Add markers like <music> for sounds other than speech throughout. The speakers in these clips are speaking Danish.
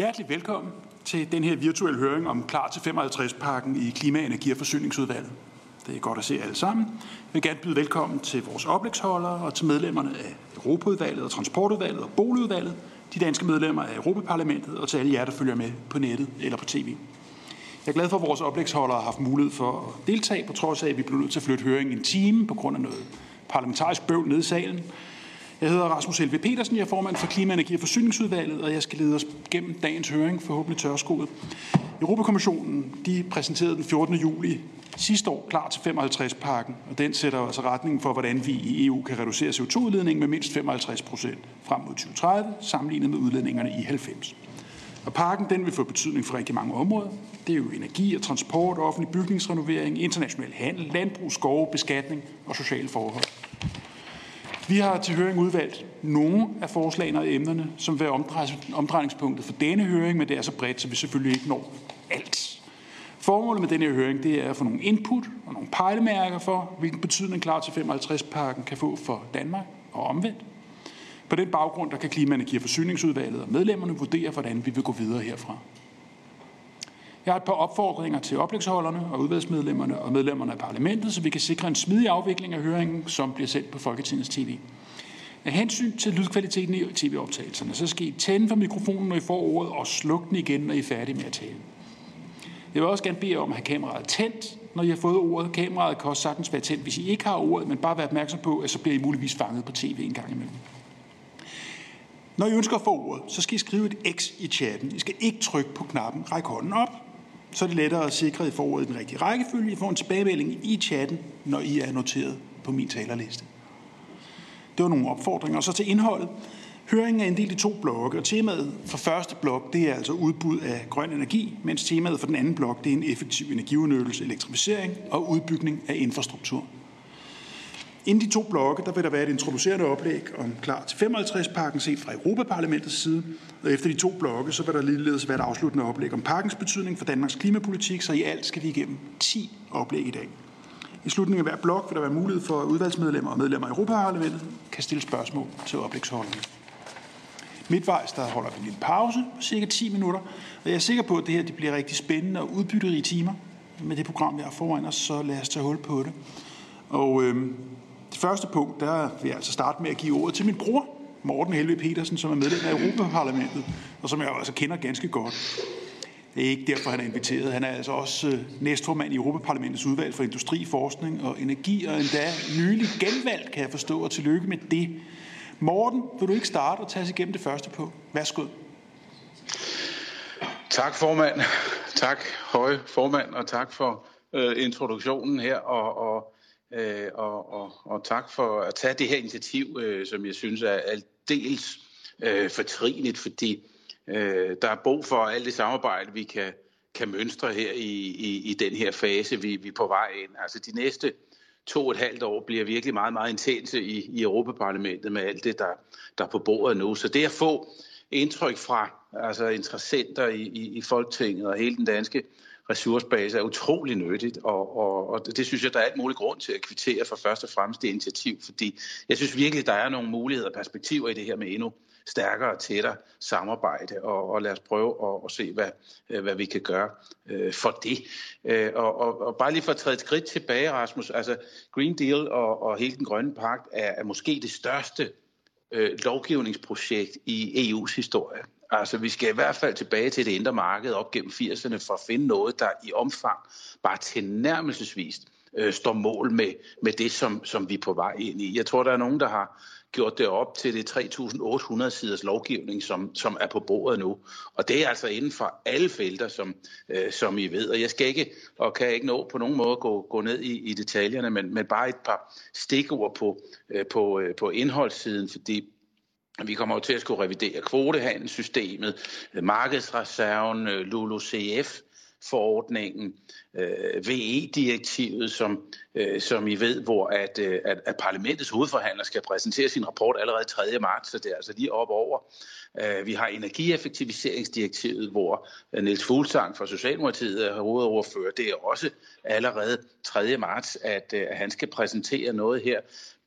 Hjertelig velkommen til den her virtuelle høring om Klar til 55-pakken i Klima-, Energi- og Forsyningsudvalget. Det er godt at se alle sammen. Jeg vil gerne byde velkommen til vores oplægsholdere og til medlemmerne af Europaudvalget og Transportudvalget og Boligudvalget, de danske medlemmer af Europaparlamentet og til alle jer, der følger med på nettet eller på tv. Jeg er glad for, at vores oplægsholdere har haft mulighed for at deltage, på trods af, at vi blev nødt til at flytte høringen en time på grund af noget parlamentarisk bøvl nede i salen. Jeg hedder Rasmus Helve Petersen, jeg er formand for Klima-, Energi- og Forsyningsudvalget, og jeg skal lede os gennem dagens høring, forhåbentlig tørskoet. Europakommissionen de præsenterede den 14. juli sidste år klar til 55-pakken, og den sætter altså retningen for, hvordan vi i EU kan reducere CO2-udledningen med mindst 55 procent frem mod 2030, sammenlignet med udledningerne i 90. Og pakken den vil få betydning for rigtig mange områder. Det er jo energi og transport, offentlig bygningsrenovering, international handel, landbrug, skove, beskatning og sociale forhold. Vi har til høring udvalgt nogle af forslagene og emnerne, som vil være omdrejningspunktet for denne høring, men det er så bredt, så vi selvfølgelig ikke når alt. Formålet med denne høring det er at få nogle input og nogle pejlemærker for, hvilken betydning klar til 55-pakken kan få for Danmark og omvendt. På den baggrund der kan Klima-, Energi- og Forsyningsudvalget og medlemmerne vurdere, hvordan vi vil gå videre herfra. Jeg har et par opfordringer til oplægsholderne og udvalgsmedlemmerne og medlemmerne af parlamentet, så vi kan sikre en smidig afvikling af høringen, som bliver sendt på Folketingets TV. Af hensyn til lydkvaliteten i tv-optagelserne, så skal I tænde for mikrofonen, når I får ordet, og slukke den igen, når I er færdige med at tale. Jeg vil også gerne bede om at have kameraet tændt, når I har fået ordet. Kameraet kan også sagtens være tændt, hvis I ikke har ordet, men bare vær opmærksom på, at så bliver I muligvis fanget på tv en gang imellem. Når I ønsker at få ordet, så skal I skrive et X i chatten. I skal ikke trykke på knappen Ræk hånden op så er det lettere at sikre, at I får ordet i den rigtige rækkefølge. I får en tilbagemelding i chatten, når I er noteret på min talerliste. Det var nogle opfordringer. Og så til indholdet. Høringen er inddelt i to blokke, og temaet for første blok det er altså udbud af grøn energi, mens temaet for den anden blok det er en effektiv energiudnyttelse, elektrificering og udbygning af infrastruktur. Inden de to blokke, der vil der være et introducerende oplæg om klar til 55-pakken set fra Europaparlamentets side. Og efter de to blokke, så vil der ligeledes være et afsluttende oplæg om pakkens betydning for Danmarks klimapolitik, så i alt skal vi igennem 10 oplæg i dag. I slutningen af hver blok vil der være mulighed for, at udvalgsmedlemmer og medlemmer af Europaparlamentet kan stille spørgsmål til oplægsholderne. Midtvejs der holder vi en lille pause på cirka 10 minutter, og jeg er sikker på, at det her det bliver rigtig spændende og udbytterige timer med det program, vi har foran os, så lad os tage hul på det. Og øh, første punkt, der vil jeg altså starte med at give ordet til min bror, Morten Helve Petersen, som er medlem af Europaparlamentet, og som jeg altså kender ganske godt. Det er ikke derfor, han er inviteret. Han er altså også øh, næstformand i Europaparlamentets udvalg for industri, forskning og energi, og endda nylig genvalgt, kan jeg forstå, og tillykke med det. Morten, vil du ikke starte og tage os igennem det første på? Værsgo. Tak, formand. Tak, høje formand, og tak for øh, introduktionen her, og, og Øh, og, og, og tak for at tage det her initiativ, øh, som jeg synes er aldeles øh, fortrinligt, fordi øh, der er brug for alt det samarbejde, vi kan, kan mønstre her i, i, i den her fase, vi, vi er på vej ind. Altså de næste to og et halvt år bliver virkelig meget, meget intense i, i Europaparlamentet med alt det, der, der er på bordet nu. Så det at få indtryk fra altså interessenter i, i, i Folketinget og hele den danske ressourcebase er utrolig nyttigt, og, og, og det synes jeg, der er alt muligt grund til at kvittere for først og fremmest det initiativ, fordi jeg synes virkelig, der er nogle muligheder og perspektiver i det her med endnu stærkere og tættere samarbejde, og, og lad os prøve at, at se, hvad, øh, hvad vi kan gøre øh, for det. Øh, og, og, og bare lige for at træde et skridt tilbage, Rasmus, altså Green Deal og, og hele den grønne pagt er, er måske det største øh, lovgivningsprojekt i EU's historie. Altså, vi skal i hvert fald tilbage til det indre marked op gennem 80'erne for at finde noget, der i omfang bare tilnærmelsesvis øh, står mål med, med det, som, som vi er på vej ind i. Jeg tror, der er nogen, der har gjort det op til det 3.800 siders lovgivning, som, som er på bordet nu. Og det er altså inden for alle felter, som, øh, som I ved. Og jeg skal ikke, og kan ikke nå på nogen måde gå, gå ned i, i detaljerne, men, men bare et par stikord på, øh, på, øh, på indholdssiden, fordi vi kommer jo til at skulle revidere kvotehandelssystemet, øh, markedsreserven, LULUCF, forordningen, øh, øh VE-direktivet, som, øh, som I ved, hvor at, øh, at, at parlamentets hovedforhandler skal præsentere sin rapport allerede 3. marts, så det er altså lige op over. Øh, vi har energieffektiviseringsdirektivet, hvor øh, Niels Fuglsang fra Socialdemokratiet er hovedoverfører. Det er også allerede 3. marts, at, øh, at han skal præsentere noget her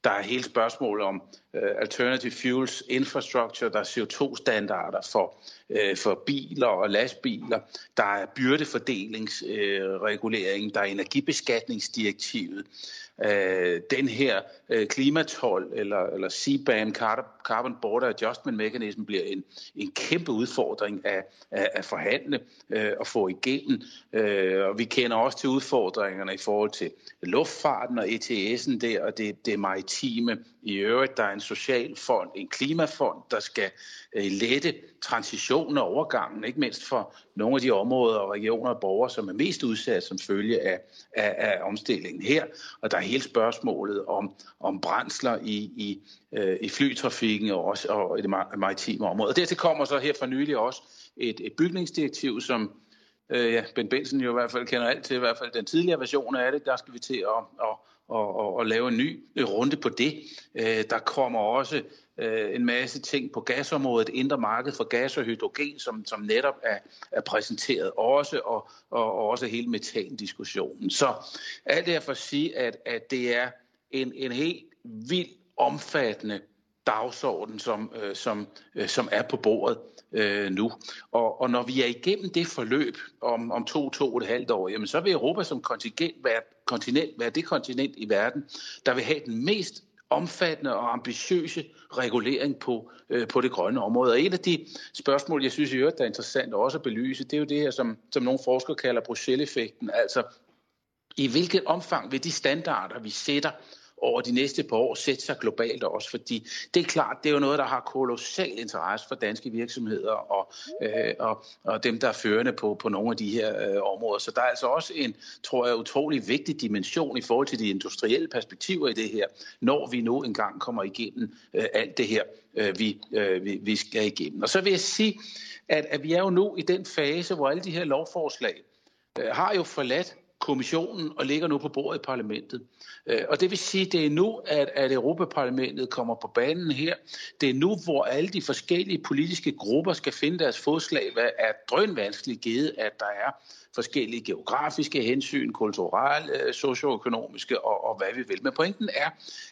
der er hele spørgsmålet om øh, alternative fuels infrastructure, der er CO2-standarder for, øh, for biler og lastbiler, der er byrdefordelingsregulering, øh, uh, der er energibeskatningsdirektivet, øh, den her øh, klimatol eller, eller CBAM, Carbon Border Adjustment Mechanism, bliver en, en kæmpe udfordring at, at, at forhandle øh, og få igennem. Øh, og vi kender også til udfordringerne i forhold til luftfarten og ETS'en der, og det, det maritime i øvrigt. Der er en social fond, en klimafond, der skal øh, lette transitionen og overgangen, ikke mindst for nogle af de områder og regioner og borgere, som er mest udsat som følge af, af, af omstillingen her. Og der er hele spørgsmålet om, om brændsler i, i, øh, i flytrafikken og også og i det maritime område. Og dertil kommer så her for nylig også et, et bygningsdirektiv, som øh, ja, Ben Benson jo i hvert fald kender alt til, i hvert fald den tidligere version af det, der skal vi til at, at, og, og, og lave en ny øh, runde på det. Øh, der kommer også øh, en masse ting på gasområdet, indre marked for gas og hydrogen, som, som netop er, er præsenteret også, og, og, og også hele metandiskussionen. Så alt det er for at sige, at, at det er en, en helt vild omfattende dagsorden, som, øh, som, øh, som er på bordet øh, nu. Og, og når vi er igennem det forløb om, om to, to og et halvt år, jamen så vil Europa som kontinent være, kontinent være det kontinent i verden, der vil have den mest omfattende og ambitiøse regulering på, øh, på det grønne område. Og et af de spørgsmål, jeg synes i øvrigt, der er interessant også at belyse, det er jo det her, som, som nogle forskere kalder Bruxelles-effekten. Altså, i hvilket omfang vil de standarder, vi sætter over de næste par år sætte sig globalt også, fordi det er klart, det er jo noget, der har kolossal interesse for danske virksomheder og, øh, og, og dem, der er førende på, på nogle af de her øh, områder. Så der er altså også en, tror jeg, utrolig vigtig dimension i forhold til de industrielle perspektiver i det her, når vi nu engang kommer igennem øh, alt det her, øh, vi, øh, vi, vi skal igennem. Og så vil jeg sige, at, at vi er jo nu i den fase, hvor alle de her lovforslag øh, har jo forladt kommissionen og ligger nu på bordet i parlamentet. Øh, og det vil sige, det er nu, at, at Europaparlamentet kommer på banen her. Det er nu, hvor alle de forskellige politiske grupper skal finde deres fodslag, hvad er drønvanskeligt givet, at der er forskellige geografiske hensyn, kulturelle, øh, socioøkonomiske og, og hvad vi vil. Men pointen er,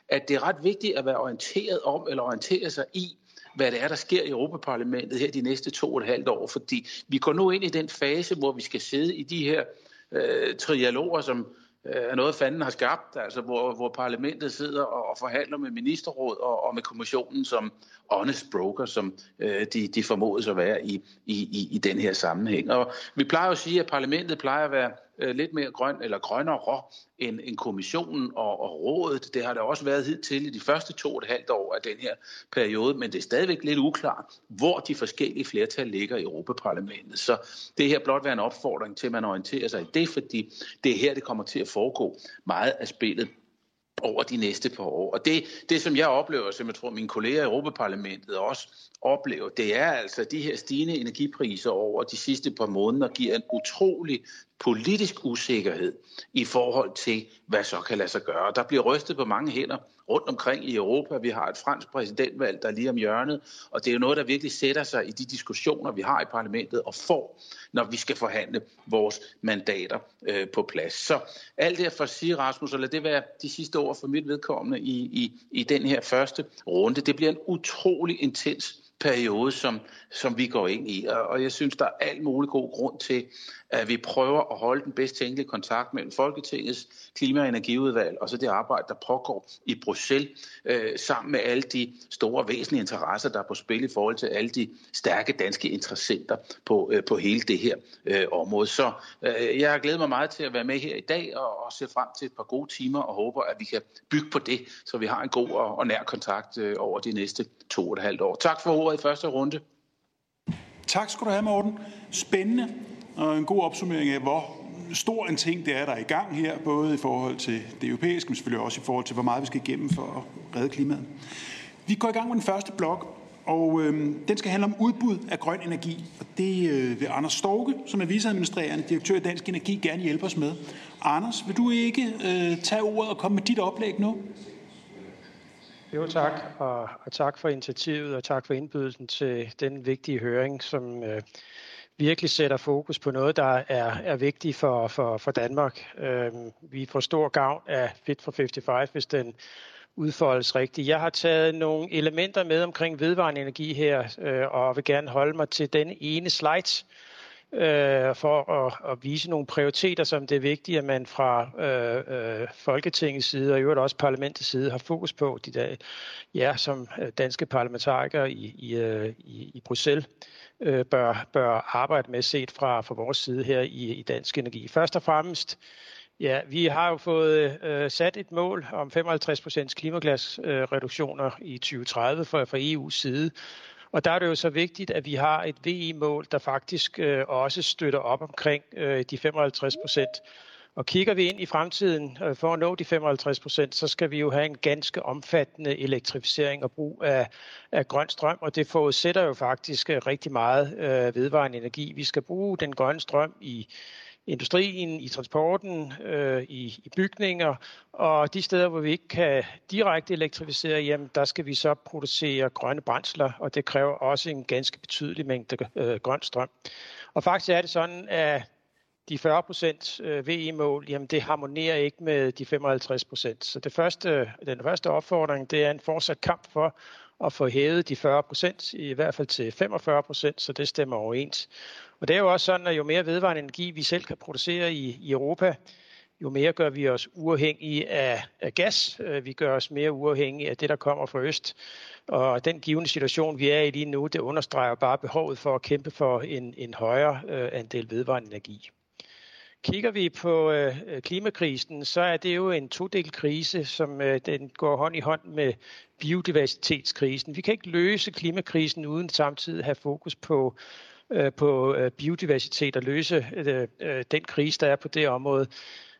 at det er ret vigtigt at være orienteret om, eller orientere sig i, hvad det er, der sker i Europaparlamentet her de næste to og et halvt år, fordi vi går nu ind i den fase, hvor vi skal sidde i de her øh, trialoger, som Øh, er noget, fanden har skabt, altså hvor, hvor parlamentet sidder og, og forhandler med ministerråd og, og med kommissionen som honest broker, som øh, de, de formodes at være i, i, i den her sammenhæng. Og vi plejer jo at sige, at parlamentet plejer at være øh, lidt mere grøn eller grønnere end, end kommissionen og, og rådet. Det har der også været hidtil i de første to og et halvt år af den her periode, men det er stadigvæk lidt uklart, hvor de forskellige flertal ligger i Europaparlamentet. Så det her blot være en opfordring til, at man orienterer sig i det, fordi det er her, det kommer til at foregå meget af spillet over de næste par år. Og det, det som jeg oplever, som jeg tror mine kolleger i Europaparlamentet også opleve, det er altså de her stigende energipriser over de sidste par måneder giver en utrolig politisk usikkerhed i forhold til, hvad så kan lade sig gøre. Der bliver rystet på mange hænder rundt omkring i Europa. Vi har et fransk præsidentvalg, der er lige om hjørnet, og det er jo noget, der virkelig sætter sig i de diskussioner, vi har i parlamentet og får, når vi skal forhandle vores mandater øh, på plads. Så alt det for at sige, Rasmus, og lad det være de sidste ord for mit vedkommende i, i, i den her første runde. Det bliver en utrolig intens periode, som, som vi går ind i. Og og jeg synes, der er alt mulig god grund til, at vi prøver at holde den bedst tænkelige kontakt mellem Folketingets klima- og energiudvalg og så det arbejde, der pågår i Bruxelles, øh, sammen med alle de store væsentlige interesser, der er på spil i forhold til alle de stærke danske interessenter på, øh, på hele det her øh, område. Så øh, jeg har glædet mig meget til at være med her i dag og, og se frem til et par gode timer og håber, at vi kan bygge på det, så vi har en god og, og nær kontakt øh, over de næste to og et halvt år. Tak for ordet i første runde. Tak skal du have, Morten. Spændende og en god opsummering af, hvor stor en ting det er, der er i gang her, både i forhold til det europæiske, men selvfølgelig også i forhold til, hvor meget vi skal igennem for at redde klimaet. Vi går i gang med den første blok, og øh, den skal handle om udbud af grøn energi. Og det øh, vil Anders Storke, som er viceadministrerende direktør i Dansk Energi, gerne hjælpe os med. Anders, vil du ikke øh, tage ordet og komme med dit oplæg nu? Jo tak, og, og tak for initiativet, og tak for indbydelsen til den vigtige høring, som øh, virkelig sætter fokus på noget, der er, er vigtigt for, for, for Danmark. Øh, vi får stor gavn af Fit for 55, hvis den udfoldes rigtigt. Jeg har taget nogle elementer med omkring vedvarende energi her, øh, og vil gerne holde mig til den ene slide, øh, for at, at vise nogle prioriteter, som det er vigtigt, at man fra øh, øh, Folketingets side og i øvrigt også parlamentets side har fokus på, de der, ja, som øh, danske parlamentarikere i, i, øh, i, i Bruxelles øh, bør, bør arbejde med set fra, fra vores side her i, i Dansk Energi. Først og fremmest Ja, vi har jo fået øh, sat et mål om 55% klimaglasreduktioner øh, i 2030 fra, fra EU's side. Og der er det jo så vigtigt, at vi har et VE-mål, der faktisk øh, også støtter op omkring øh, de 55 procent. Og kigger vi ind i fremtiden øh, for at nå de 55 procent, så skal vi jo have en ganske omfattende elektrificering og brug af, af grøn strøm, og det forudsætter jo faktisk øh, rigtig meget øh, vedvarende energi. Vi skal bruge den grønne strøm i industrien, i transporten, øh, i, i bygninger, og de steder, hvor vi ikke kan direkte elektrificere, jamen der skal vi så producere grønne brændsler, og det kræver også en ganske betydelig mængde øh, grøn strøm. Og faktisk er det sådan, at de 40 procent øh, VE-mål, jamen det harmonerer ikke med de 55 procent. Så det første, den første opfordring, det er en fortsat kamp for at få hævet de 40 procent, i hvert fald til 45 procent, så det stemmer overens. Og det er jo også sådan, at jo mere vedvarende energi vi selv kan producere i, i Europa, jo mere gør vi os uafhængige af, af gas. Øh, vi gør os mere uafhængige af det, der kommer fra øst. Og den givende situation, vi er i lige nu, det understreger bare behovet for at kæmpe for en, en højere øh, andel vedvarende energi. Kigger vi på øh, klimakrisen, så er det jo en todel krise, som øh, den går hånd i hånd med biodiversitetskrisen. Vi kan ikke løse klimakrisen uden samtidig have fokus på øh, på øh, biodiversitet og løse øh, øh, den krise, der er på det område.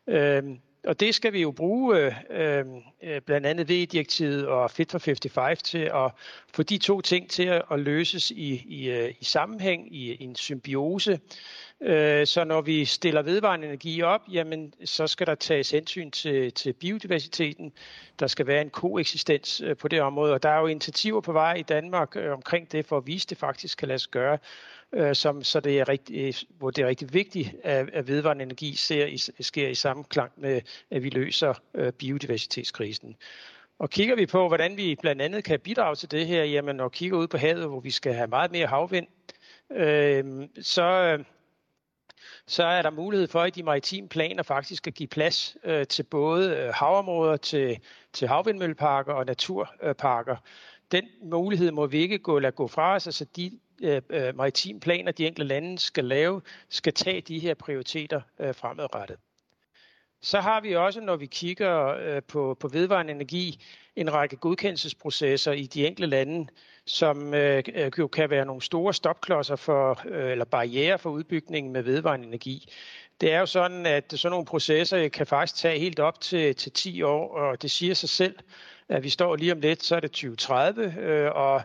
Øh, og det skal vi jo bruge øh, øh, øh blandt andet VE-direktivet og Fit for 55 til at få de to ting til at, at løses i, i, øh, i sammenhæng, i, i en symbiose. Øh, så når vi stiller vedvarende energi op, jamen, så skal der tages hensyn til, til biodiversiteten. Der skal være en koeksistens øh, på det område, og der er jo initiativer på vej i Danmark omkring det, for at vise, at det faktisk kan lade sig gøre øh, som, så det er rigtig, øh, hvor det er rigtig vigtigt, at, at vedvarende energi ser i, sker i sammenklang med, at vi løser øh, biodiversitetskrisen. Og kigger vi på, hvordan vi blandt andet kan bidrage til det her, jamen når kigger ud på havet, hvor vi skal have meget mere havvind, øh, så, så er der mulighed for i de maritime planer faktisk at give plads øh, til både øh, havområder, til, til havvindmølleparker og naturparker. Den mulighed må vi ikke gå, lade gå fra os, altså de Øh, øh, maritime planer, de enkelte lande skal lave, skal tage de her prioriteter øh, fremadrettet. Så har vi også, når vi kigger øh, på, på vedvarende energi, en række godkendelsesprocesser i de enkelte lande, som øh, jo kan være nogle store stopklodser for, øh, eller barriere for udbygningen med vedvarende energi. Det er jo sådan, at sådan nogle processer øh, kan faktisk tage helt op til, til 10 år, og det siger sig selv, at vi står lige om lidt, så er det 2030, øh, og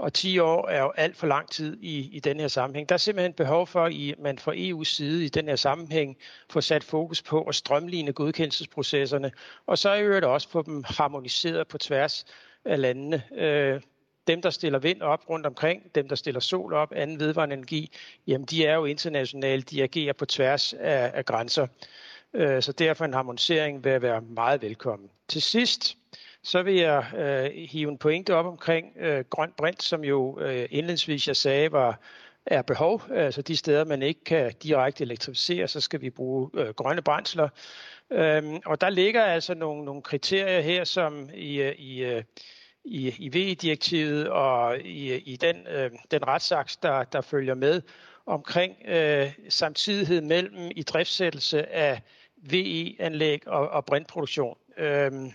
og 10 år er jo alt for lang tid i, i den her sammenhæng. Der er simpelthen behov for, at man fra EU's side i den her sammenhæng får sat fokus på at strømligne godkendelsesprocesserne, og så i øvrigt også få dem harmoniseret på tværs af landene. Øh, dem, der stiller vind op rundt omkring, dem, der stiller sol op, anden vedvarende energi, jamen de er jo internationale, de agerer på tværs af, af grænser. Øh, så derfor en harmonisering vil være meget velkommen. Til sidst, så vil jeg øh, hive en pointe op omkring øh, grøn brint, som jo øh, indledningsvis jeg sagde var er behov. Altså de steder, man ikke kan direkte elektrificere, så skal vi bruge øh, grønne brændsler. Øhm, og der ligger altså nogle, nogle kriterier her, som i, øh, øh, i, i, i VE-direktivet og i, i den, øh, den retsaks, der, der følger med, omkring øh, samtidighed mellem i driftsættelse af VE-anlæg og, og brintproduktion. Øhm,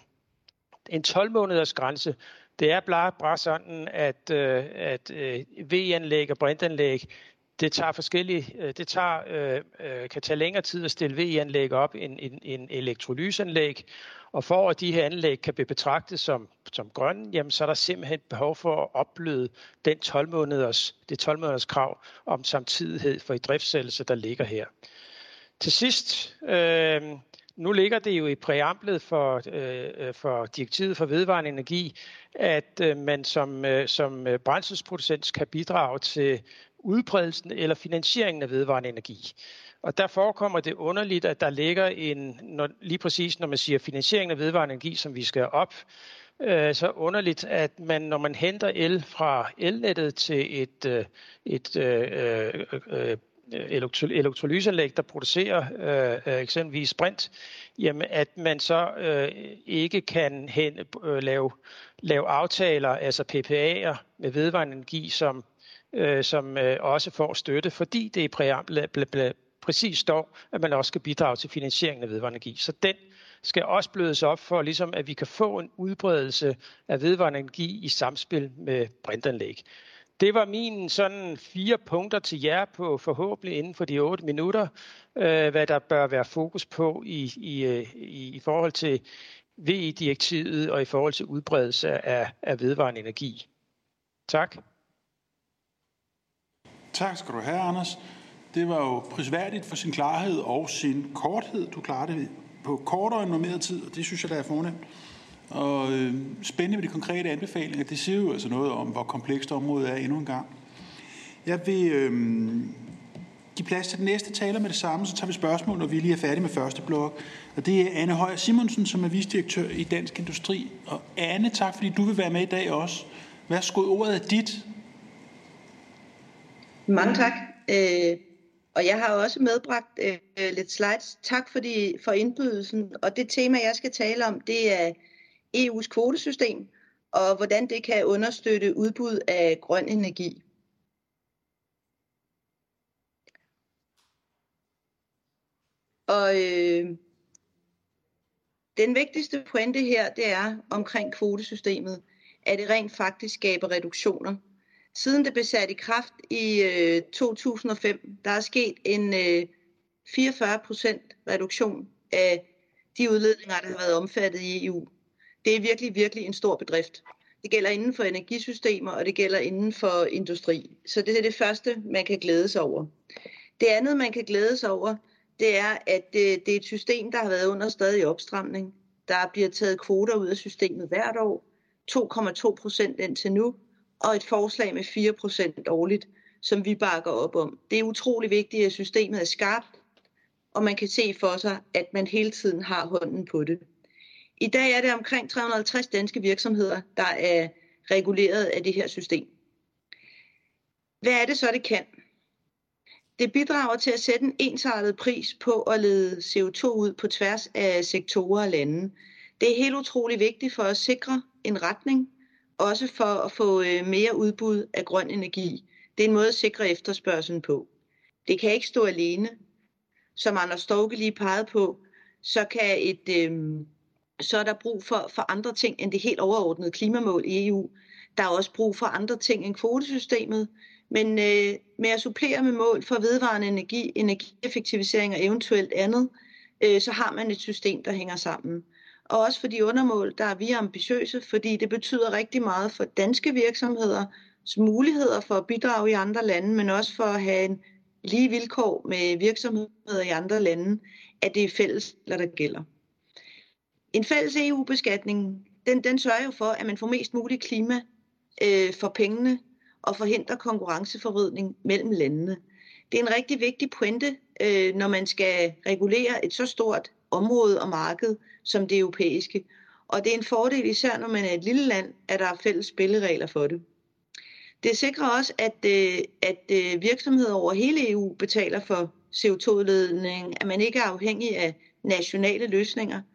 en 12-måneders grænse, det er bare, bare sådan, at, øh, at øh, V-anlæg og brintanlæg, det tager forskellige, øh, det tager, øh, øh, kan tage længere tid at stille VE-anlæg op end, en, en elektrolysanlæg. Og for at de her anlæg kan blive betragtet som, som grønne, jamen, så er der simpelthen behov for at opbløde den 12 måneders, det 12 måneders krav om samtidighed for i driftsættelse, der ligger her. Til sidst, øh, nu ligger det jo i præamblet for, øh, øh, for direktivet for vedvarende energi, at øh, man som, øh, som øh, brændselsproducent kan bidrage til udbredelsen eller finansieringen af vedvarende energi. Og der forekommer det underligt, at der ligger en, når, lige præcis når man siger finansiering af vedvarende energi, som vi skal op, øh, så underligt, at man, når man henter el fra elnettet til et, øh, et øh, øh, øh elektrolyseanlæg, der producerer øh, øh, eksempelvis sprint, jamen at man så øh, ikke kan hen, øh, lave, lave aftaler, altså PPA'er med vedvarende energi, som, øh, som øh, også får støtte, fordi det i præamblet præcis står, at man også skal bidrage til finansieringen af vedvarende energi. Så den skal også blødes op for, ligesom, at vi kan få en udbredelse af vedvarende energi i samspil med brintanlæg. Det var min sådan fire punkter til jer på forhåbentlig inden for de otte minutter, øh, hvad der bør være fokus på i, i, øh, i, i forhold til VE-direktivet og i forhold til udbredelse af, af vedvarende energi. Tak. Tak skal du have, Anders. Det var jo prisværdigt for sin klarhed og sin korthed. Du klarede det på kortere end normeret tid, og det synes jeg, der er fornemt. Og øh, spændende med de konkrete anbefalinger, det siger jo altså noget om, hvor komplekst området er endnu en gang. Jeg vil øh, give plads til den næste taler med det samme, så tager vi spørgsmål, når vi lige er færdige med første blok. Og det er Anne Højer Simonsen, som er visdirektør i Dansk Industri. Og Anne, tak fordi du vil være med i dag også. Værsgo, ordet er dit. Mange tak. Øh, og jeg har også medbragt øh, lidt slides. Tak fordi, for indbydelsen. Og det tema, jeg skal tale om, det er EU's kvotesystem, og hvordan det kan understøtte udbud af grøn energi. Og øh, den vigtigste pointe her, det er omkring kvotesystemet, at det rent faktisk skaber reduktioner. Siden det blev sat i kraft i øh, 2005, der er sket en øh, 44% reduktion af de udledninger, der har været omfattet i EU det er virkelig, virkelig en stor bedrift. Det gælder inden for energisystemer, og det gælder inden for industri. Så det er det første, man kan glæde sig over. Det andet, man kan glæde sig over, det er, at det, det er et system, der har været under stadig opstramning. Der bliver taget kvoter ud af systemet hvert år, 2,2 procent indtil nu, og et forslag med 4 procent årligt, som vi bakker op om. Det er utrolig vigtigt, at systemet er skarpt, og man kan se for sig, at man hele tiden har hånden på det. I dag er det omkring 350 danske virksomheder, der er reguleret af det her system. Hvad er det så, det kan? Det bidrager til at sætte en ensartet pris på at lede CO2 ud på tværs af sektorer og lande. Det er helt utrolig vigtigt for at sikre en retning, også for at få øh, mere udbud af grøn energi. Det er en måde at sikre efterspørgselen på. Det kan ikke stå alene. Som Anders Storke lige pegede på, så kan et, øh, så er der brug for, for andre ting end det helt overordnede klimamål i EU. Der er også brug for andre ting end kvotesystemet, men øh, med at supplere med mål for vedvarende energi, energieffektivisering og eventuelt andet, øh, så har man et system, der hænger sammen. Og også for de undermål, der er vi ambitiøse, fordi det betyder rigtig meget for danske virksomheder, muligheder for at bidrage i andre lande, men også for at have en lige vilkår med virksomheder i andre lande, at det er fælles, der gælder. En fælles EU-beskatning, den, den sørger jo for, at man får mest muligt klima øh, for pengene og forhindrer konkurrenceforvridning mellem landene. Det er en rigtig vigtig pointe, øh, når man skal regulere et så stort område og marked som det europæiske. Og det er en fordel især, når man er et lille land, at der er fælles spilleregler for det. Det sikrer også, at, øh, at øh, virksomheder over hele EU betaler for CO2-udledning, at man ikke er afhængig af nationale løsninger –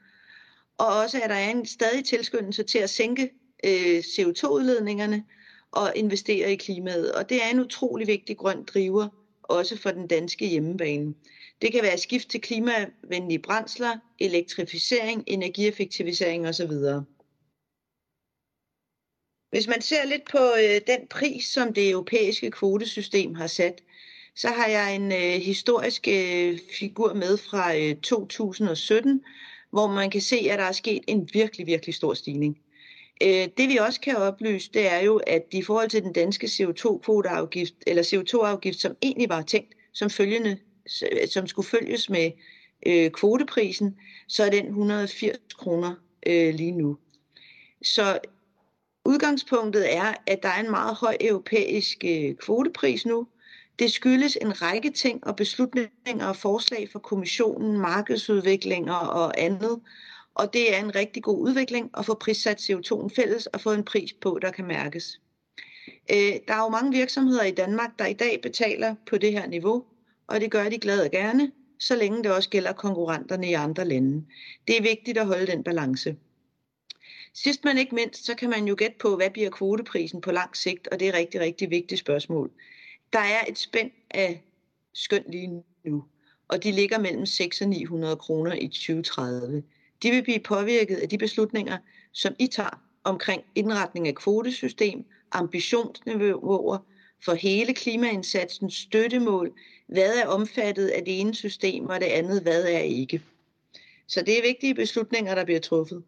og også at der er en stadig tilskyndelse til at sænke øh, CO2-udledningerne og investere i klimaet. Og det er en utrolig vigtig grøn driver, også for den danske hjemmebane. Det kan være skift til klimavenlige brændsler, elektrificering, energieffektivisering osv. Hvis man ser lidt på øh, den pris, som det europæiske kvotesystem har sat, så har jeg en øh, historisk øh, figur med fra øh, 2017, hvor man kan se, at der er sket en virkelig, virkelig stor stigning. Øh, det vi også kan oplyse, det er jo, at i forhold til den danske CO2-kvoteafgift, eller CO2-afgift, som egentlig var tænkt som følgende, som skulle følges med øh, kvoteprisen, så er den 180 kroner øh, lige nu. Så udgangspunktet er, at der er en meget høj europæisk øh, kvotepris nu, det skyldes en række ting og beslutninger og forslag fra kommissionen, markedsudviklinger og andet. Og det er en rigtig god udvikling at få prissat CO2'en fælles og få en pris på, der kan mærkes. Øh, der er jo mange virksomheder i Danmark, der i dag betaler på det her niveau, og det gør de glade og gerne, så længe det også gælder konkurrenterne i andre lande. Det er vigtigt at holde den balance. Sidst men ikke mindst, så kan man jo gætte på, hvad bliver kvoteprisen på lang sigt, og det er et rigtig, rigtig vigtigt spørgsmål. Der er et spænd af skøn lige nu, og de ligger mellem 6 og 900 kroner i 2030. De vil blive påvirket af de beslutninger, som I tager omkring indretning af kvotesystem, ambitionsniveauer for hele klimaindsatsen, støttemål, hvad er omfattet af det ene system, og det andet, hvad er ikke. Så det er vigtige beslutninger, der bliver truffet.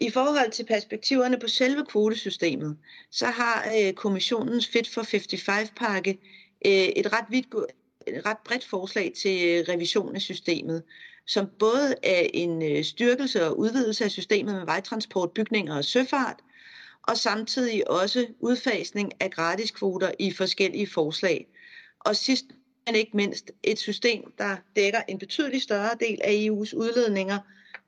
I forhold til perspektiverne på selve kvotesystemet, så har øh, kommissionens Fit for 55-pakke øh, et, ret vidt, et ret bredt forslag til øh, revision af systemet, som både er en øh, styrkelse og udvidelse af systemet med vejtransport, bygninger og søfart, og samtidig også udfasning af gratiskvoter i forskellige forslag. Og sidst men ikke mindst et system, der dækker en betydelig større del af EU's udledninger,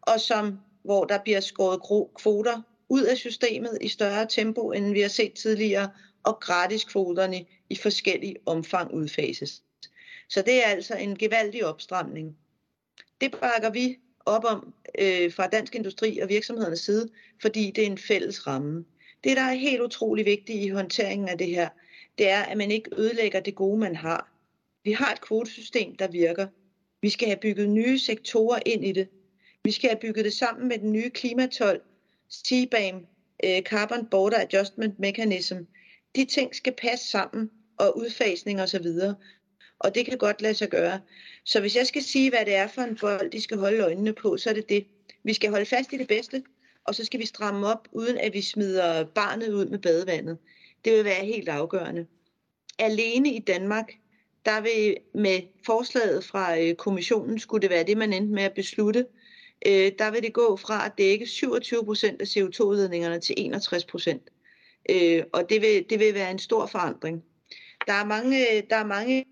og som hvor der bliver skåret kvoter ud af systemet i større tempo, end vi har set tidligere, og gratiskvoterne i forskellige omfang udfases. Så det er altså en gevaldig opstramning. Det bakker vi op om øh, fra Dansk Industri og virksomhedernes side, fordi det er en fælles ramme. Det, der er helt utrolig vigtigt i håndteringen af det her, det er, at man ikke ødelægger det gode, man har. Vi har et kvotesystem, der virker. Vi skal have bygget nye sektorer ind i det, vi skal have bygget det sammen med den nye klimatol, CBAM, øh, Carbon Border Adjustment Mechanism. De ting skal passe sammen, og udfasning osv. Og, og det kan godt lade sig gøre. Så hvis jeg skal sige, hvad det er for en bold, de skal holde øjnene på, så er det det. Vi skal holde fast i det bedste, og så skal vi stramme op, uden at vi smider barnet ud med badevandet. Det vil være helt afgørende. Alene i Danmark, der vil med forslaget fra øh, kommissionen, skulle det være det, man endte med at beslutte, øh, der vil det gå fra at dække 27 procent af CO2-udledningerne til 61 procent. Øh, og det vil, det vil være en stor forandring. Der er mange, der er mange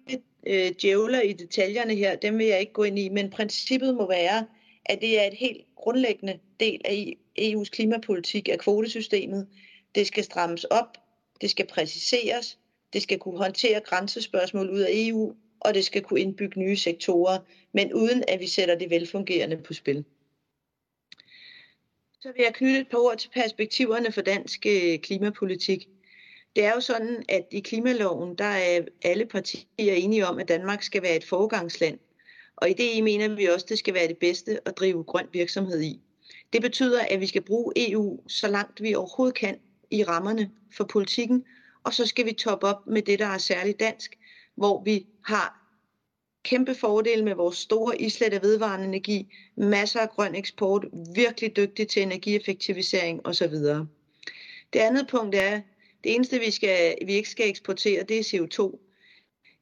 øh, djævler i detaljerne her, dem vil jeg ikke gå ind i, men princippet må være, at det er et helt grundlæggende del af EU's klimapolitik af kvotesystemet. Det skal strammes op, det skal præciseres, det skal kunne håndtere grænsespørgsmål ud af EU, og det skal kunne indbygge nye sektorer, men uden at vi sætter det velfungerende på spil. Så vil jeg knytte et par ord til perspektiverne for dansk øh, klimapolitik. Det er jo sådan, at i klimaloven, der er alle partier enige om, at Danmark skal være et foregangsland. Og i det mener vi også, at det skal være det bedste at drive grøn virksomhed i. Det betyder, at vi skal bruge EU så langt vi overhovedet kan i rammerne for politikken, og så skal vi toppe op med det, der er særligt dansk, hvor vi har kæmpe fordele med vores store islet af vedvarende energi, masser af grøn eksport, virkelig dygtig til energieffektivisering osv. Det andet punkt er, det eneste vi, skal, vi ikke skal eksportere, det er CO2.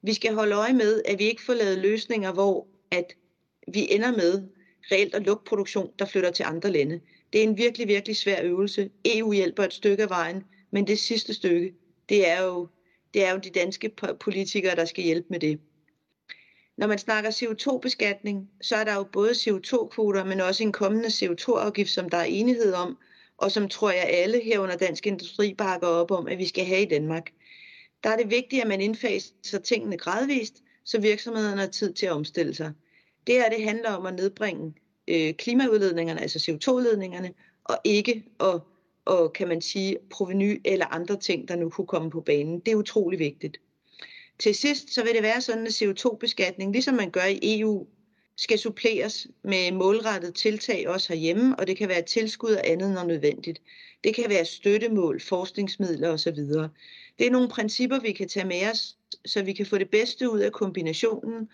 Vi skal holde øje med, at vi ikke får lavet løsninger, hvor at vi ender med reelt at lukke produktion, der flytter til andre lande. Det er en virkelig, virkelig svær øvelse. EU hjælper et stykke af vejen, men det sidste stykke, det er jo, det er jo de danske politikere, der skal hjælpe med det. Når man snakker CO2-beskatning, så er der jo både CO2-kvoter, men også en kommende CO2-afgift, som der er enighed om, og som tror jeg alle herunder Dansk Industri bakker op om, at vi skal have i Danmark. Der er det vigtigt, at man indfaser tingene gradvist, så virksomhederne har tid til at omstille sig. Det her det handler om at nedbringe øh, klimaudledningerne, altså CO2-udledningerne, og ikke at, og, kan man sige, proveny eller andre ting, der nu kunne komme på banen. Det er utrolig vigtigt. Til sidst så vil det være sådan, at CO2-beskatning, ligesom man gør i EU, skal suppleres med målrettet tiltag også herhjemme, og det kan være tilskud og andet, når nødvendigt. Det kan være støttemål, forskningsmidler osv. Det er nogle principper, vi kan tage med os, så vi kan få det bedste ud af kombinationen,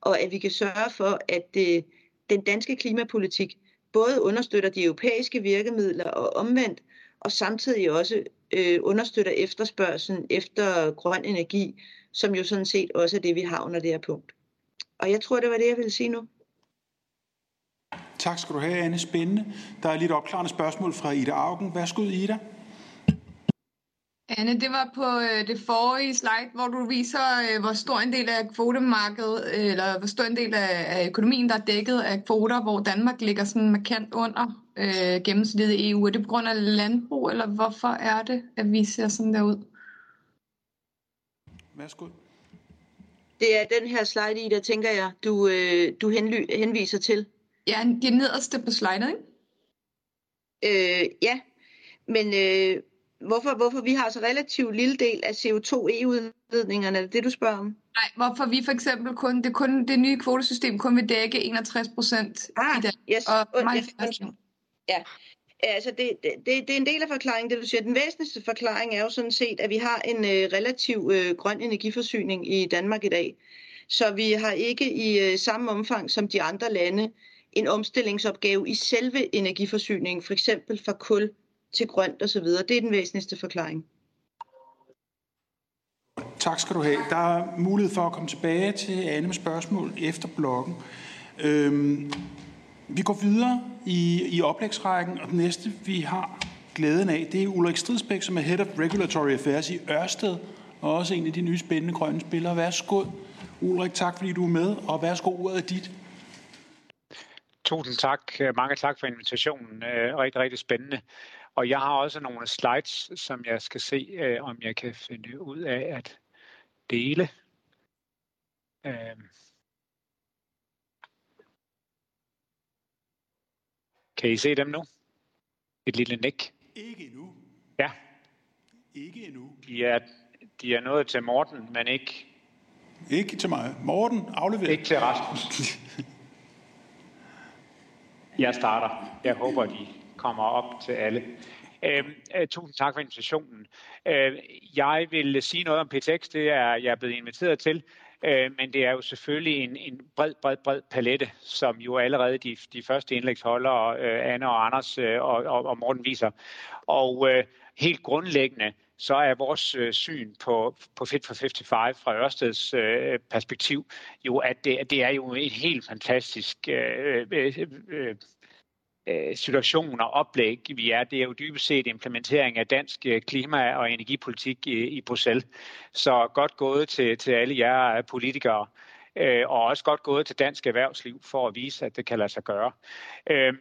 og at vi kan sørge for, at det, den danske klimapolitik både understøtter de europæiske virkemidler og omvendt, og samtidig også øh, understøtter efterspørgselen efter grøn energi, som jo sådan set også er det, vi har under det her punkt. Og jeg tror, det var det, jeg ville sige nu. Tak skal du have, Anne. Spændende. Der er lidt opklarende spørgsmål fra Ida Augen. Værsgo, Ida. Anne, det var på øh, det forrige slide, hvor du viser, øh, hvor stor en del af kvotemarkedet, øh, eller hvor stor en del af, af økonomien, der er dækket af kvoter, hvor Danmark ligger sådan markant under øh, gennemsnittet i EU. Er det på grund af landbrug, eller hvorfor er det, at vi ser sådan der ud? Værsgo. Det er den her slide i, der tænker jeg, du, øh, du henly- henviser til. Ja, det nederste på slidet, ikke? Øh, ja, men øh, hvorfor, hvorfor vi har så relativt lille del af CO2-EU-udledningerne, er det det, du spørger om? Nej, hvorfor vi for eksempel kun, det, kun, det nye kvotesystem kun vil dække 61 procent ah, i dag. Yes. Og, og, ja, altså det, det, det er en del af forklaringen, det du siger. Den væsentligste forklaring er jo sådan set, at vi har en øh, relativ øh, grøn energiforsyning i Danmark i dag. Så vi har ikke i øh, samme omfang som de andre lande en omstillingsopgave i selve energiforsyningen, for eksempel fra kul til grønt osv. Det er den væsentligste forklaring. Tak skal du have. Der er mulighed for at komme tilbage til Anne med spørgsmål efter blokken. Øhm, vi går videre i, i oplægsrækken, og den næste, vi har glæden af, det er Ulrik Stridsbæk, som er Head of Regulatory Affairs i Ørsted, og også en af de nye spændende grønne spillere. Værsgo, Ulrik, tak fordi du er med, og værsgo, ordet er dit. Tusind tak. Mange tak for invitationen. Øh, rigtig, rigtig spændende. Og jeg har også nogle slides, som jeg skal se, øh, om jeg kan finde ud af at dele. Øh, Kan I se dem nu? Et lille nik. Ikke endnu. Ja. Ikke endnu. De er, de er nået til Morten, men ikke... Ikke til mig. Morten, aflever. Ikke til Rasmus. <laughs> Jeg starter. Jeg håber, de kommer op til alle. Øhm, øh, tusind tak for invitationen. Øh, jeg vil sige noget om PTX, det er jeg er blevet inviteret til, øh, men det er jo selvfølgelig en, en bred, bred, bred palette, som jo allerede de, de første indlægsholdere, øh, Anne og Anders øh, og, og, og Morten viser. Og øh, helt grundlæggende, så er vores øh, syn på, på Fit for 55 fra Ørsteds øh, perspektiv jo, at det, det er jo et helt fantastisk øh, øh, øh, øh øh, situationer situation og oplæg, vi er. Det er jo dybest set implementering af dansk øh, klima- og energipolitik i, i Bruxelles. Så godt gået til, til alle jer øh, politikere, øh, og også godt gået til dansk erhvervsliv for at vise, at det kan lade sig gøre. Øh,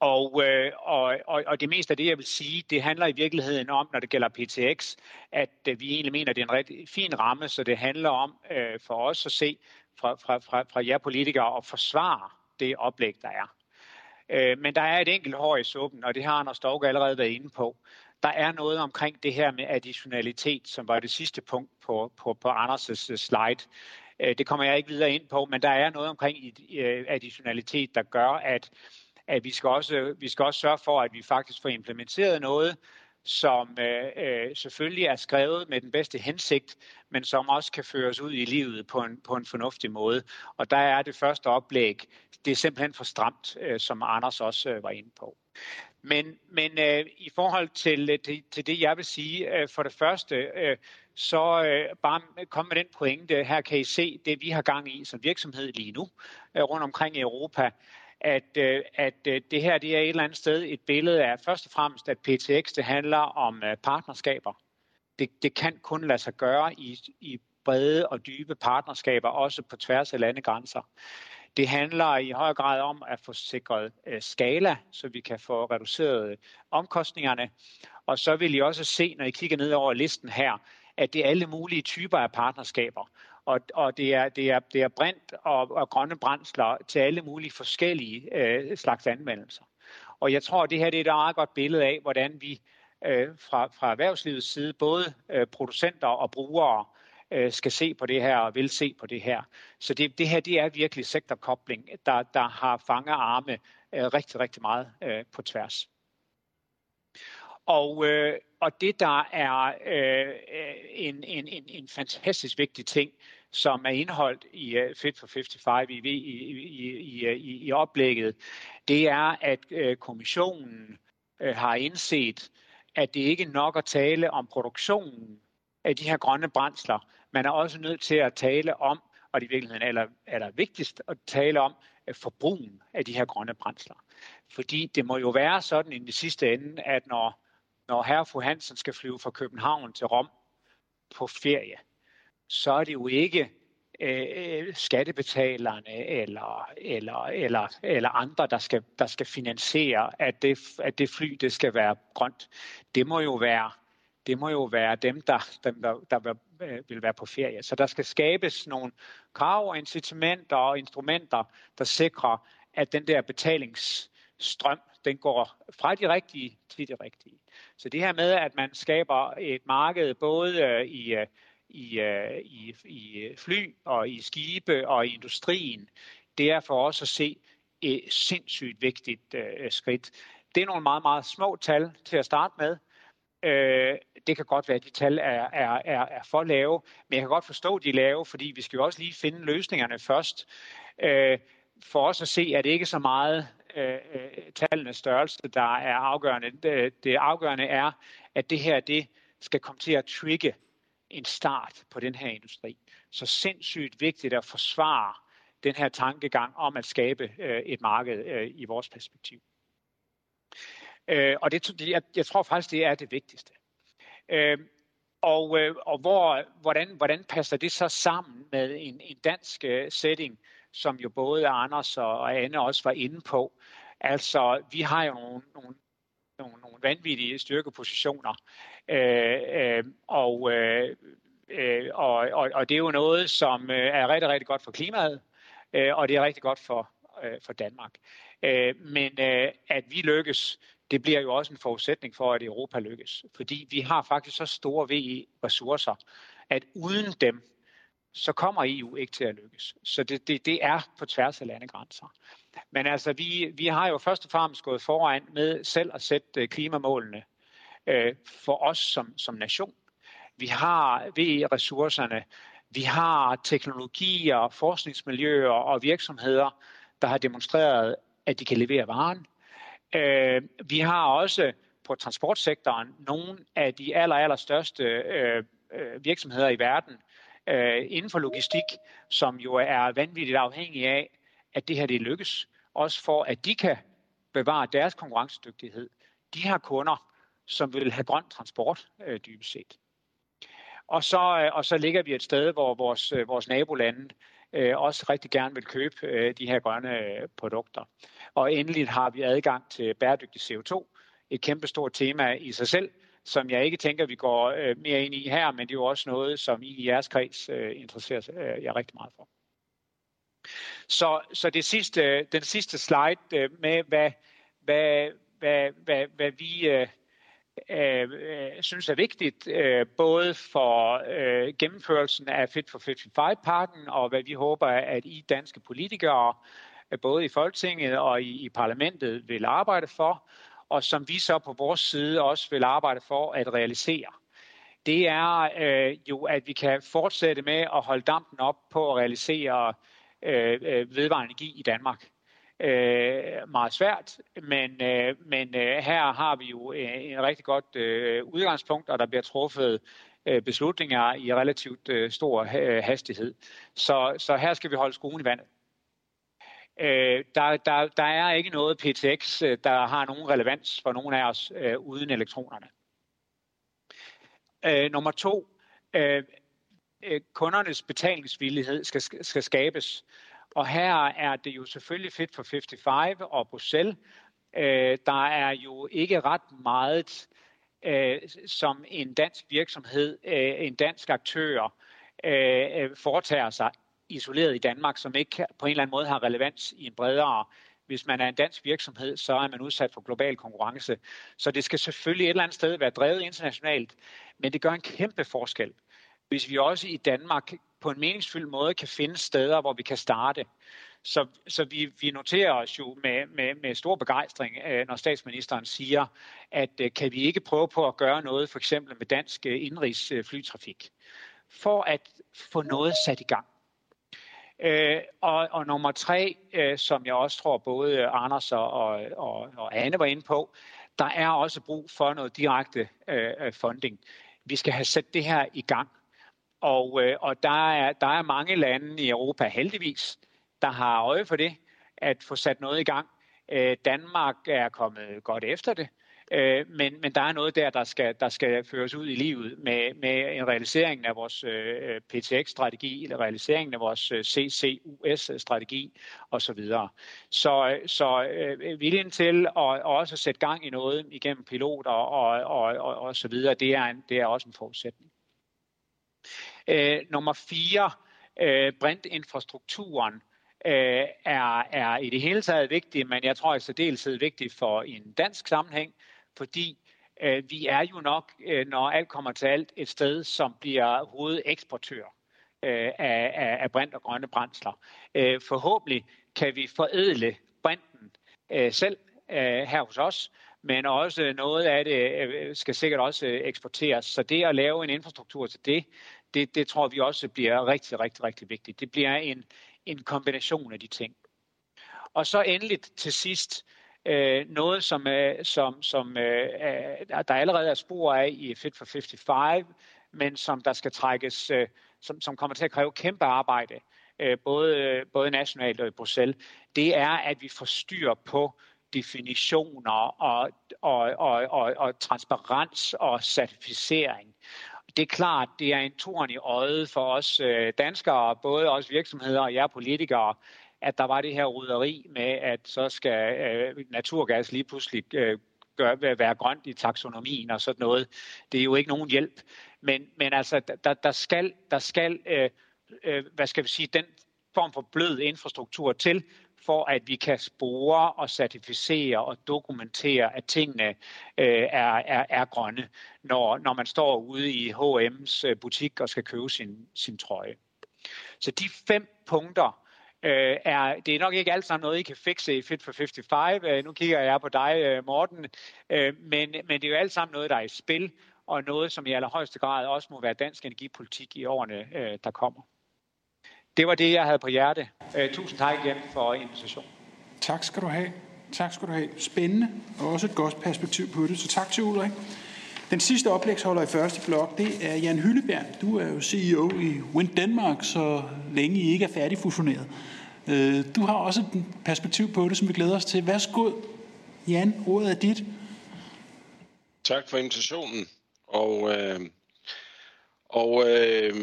og, øh, og, og, og det meste af det, jeg vil sige, det handler i virkeligheden om, når det gælder PTX, at øh, vi egentlig mener, at det er en rigtig fin ramme, så det handler om øh, for os at se fra, fra, fra, fra jer politikere at forsvare det oplæg, der er. Øh, men der er et enkelt hår i suppen, og det har Anders Storke allerede været inde på. Der er noget omkring det her med additionalitet, som var det sidste punkt på, på, på Anders' slide. Øh, det kommer jeg ikke videre ind på, men der er noget omkring øh, additionalitet, der gør, at, at vi, skal også, vi skal også sørge for, at vi faktisk får implementeret noget, som øh, øh, selvfølgelig er skrevet med den bedste hensigt, men som også kan føres ud i livet på en, på en fornuftig måde. Og der er det første oplæg, det er simpelthen for stramt, øh, som Anders også øh, var inde på. Men, men øh, i forhold til, øh, til, til det, jeg vil sige, øh, for det første, øh, så øh, bare kom med den pointe. Her kan I se det, vi har gang i som virksomhed lige nu øh, rundt omkring i Europa at, øh, at øh, det her det er et eller andet sted et billede af først og fremmest, at PTX det handler om øh, partnerskaber. Det, det kan kun lade sig gøre i, i brede og dybe partnerskaber, også på tværs af landegrænser. Det handler i høj grad om at få sikret øh, skala, så vi kan få reduceret øh, omkostningerne. Og så vil I også se, når I kigger ned over listen her, at det er alle mulige typer af partnerskaber og, og det, er, det, er, det er brint og, og grønne brændsler til alle mulige forskellige øh, slags anvendelser. Og jeg tror, at det her det er et meget godt billede af, hvordan vi øh, fra, fra erhvervslivets side, både øh, producenter og brugere, øh, skal se på det her og vil se på det her. Så det, det her det er virkelig sektorkobling, der, der har fanget arme øh, rigtig, rigtig meget øh, på tværs. Og, øh, og det, der er øh, øh en, en, en, en fantastisk vigtig ting, som er indholdt i øh, Fit for 55 i, i, i, i, i, oplægget, det er, at øh, kommissionen øh, har indset, at det ikke er nok at tale om produktionen af de her grønne brændsler. Man er også nødt til at tale om, og det i virkeligheden er, er der vigtigst at tale om, forbrugen af de her grønne brændsler. Fordi det må jo være sådan i den sidste ende, at når når herre og fru Hansen skal flyve fra København til Rom på ferie, så er det jo ikke øh, øh, skattebetalerne eller, eller, eller, eller andre, der skal, der skal finansiere, at det, at det fly det skal være grønt. Det må jo være, det må jo være dem, der, dem, der, der øh, vil, være på ferie. Så der skal skabes nogle krav og incitamenter og instrumenter, der sikrer, at den der betalingsstrøm, den går fra de rigtige til de rigtige. Så det her med, at man skaber et marked både øh, i i, øh, i, i, fly og i skibe og i industrien, det er for os at se et sindssygt vigtigt øh, skridt. Det er nogle meget, meget små tal til at starte med, Øh, det kan godt være, at de tal er, er, er, er for lave, men jeg kan godt forstå, at de er lave, fordi vi skal jo også lige finde løsningerne først. Øh, for os at se, at det ikke så meget øh, øh, tallenes størrelse, der er afgørende. Det, det afgørende er, at det her det skal komme til at trigge en start på den her industri. Så sindssygt vigtigt at forsvare den her tankegang om at skabe øh, et marked øh, i vores perspektiv. Øh, og det, jeg, jeg tror faktisk, det er det vigtigste. Øh, og øh, og hvor, hvordan, hvordan passer det så sammen med en, en dansk øh, setting, som jo både Anders og, og Anne også var inde på? Altså, vi har jo nogle, nogle, nogle, nogle vanvittige styrkepositioner, øh, øh, og, øh, øh, og, og, og det er jo noget, som øh, er rigtig, rigtig godt for klimaet, øh, og det er rigtig godt for, øh, for Danmark. Øh, men øh, at vi lykkes det bliver jo også en forudsætning for, at Europa lykkes. Fordi vi har faktisk så store VE-ressourcer, at uden dem, så kommer EU ikke til at lykkes. Så det, det, det er på tværs af landegrænser. Men altså, vi, vi har jo først og fremmest gået foran med selv at sætte øh, klimamålene øh, for os som, som nation. Vi har VE-ressourcerne, vi har teknologier, forskningsmiljøer og virksomheder, der har demonstreret, at de kan levere varen. Øh, vi har også på transportsektoren nogle af de aller, aller største øh, øh, virksomheder i verden øh, inden for logistik, som jo er vanvittigt afhængige af, at det her det lykkes. Også for, at de kan bevare deres konkurrencedygtighed. De har kunder, som vil have grøn transport øh, dybest set. Og så, øh, og så ligger vi et sted, hvor vores, øh, vores nabolande øh, også rigtig gerne vil købe øh, de her grønne øh, produkter. Og endelig har vi adgang til bæredygtig CO2, et kæmpestort tema i sig selv, som jeg ikke tænker, vi går øh, mere ind i her, men det er jo også noget, som I i jeres kreds øh, interesserer øh, jer rigtig meget for. Så, så det sidste, den sidste slide øh, med, hvad, hvad, hvad, hvad, hvad vi øh, øh, øh, synes er vigtigt, øh, både for øh, gennemførelsen af Fit for 55-pakken, og hvad vi håber, at I danske politikere øh, både i Folketinget og i, i parlamentet vil arbejde for, og som vi så på vores side også vil arbejde for at realisere. Det er øh, jo, at vi kan fortsætte med at holde dampen op på at realisere øh, Øh, øh vedvarende energi i Danmark. Øh, meget svært, men, øh, men øh, her har vi jo en, en rigtig godt øh, udgangspunkt, og der bliver truffet øh, beslutninger i relativt øh, stor øh, hastighed. Så, så her skal vi holde skruen i vandet. Øh, der, der, der er ikke noget PTX, øh, der har nogen relevans for nogen af os øh, uden elektronerne. Øh, nummer to, øh, øh, kundernes betalingsvillighed skal, skal skabes. Og her er det jo selvfølgelig Fit for 55 og Bruxelles. Øh, der er jo ikke ret meget, øh, som en dansk virksomhed, øh, en dansk aktør, øh, øh foretager sig isoleret i Danmark, som ikke på en eller anden måde har relevans i en bredere hvis man er en dansk virksomhed, så er man udsat for global konkurrence. Så det skal selvfølgelig et eller andet sted være drevet internationalt, men det gør en kæmpe forskel, hvis vi også i Danmark på en meningsfyldt måde kan finde steder, hvor vi kan starte. Så, så vi, vi noterer os jo med, med, med stor begejstring, øh, når statsministeren siger, at øh, kan vi ikke prøve på at gøre noget, for eksempel med dansk indrigs indrigsflytrafik, for at få noget sat i gang. Øh, og, og nummer tre, øh, som jeg også tror både Anders og, og, og Anne var inde på, der er også brug for noget direkte øh, funding. Vi skal have sat det her i gang. Og, øh, og der, er, der er mange lande i Europa heldigvis, der har øje for det, at få sat noget i gang. Øh, Danmark er kommet godt efter det. Øh, men, men der er noget der, der skal, der skal føres ud i livet med, med en realisering af vores øh, PTX-strategi, eller realiseringen af vores øh, CCUS-strategi osv. Så, så øh, viljen til at også sætte gang i noget igennem piloter og, og, og, og så videre, det er, en, det er også en forudsætning. Øh, nummer fire, øh, brintinfrastrukturen øh, er, er i det hele taget vigtig, men jeg tror i særdeleshed vigtig for en dansk sammenhæng, fordi øh, vi er jo nok, øh, når alt kommer til alt, et sted, som bliver hovedeksportør øh, af, af, af brint og grønne brændsler. Øh, forhåbentlig kan vi forædle brinten øh, selv øh, her hos os, men også noget af det øh, skal sikkert også eksporteres. Så det at lave en infrastruktur til det, det, det tror vi også bliver rigtig, rigtig, rigtig vigtigt. Det bliver en, en kombination af de ting. Og så endeligt til sidst, øh, noget som, øh, som, som øh, der allerede er spor af i Fit for 55, men som der skal trækkes, øh, som, som kommer til at kræve kæmpe arbejde, øh, både, både nationalt og i Bruxelles, det er, at vi får styr på definitioner og, og, og, og, og transparens og certificering det er klart, det er en torn i øjet for os øh, danskere, både os virksomheder og jer politikere, at der var det her ryderi med, at så skal øh, naturgas lige pludselig øh, gøre, være grønt i taksonomien og sådan noget. Det er jo ikke nogen hjælp. Men, men altså, der, der skal, der skal øh, øh, hvad skal vi sige, den form for blød infrastruktur til, for at vi kan spore og certificere og dokumentere, at tingene øh, er, er, er grønne, når, når man står ude i H&M's øh, butik og skal købe sin, sin trøje. Så de fem punkter, øh, er, det er nok ikke alt sammen noget, I kan fikse i Fit for 55. Øh, nu kigger jeg på dig, øh, Morten, øh, men, men det er jo alt sammen noget, der er i spil, og noget, som i allerhøjeste grad også må være dansk energipolitik i årene, øh, der kommer. Det var det, jeg havde på hjerte. Uh, tusind tak igen for invitationen. Tak skal du have. Tak skal du have. Spændende, og også et godt perspektiv på det. Så tak til Ulrik. Den sidste oplægsholder i første blok, det er Jan Hylleberg. Du er jo CEO i Wind Denmark, så længe I ikke er færdigfusioneret. Øh, du har også et perspektiv på det, som vi glæder os til. Værsgo, Jan, ordet er dit. Tak for invitationen. Og øh, og øh,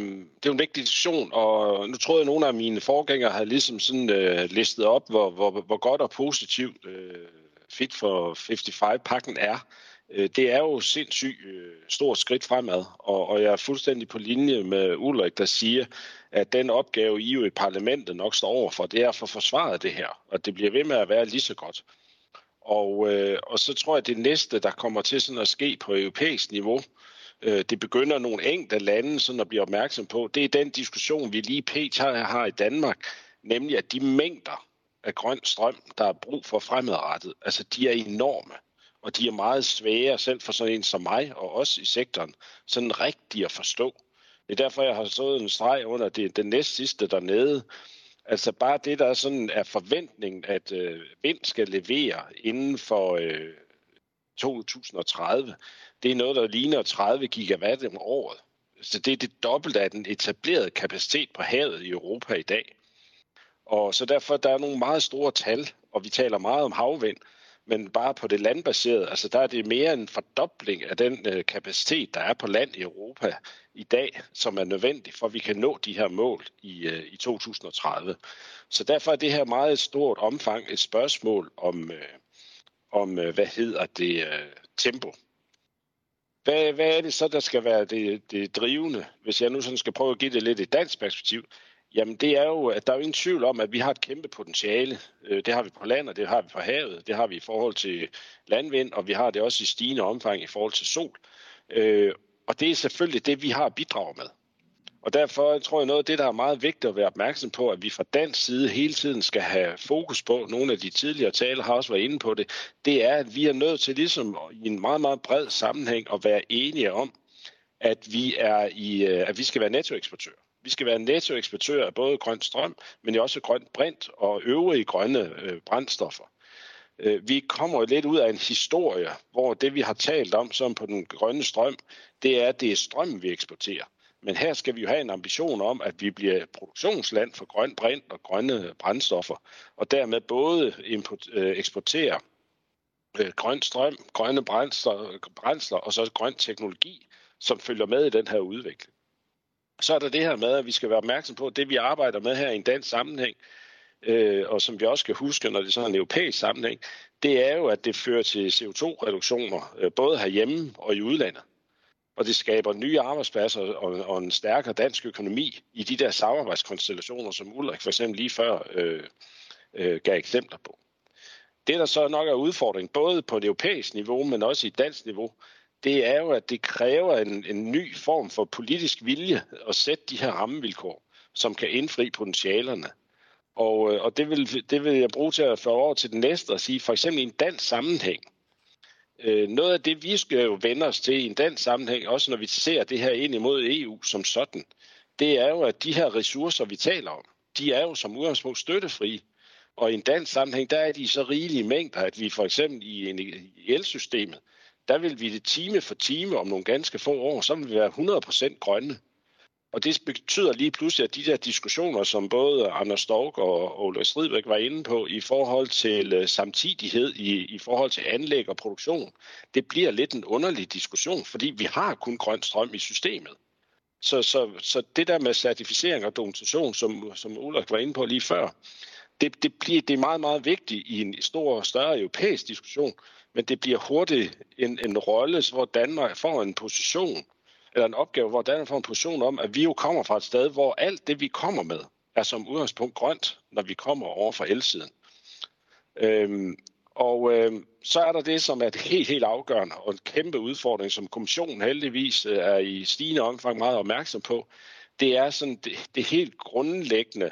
det er en vigtig diskussion, og nu tror jeg, at nogle af mine forgængere havde ligesom sådan øh, listet op, hvor, hvor, hvor godt og positivt øh, Fit for 55-pakken er. Øh, det er jo sindssygt øh, stort skridt fremad, og, og jeg er fuldstændig på linje med Ulrik, der siger, at den opgave, I jo i parlamentet nok står over for, det er at få forsvaret det her, og det bliver ved med at være lige så godt. Og, øh, og så tror jeg, at det næste, der kommer til sådan at ske på europæisk niveau, øh, Øh, det begynder nogle enkelte lande sådan at blive opmærksom på, det er den diskussion, vi lige pt. har i Danmark, nemlig at de mængder af grøn strøm, der er brug for fremadrettet, altså de er enorme, og de er meget svære selv for sådan en som mig og os i sektoren, sådan rigtigt at forstå. Det er derfor, jeg har stået en streg under det, den næst sidste dernede. Altså bare det, der er sådan er forventningen, at øh, vind skal levere inden for øh, 2030, det er noget, der ligner 30 gigawatt om året. Så det er det dobbelte af den etablerede kapacitet på havet i Europa i dag. Og så derfor der er nogle meget store tal, og vi taler meget om havvind, men bare på det landbaserede, altså der er det mere en fordobling af den øh, kapacitet, der er på land i Europa i dag, som er nødvendig for, at vi kan nå de her mål i, øh, i 2030. Så derfor er det her meget stort omfang et spørgsmål om, øh, om øh, hvad hedder det, øh, tempo. Hvad, hvad er det så, der skal være det, det drivende? Hvis jeg nu sådan skal prøve at give det lidt et dansk perspektiv, jamen det er jo, at der er jo ingen tvivl om, at vi har et kæmpe potentiale. Øh, det har vi på land, og det har vi på havet. Det har vi i forhold til landvind, og vi har det også i stigende omfang i forhold til sol. Og det er selvfølgelig det, vi har at bidrage med. Og derfor tror jeg noget af det, der er meget vigtigt at være opmærksom på, at vi fra dansk side hele tiden skal have fokus på, nogle af de tidligere taler har også været inde på det, det er, at vi er nødt til ligesom i en meget, meget bred sammenhæng at være enige om, at vi, er i, øh, at vi skal være nettoeksportør. Vi skal være nettoeksportør af både grøn strøm, men også grønt brint og øvrige grønne øh, brændstoffer. Øh, vi kommer lidt ud af en historie, hvor det vi har talt om som på den grønne strøm, det er, at det er strøm, vi eksporterer. Men her skal vi jo have en ambition om, at vi bliver produktionsland for grøn brint og grønne brændstoffer, og dermed både import, øh, eksportere øh, grøn strøm, grønne brændsler, brændsler og så grøn teknologi, som følger med i den her udvikling. Så er der det her med, at vi skal være opmærksom på, at det vi arbejder med her i en dansk sammenhæng, øh, og som vi også skal huske, når det er sådan en europæisk sammenhæng, det er jo, at det fører til CO2-reduktioner, øh, både herhjemme og i udlandet. Og det skaber nye arbejdspladser og, og en stærkere dansk økonomi i de der samarbejdskonstellationer, som Ulrik for eksempel lige før øh, øh, gav eksempler på. Det, der så nok er udfordring, både på det europæiske niveau, men også i dansk niveau, det er jo, at det kræver en, en ny form for politisk vilje at sætte de her rammevilkår, som kan indfri potentialerne. Og, øh, og det, vil, det vil jeg bruge til at få over til den næste og sige, for eksempel i en dansk sammenhæng. Øh, noget af det, vi skal jo vende os til i en dansk sammenhæng, også når vi ser det her ind imod EU som sådan, det er jo, at de her ressourcer, vi taler om, de er jo som udgangspunkt støttefri. Og i en dansk sammenhæng, der er de så rigelige mængder, at vi for eksempel i, en, i elsystemet, der vil vi det time for time om nogle ganske få år, så vil vi være 100% grønne. Og det betyder lige pludselig, at de der diskussioner, som både Anders Stork og Ole Stridbæk var inde på i forhold til øh, samtidighed, i, i forhold til anlæg og produktion, det bliver lidt en underlig diskussion, fordi vi har kun grøn strøm i systemet. Så, så, så det der med certificering og dokumentation, som, som Ulrik var inde på lige før, det, det, bliver, det er meget, meget vigtigt i en stor og større europæisk diskussion, men det bliver hurtigt en, en rolle, hvor Danmark får en position, eller en opgave, hvor Danmark får en position om, at vi jo kommer fra et sted, hvor alt det, vi kommer med, er som udgangspunkt grønt, når vi kommer over fra elsiden. Øhm, og øhm, så er der det, som er det helt, helt afgørende og en kæmpe udfordring, som kommissionen heldigvis øh, er i stigende omfang meget opmærksom på. Det er sådan det, det helt grundlæggende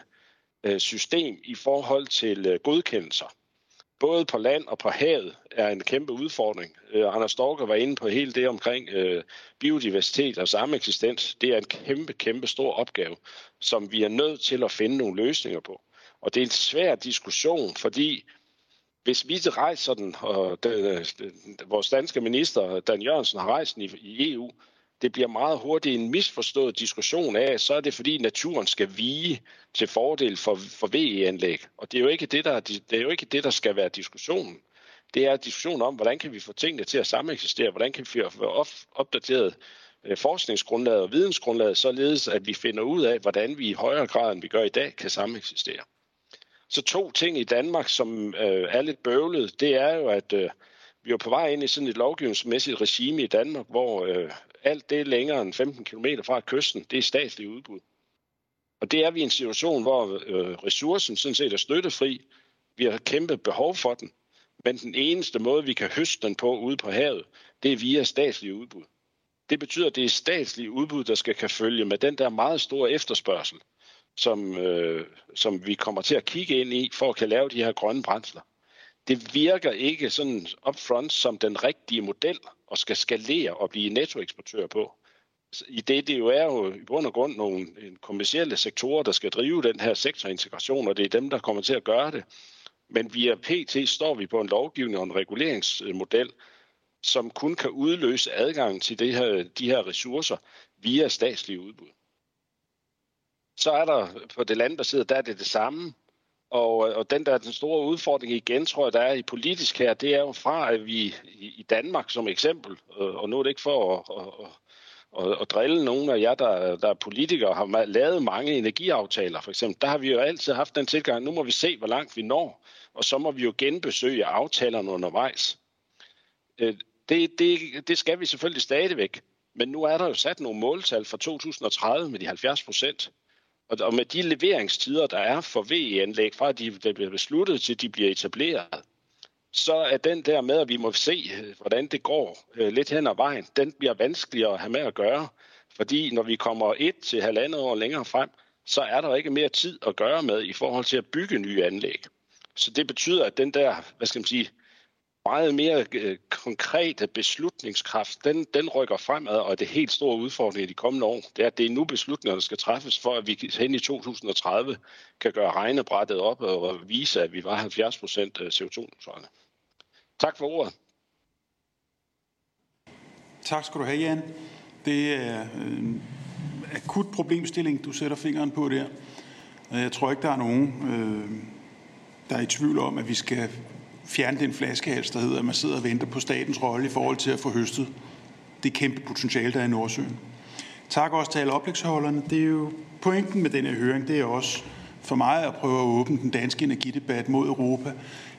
øh, system i forhold til øh, godkendelser både på land og på havet er en kæmpe udfordring. Øh, Anders Storker var inde på hele det omkring øh, biodiversitet og sameksistens. Det er en kæmpe, kæmpe stor opgave, som vi er nødt til at finde nogle løsninger på. Og det er en svær diskussion, fordi hvis vi rejser den, og den, øh, den, vores danske minister, Dan Jørgensen, har rejst den i, i EU, det bliver meget hurtigt en misforstået diskussion af, så er det fordi naturen skal vige til fordel for, for VE-anlæg. Og det er, jo ikke det, der, det er jo ikke det, der skal være diskussionen. Det er diskussion om, hvordan kan vi få tingene til at sameksistere, hvordan kan vi få opdateret øh, forskningsgrundlaget og vidensgrundlaget, således at vi finder ud af, hvordan vi i højere grad, end vi gør i dag, kan sameksistere. Så to ting i Danmark, som øh, er lidt bøvlet, det er jo, at øh, vi er på vej ind i sådan et lovgivningsmæssigt regime i Danmark, hvor øh, alt det længere end 15 km fra kysten, det er statsligt udbud. Og det er vi i en situation, hvor øh, ressourcen sådan set er støttefri. Vi har kæmpe behov for den. Men den eneste måde, vi kan høste den på ude på havet, det er via statslige udbud. Det betyder, at det er statslige udbud, der skal kan følge med den der meget store efterspørgsel, som, øh, som vi kommer til at kigge ind i, for at kan lave de her grønne brændsler det virker ikke sådan upfront som den rigtige model og skal skalere og blive nettoeksportør på. I det, det jo er jo i bund og grund nogle kommersielle sektorer, der skal drive den her sektorintegration, og det er dem, der kommer til at gøre det. Men via PT står vi på en lovgivning og en reguleringsmodel, som kun kan udløse adgang til det her, de her ressourcer via statslige udbud. Så er der på det landbaserede, der er det det samme. Og, øh, og den der den store udfordring igen, tror jeg, der er i politisk her, det er jo fra, at vi i Danmark som eksempel, øh, og nu er det ikke for at, at, at, at drille nogen af jer, der, der er politikere, har lavet mange energiaftaler for eksempel. Der har vi jo altid haft den tilgang, nu må vi se, hvor langt vi når, og så må vi jo genbesøge aftalerne undervejs. Øh, det, det, det skal vi selvfølgelig stadigvæk, men nu er der jo sat nogle måltal for 2030 med de 70 procent. Og med de leveringstider, der er for VE-anlæg, fra de, de bliver besluttet til de bliver etableret, så er den der med, at vi må se, øh, hvordan det går øh, lidt hen ad vejen, den bliver vanskeligere at have med at gøre. Fordi når vi kommer et til halvandet år længere frem, så er der ikke mere tid at gøre med i forhold til at bygge nye anlæg. Så det betyder, at den der, hvad skal man sige, meget mere øh, konkrete beslutningskraft, den, den rykker fremad, og det helt store udfordring i de kommende år, det er, at det er nu beslutninger, der skal træffes, for at vi hen i 2030 kan gøre regnebrættet op og vise, at vi var 70 procent øh, CO2-neutrale. Tak for ordet. Tak skal du have, Jan. Det er en akut problemstilling, du sætter fingeren på der. Jeg tror ikke, der er nogen, øh, der er i tvivl om, at vi skal fjerne den flaskehals, der hedder, at man sidder og venter på statens rolle i forhold til at få høstet det kæmpe potentiale, der er i Nordsøen. Tak også til alle oplægsholderne. Det er jo pointen med den her høring, det er også for mig at prøve at åbne den danske energidebat mod Europa.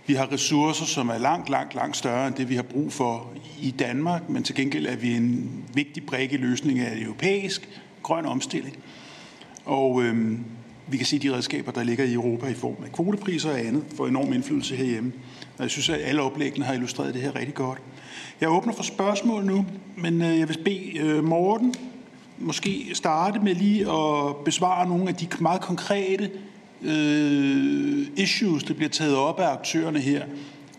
Vi har ressourcer, som er langt, langt, langt større end det, vi har brug for i Danmark, men til gengæld er vi en vigtig brik i løsningen af en europæisk grøn omstilling. Og øhm, vi kan se de redskaber, der ligger i Europa i form af kvotepriser og andet, får enorm indflydelse herhjemme. Og jeg synes, at alle oplæggene har illustreret det her rigtig godt. Jeg åbner for spørgsmål nu, men øh, jeg vil bede øh, Morten måske starte med lige at besvare nogle af de meget konkrete øh, issues, der bliver taget op af aktørerne her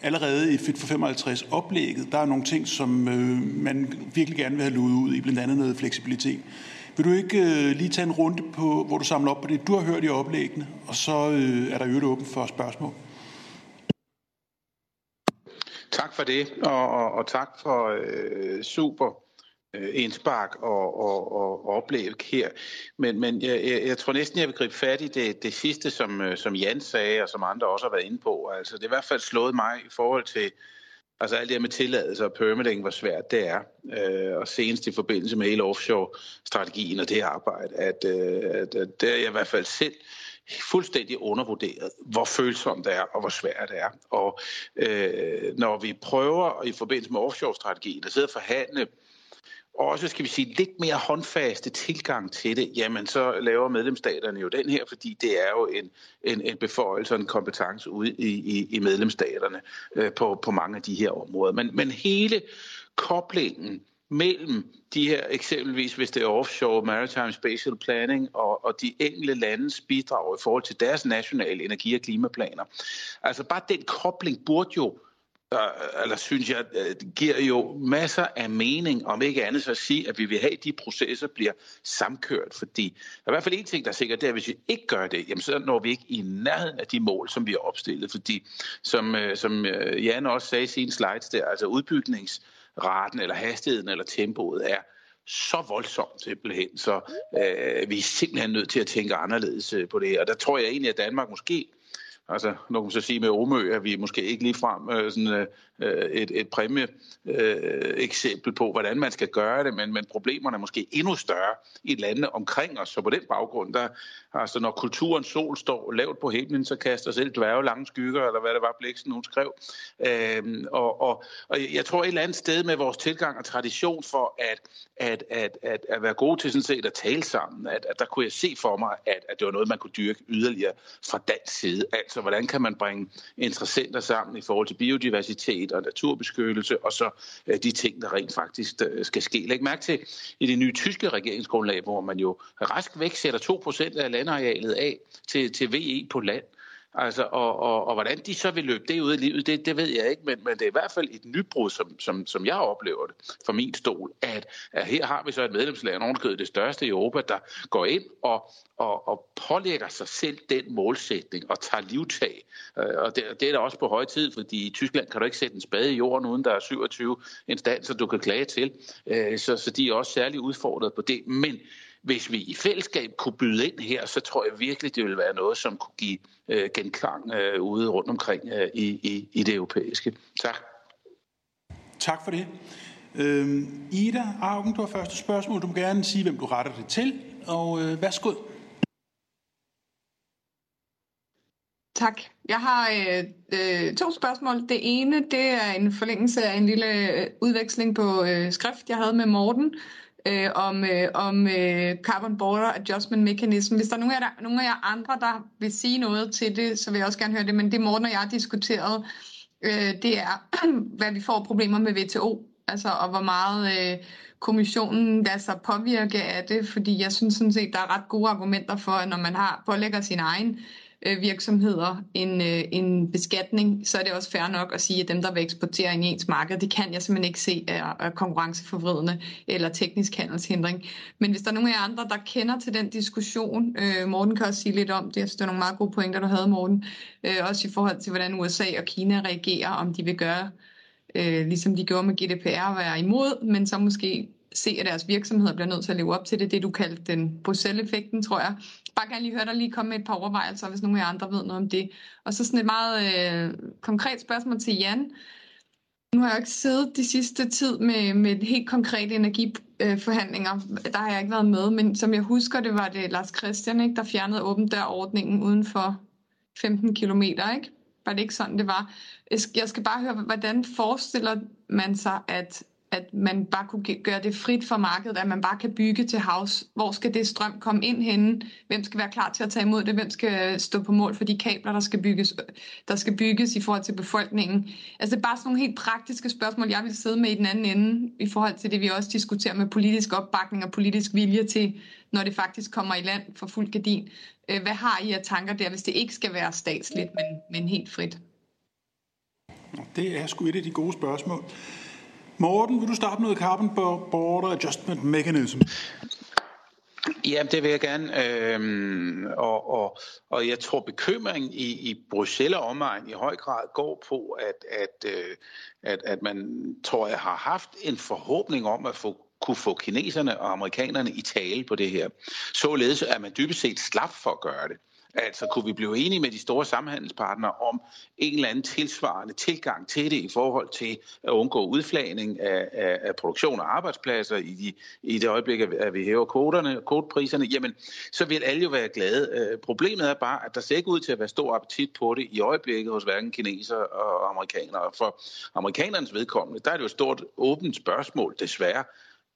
allerede i Fit for 55 oplægget. Der er nogle ting, som øh, man virkelig gerne vil have luet ud i, blandt andet noget fleksibilitet. Vil du ikke øh, lige tage en runde på, hvor du samler op på det, du har hørt i oplæggene, og så øh, er der øvrigt åben for spørgsmål. Tak for det, og, og, og tak for øh, super øh, indspark og, og, og oplæg her. Men, men jeg, jeg, jeg tror næsten, jeg vil gribe fat i det, det sidste, som, øh, som Jan sagde, og som andre også har været inde på. Altså, det er i hvert fald slået mig i forhold til altså alt det her med tilladelse og permitting, hvor svært det er. Øh, og senest i forbindelse med hele offshore-strategien og det arbejde, at, øh, at, at det er jeg i hvert fald selv fuldstændig undervurderet, hvor følsomt det er, og hvor svært det er. Og øh, når vi prøver i forbindelse med offshore-strategien at sidde og forhandle også, skal vi sige, lidt mere håndfaste tilgang til det, jamen så laver medlemsstaterne jo den her, fordi det er jo en, en, en beføjelse og en kompetence ude i, i, i medlemsstaterne øh, på, på mange af de her områder. Men, men hele koblingen mellem de her eksempelvis, hvis det er offshore maritime spatial planning og, og de enkelte landes bidrag i forhold til deres nationale energi- og klimaplaner. Altså bare den kobling burde jo eller synes jeg, øh, giver jo masser af mening, om ikke andet så at sige, at vi vil have, at de processer bliver samkørt, fordi der er i hvert fald en ting, der er sikkert, det er, at hvis vi ikke gør det, jamen så når vi ikke i nærheden af de mål, som vi har opstillet, fordi som, øh, som øh, Jan også sagde i sine slides der, altså udbygningsraten eller hastigheden eller tempoet er så voldsomt simpelthen, så øh, vi er simpelthen nødt til at tænke anderledes på det her. Og der tror jeg egentlig, at Danmark måske Altså, nu kan man så sige med Omø, at vi måske ikke lige frem øh, sådan, øh, Øh, et, et præmie øh, eksempel på, hvordan man skal gøre det, men, men problemerne er måske endnu større i landene omkring os. Så på den baggrund, der, altså når kulturens sol står lavt på himlen, så kaster selv dværge lange skygger, eller hvad det var, Bliksen hun skrev. Øh, og, og, og jeg tror et eller andet sted med vores tilgang og tradition for at, at, at, at, at være gode til sådan set at tale sammen, at, at der kunne jeg se for mig, at, at det var noget, man kunne dyrke yderligere fra dansk side. Altså, hvordan kan man bringe interessenter sammen i forhold til biodiversitet og naturbeskyttelse, og så øh, de ting, der rent faktisk øh, skal ske. Læg mærke til i det nye tyske regeringsgrundlag, hvor man jo rask væk sætter 2% af landarealet af til, til VE på land. Altså, og, og, og hvordan de så vil løbe det ud i livet, det, det ved jeg ikke, men, men det er i hvert fald et nybrud, som, som, som jeg oplever det fra min stol, at, at her har vi så et medlemsland, ovenkøbet det største i Europa, der går ind og, og, og pålægger sig selv den målsætning og tager livtag. Øh, og det, det er da også på høj tid, fordi i Tyskland kan du ikke sætte en spade i jorden, uden der er 27 instanser, du kan klage til. Øh, så, så de er også særligt udfordret på det. Men hvis vi i fællesskab kunne byde ind her, så tror jeg virkelig, det ville være noget, som kunne give øh, genklang øh, ude rundt omkring øh, i, i, i det europæiske. Tak. Tak for det. Øh, Ida Augen, du har første spørgsmål. Du må gerne sige, hvem du retter det til, og øh, værsgo. Tak. Jeg har øh, øh, to spørgsmål. Det ene, det er en forlængelse af en lille øh, udveksling på øh, skrift, jeg havde med Morten øh, Øh, om, øh, om øh, Carbon Border Adjustment Mechanism. Hvis der er nogen af, der, nogen af jer andre, der vil sige noget til det, så vil jeg også gerne høre det. Men det Morten og jeg har diskuteret, øh, det er, <clears throat> hvad vi får problemer med WTO. Altså, og hvor meget øh, kommissionen lader sig påvirke af det. Fordi jeg synes sådan set, der er ret gode argumenter for, at når man har pålægger sin egen øh, virksomheder en, øh, en beskatning, så er det også fair nok at sige, at dem, der vil eksportere i ens marked, det kan jeg simpelthen ikke se er, er konkurrenceforvridende eller teknisk handelshindring. Men hvis der er nogen af jer andre, der kender til den diskussion, øh, Morten kan også sige lidt om det, jeg synes, det er nogle meget gode pointer, du havde, Morten, øh, også i forhold til, hvordan USA og Kina reagerer, om de vil gøre, øh, ligesom de gjorde med GDPR, være imod, men så måske se, at deres virksomheder bliver nødt til at leve op til det. Det, du kaldte den Bruxelles-effekten, tror jeg. Bare gerne lige høre dig lige komme med et par overvejelser, hvis nogen af jer andre ved noget om det. Og så sådan et meget øh, konkret spørgsmål til Jan. Nu har jeg ikke siddet de sidste tid med, med helt konkrete energiforhandlinger. Der har jeg ikke været med, men som jeg husker det, var det Lars Christian, ikke, der fjernede åben dør-ordningen uden for 15 kilometer, ikke? Var det ikke sådan, det var? Jeg skal bare høre, hvordan forestiller man sig, at at man bare kunne gøre det frit for markedet, at man bare kan bygge til havs. Hvor skal det strøm komme ind henne? Hvem skal være klar til at tage imod det? Hvem skal stå på mål for de kabler, der skal bygges, der skal bygges i forhold til befolkningen? Altså det er bare sådan nogle helt praktiske spørgsmål, jeg vil sidde med i den anden ende, i forhold til det, vi også diskuterer med politisk opbakning og politisk vilje til, når det faktisk kommer i land for fuld gardin. Øh, hvad har I af tanker der, hvis det ikke skal være statsligt, men, men helt frit? Det er sgu et af de gode spørgsmål. Morten, vil du starte med Carbon Border Adjustment Mechanism? Ja, det vil jeg gerne. Øhm, og, og, og jeg tror, bekymringen i, i Bruxelles og omegn i høj grad går på, at, at, øh, at, at man, tror jeg, har haft en forhåbning om at få kunne få kineserne og amerikanerne i tale på det her. Således er man dybest set slap for at gøre det. Altså kunne vi blive enige med de store samhandelspartnere om en eller anden tilsvarende tilgang til det i forhold til at undgå udflagning af, af, af produktion og arbejdspladser i, de, i det øjeblik, at vi hæver kvoterne, kvotepriserne, jamen så vil alle jo være glade. Øh, problemet er bare, at der ser ikke ud til at være stor appetit på det i øjeblikket hos hverken kineser og amerikanere. For amerikanernes vedkommende, der er det jo et stort åbent spørgsmål, desværre,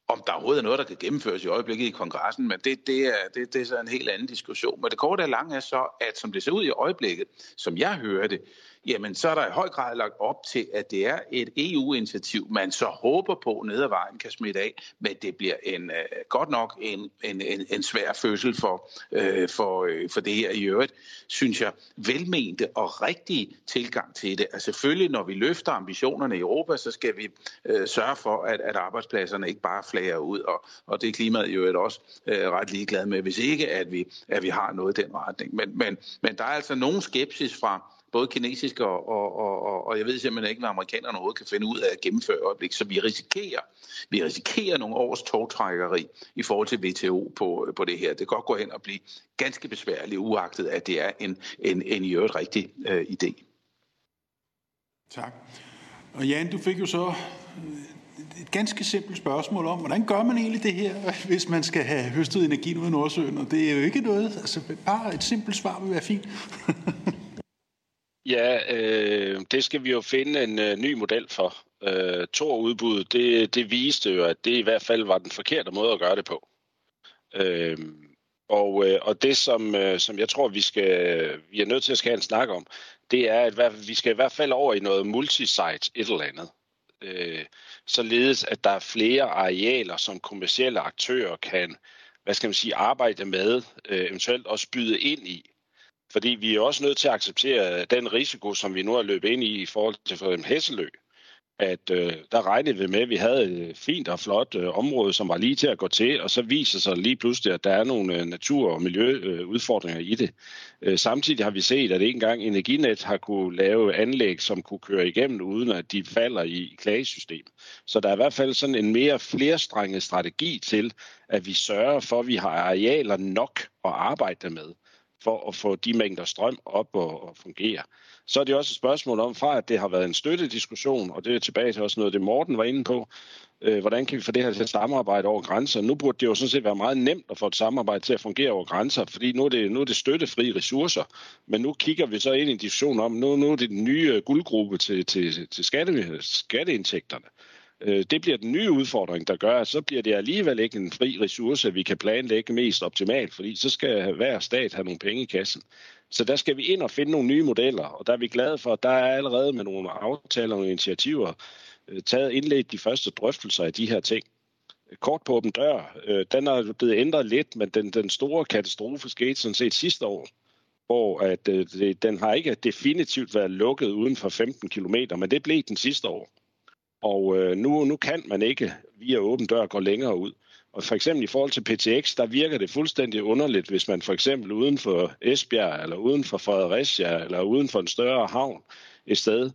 om der overhovedet er noget, der kan gennemføres i øjeblikket i kongressen, men det, det, er, det, det er så en helt anden diskussion. Men det korte og lange er så, at som det ser ud i øjeblikket, som jeg hører det, jamen så er der i høj grad lagt op til, at det er et EU-initiativ, man så håber på ned ad vejen kan smitte af, men det bliver en, uh, godt nok en, en, en, en svær fødsel for, uh, for, uh, for det her i øvrigt, synes jeg, velmente og rigtige tilgang til det. Altså selvfølgelig, når vi løfter ambitionerne i Europa, så skal vi uh, sørge for, at, at arbejdspladserne ikke bare flager ud, og, og det er klimaet jo også uh, ret ligeglad med, hvis ikke, at vi, at vi har noget i den retning. Men, men, men der er altså nogen skepsis fra både kinesiske og, og, og, og jeg ved simpelthen ikke, hvad amerikanerne overhovedet kan finde ud af at gennemføre øjeblik. Så vi risikerer, vi risikerer nogle års togtrækkeri i forhold til WTO på, på det her. Det kan godt gå hen og blive ganske besværligt, uagtet at det er en, en, en i øvrigt rigtig øh, idé. Tak. Og Jan, du fik jo så øh, et ganske simpelt spørgsmål om, hvordan gør man egentlig det her, <laughs> hvis man skal have høstet energi ud af Nordsøen? Og det er jo ikke noget, altså bare et simpelt svar vil være fint. <laughs> Ja, øh, det skal vi jo finde en øh, ny model for. Øh, Tor-udbud, det, det viste jo, at det i hvert fald var den forkerte måde at gøre det på. Øh, og, øh, og det, som, øh, som jeg tror, vi, skal, vi er nødt til at skal have en snak om, det er, at vi skal i hvert fald over i noget multisite et eller andet. Øh, således, at der er flere arealer, som kommersielle aktører kan hvad skal man sige, arbejde med, øh, eventuelt også byde ind i. Fordi vi er også nødt til at acceptere den risiko, som vi nu har løbet ind i i forhold til for eksempel Hesselø. At øh, der regnede vi med, at vi havde et øh, fint og flot øh, område, som var lige til at gå til, og så viser sig lige pludselig, at der er nogle øh, natur- og miljøudfordringer øh, i det. Øh, samtidig har vi set, at ikke engang Energinet har kunne lave anlæg, som kunne køre igennem, uden at de falder i klagesystem. Så der er i hvert fald sådan en mere flerstrenget strategi til, at vi sørger for, at vi har arealer nok at arbejde med for at få de mængder strøm op og, og fungere. Så er det også et spørgsmål om, fra at det har været en støttediskussion, og det er tilbage til også noget, det Morten var inde på, øh, hvordan kan vi få det her til at samarbejde over grænser? Nu burde det jo sådan set være meget nemt at få et samarbejde til at fungere over grænser, fordi nu er det, nu er det støttefri ressourcer, men nu kigger vi så ind i en diskussion om, nu, nu er det den nye guldgruppe til, til, til skatte, skatteindtægterne. Øh, det bliver den nye udfordring, der gør, at så bliver det alligevel ikke en fri ressource, vi kan planlægge mest optimalt, fordi så skal hver stat have nogle penge i kassen. Så der skal vi ind og finde nogle nye modeller, og der er vi glade for, at der er allerede med nogle aftaler og initiativer øh, taget indledt de første drøftelser af de her ting. Kort på åben dør, øh, den er blevet ændret lidt, men den, den store katastrofe skete sådan set sidste år, hvor at, øh, den har ikke definitivt været lukket uden for 15 km, men det blev den sidste år. Og øh, nu, nu kan man ikke via åben dør gå længere ud. Og for eksempel i forhold til PTX, der virker det fuldstændig underligt, hvis man for eksempel uden for Esbjerg, eller uden for Fredericia, eller uden for en større havn et sted,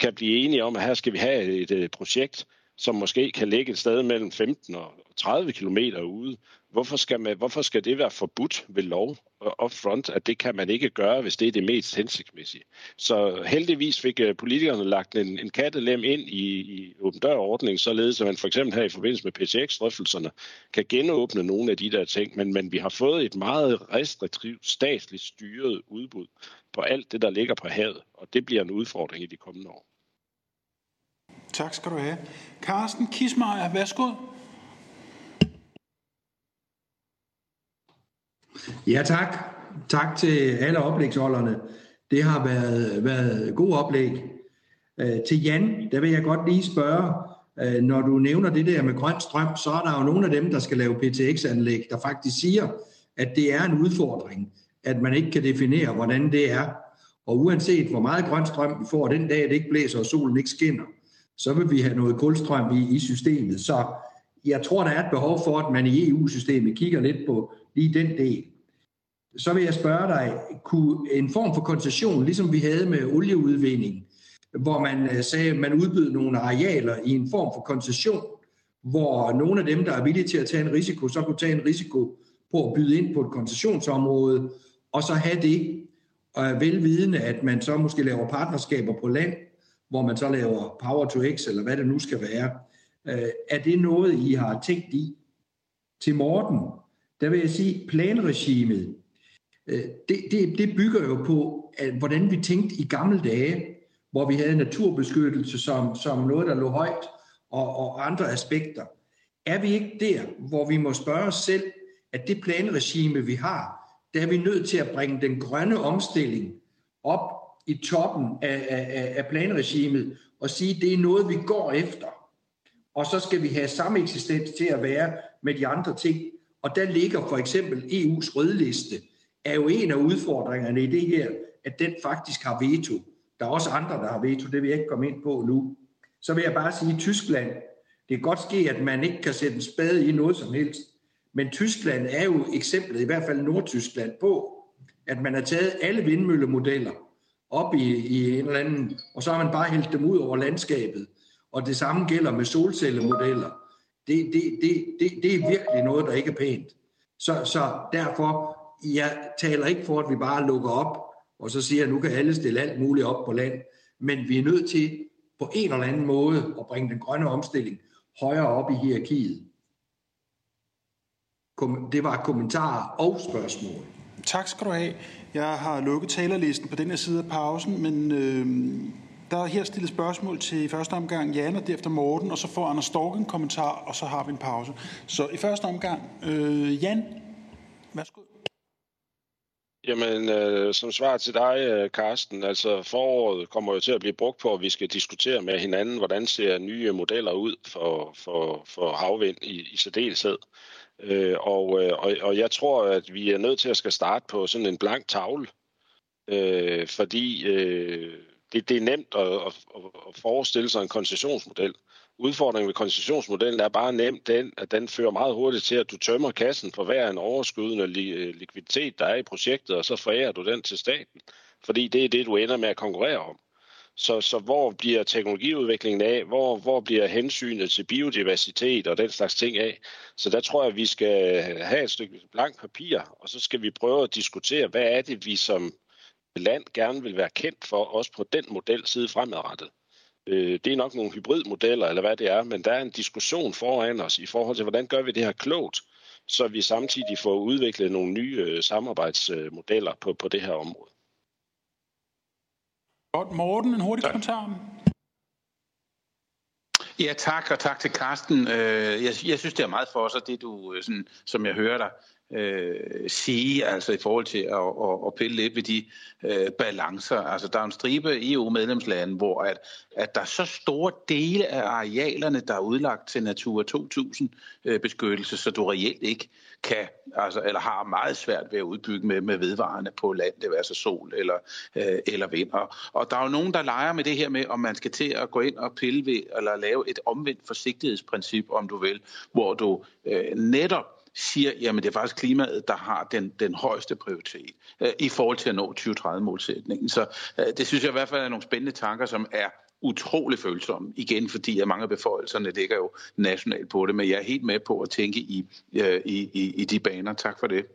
kan blive enige om, at her skal vi have et, et projekt, som måske kan ligge et sted mellem 15 og 30 km ude. Hvorfor skal, man, hvorfor skal det være forbudt ved lov upfront, at det kan man ikke gøre, hvis det er det mest hensigtsmæssige? Så heldigvis fik øh, politikerne lagt en, en kattelem ind i, i åben dørordningen, således at man for eksempel her i forbindelse med PTX-drøftelserne kan genåbne nogle af de der ting, men, men vi har fået et meget restriktivt statsligt styret udbud på alt det, der ligger på havet, og det bliver en udfordring i de kommende år. Tak skal du have. Carsten Kismar, værsgo. Ja, tak. Tak til alle oplægsholderne. Det har været, været god oplæg. Øh, til Jan, der vil jeg godt lige spørge, øh, når du nævner det der med grøn strøm, så er der jo nogle af dem, der skal lave PTX-anlæg, der faktisk siger, at det er en udfordring, at man ikke kan definere, hvordan det er. Og uanset hvor meget grøn strøm vi får den dag, det ikke blæser og solen ikke skinner, så vil vi have noget kulstrøm i, i systemet. Så jeg tror, der er et behov for, at man i EU-systemet kigger lidt på lige den del. Så vil jeg spørge dig, kunne en form for koncession, ligesom vi havde med olieudvinding, hvor man øh, sagde, at man udbød nogle arealer i en form for koncession, hvor nogle af dem, der er villige til at tage en risiko, så kunne tage en risiko på at byde ind på et koncessionsområde, og så have det, og velvidende, at man så måske laver partnerskaber på land, hvor man så laver Power to X, eller hvad det nu skal være. Øh, er det noget, I har tænkt i? Til Morten, der vil jeg sige, planregimet, øh, det, det, det bygger jo på, at, hvordan vi tænkte i gamle dage, hvor vi havde naturbeskyttelse som, som noget, der lå højt, og, og andre aspekter. Er vi ikke der, hvor vi må spørge os selv, at det planregime, vi har, der er vi nødt til at bringe den grønne omstilling op i toppen af, af, af planregimet og sige, at det er noget, vi går efter. Og så skal vi have samme eksistens til at være med de andre ting. Og der ligger for eksempel EU's rødliste, er jo en af udfordringerne i det her, at den faktisk har veto. Der er også andre, der har veto, det vil jeg ikke komme ind på nu. Så vil jeg bare sige, at Tyskland, det kan godt ske, at man ikke kan sætte en spade i noget som helst, men Tyskland er jo eksemplet, i hvert fald Nordtyskland, på, at man har taget alle vindmøllemodeller op i, i en eller anden, og så har man bare hældt dem ud over landskabet. Og det samme gælder med solcellemodeller. Det, det, det, det, det er virkelig noget, der ikke er pænt. Så, så derfor, jeg taler ikke for, at vi bare lukker op, og så siger, at nu kan alle stille alt muligt op på land. Men vi er nødt til på en eller anden måde at bringe den grønne omstilling højere op i hierarkiet. Det var kommentarer og spørgsmål. Tak skal du have. Jeg har lukket talerlisten på den her side af pausen, men øh, der er her stillet spørgsmål til i første omgang Jan og derefter Morten, og så får Anders Stork en kommentar, og så har vi en pause. Så i første omgang, øh, Jan, værsgo. Jamen, øh, som svar til dig, øh, Karsten, Carsten, altså foråret kommer jo til at blive brugt på, at vi skal diskutere med hinanden, hvordan ser nye modeller ud for, for, for havvind i, i særdeleshed. Øh, og, øh, og, og jeg tror, at vi er nødt til at skal starte på sådan en blank tavle, øh, fordi øh, det, det er nemt at, at, at forestille sig en koncessionsmodel. Udfordringen ved koncessionsmodellen er bare nemt den, at den fører meget hurtigt til, at du tømmer kassen for hver en overskydende øh, likviditet, der er i projektet, og så forærer du den til staten. Fordi det er det, du ender med at konkurrere om. Så, så hvor bliver teknologiudviklingen af? Hvor, hvor bliver hensynet til biodiversitet og den slags ting af? Så der tror jeg, at vi skal have et stykke blank papir, og så skal vi prøve at diskutere, hvad er det, vi som land gerne vil være kendt for, også på den model side fremadrettet. Øh, det er nok nogle hybridmodeller, eller hvad det er, men der er en diskussion foran os i forhold til, hvordan gør vi det her klogt, så vi samtidig får udviklet nogle nye øh, samarbejdsmodeller på, på det her område. Godt. Morten, en hurtig tak. kommentar. Ja, tak, og tak til Karsten. Øh, jeg, jeg synes, det er meget for os, det du, sådan, som jeg hører dig, øh, sige, altså i forhold til at, at, at pille lidt ved de øh, balancer. Altså der er en stribe EU-medlemslande, hvor at, at der er så store dele af arealerne, der er udlagt til Natur 2000 øh, beskyttelse, så du reelt ikke kan, altså, eller har meget svært ved at udbygge med, med vedvarende på land, det vil altså sol eller, øh, eller vind. Og, og der er jo nogen, der leger med det her med, om man skal til at gå ind og pille ved, eller lave et omvendt forsigtighedsprincip, om du vil, hvor du øh, netop siger, jamen det er faktisk klimaet, der har den, den højeste prioritet øh, i forhold til at nå 2030-målsætningen. Så øh, det synes jeg i hvert fald er nogle spændende tanker, som er utrolig følsomme. Igen, fordi at mange af beføjelserne ligger jo nationalt på det, men jeg er helt med på at tænke i, øh, i, i, i de baner. Tak for det.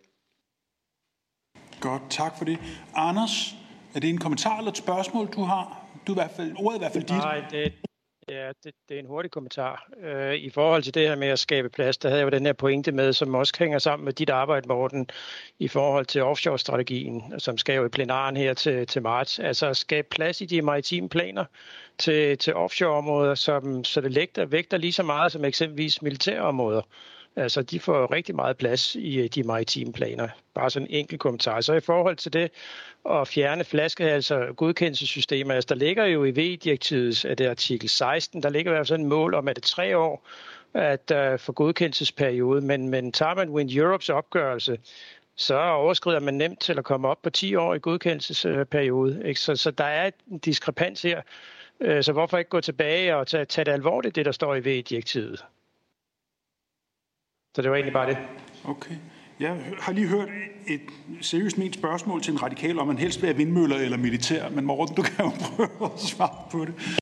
Godt, tak for det. Anders, er det en kommentar eller et spørgsmål, du har? Du er i hvert fald, ordet er i hvert fald dit. Nej, det, Ja, det, det er en hurtig kommentar. Øh, I forhold til det her med at skabe plads, der havde jeg jo den her pointe med, som også hænger sammen med dit arbejde, Morten, i forhold til offshore-strategien, som skal jo i plenaren her til, til marts. Altså at skabe plads i de maritime planer til, til offshore-områder, som, så det lægter, vægter lige så meget som eksempelvis militære områder. Altså, de får rigtig meget plads i øh, de maritime planer. Bare sådan en enkelt kommentar. Så i forhold til det at fjerne flaske, altså godkendelsessystemer, altså der ligger jo i V-direktivet, at øh, det er artikel 16, der ligger i hvert fald et mål om, at det er tre år at øh, uh, for godkendelsesperiode, men, men tager man Wind Europes opgørelse, så overskrider man nemt til at komme op på 10 år i godkendelsesperiode. Ikke? Så, så der er en diskrepans her. Så hvorfor ikke gå tilbage og tage, tage det alvorligt, det der står i V-direktivet? Så det var egentlig bare det. Okay. Jeg har lige hørt et seriøst ment spørgsmål til en radikal, om man helst vil have vindmøller eller militær, men Morten, du kan jo <laughs> prøve at svare på det.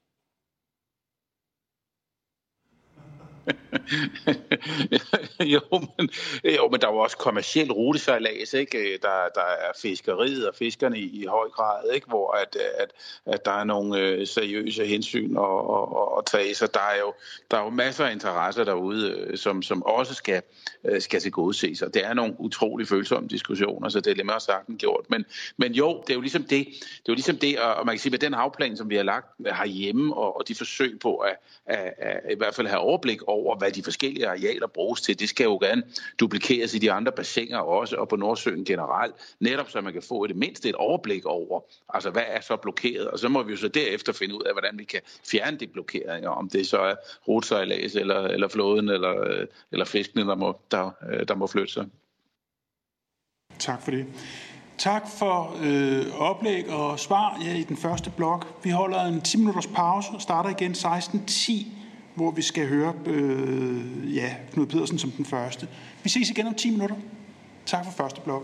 <laughs> jo, men, jo, men der er jo også kommersiel rutesejlads, ikke? Der, der er fiskeriet og fiskerne i, i høj grad, ikke? hvor at, at, at der er nogle øh, seriøse hensyn at, at, at tage. Så der er, jo, der er jo masser af interesser derude, øh, som, som også skal, øh, skal til gode ses. Og det er nogle utrolig følsomme diskussioner, så det er lidt mere sagt end gjort. Men, men jo, det er jo ligesom det, det, er jo ligesom det og man kan sige, med den havplan, som vi har lagt herhjemme, og, og de forsøg på at, at, at, at i hvert fald have overblik over, hvad de forskellige arealer bruges til, det skal jo gerne duplikeres i de andre bassiner også, og på Nordsøen generelt, netop så man kan få et mindst et overblik over, altså hvad er så blokeret, og så må vi jo så derefter finde ud af, hvordan vi kan fjerne de blokeringer, om det så er rutsejlads, eller, eller flåden, eller, øh, eller fiskene, der må, der, øh, der må flytte sig. Tak for det. Tak for øh, oplæg og svar ja, i den første blok. Vi holder en 10 minutters pause og starter igen 16.10 hvor vi skal høre øh, ja, Knud Pedersen som den første. Vi ses igen om 10 minutter. Tak for første blok.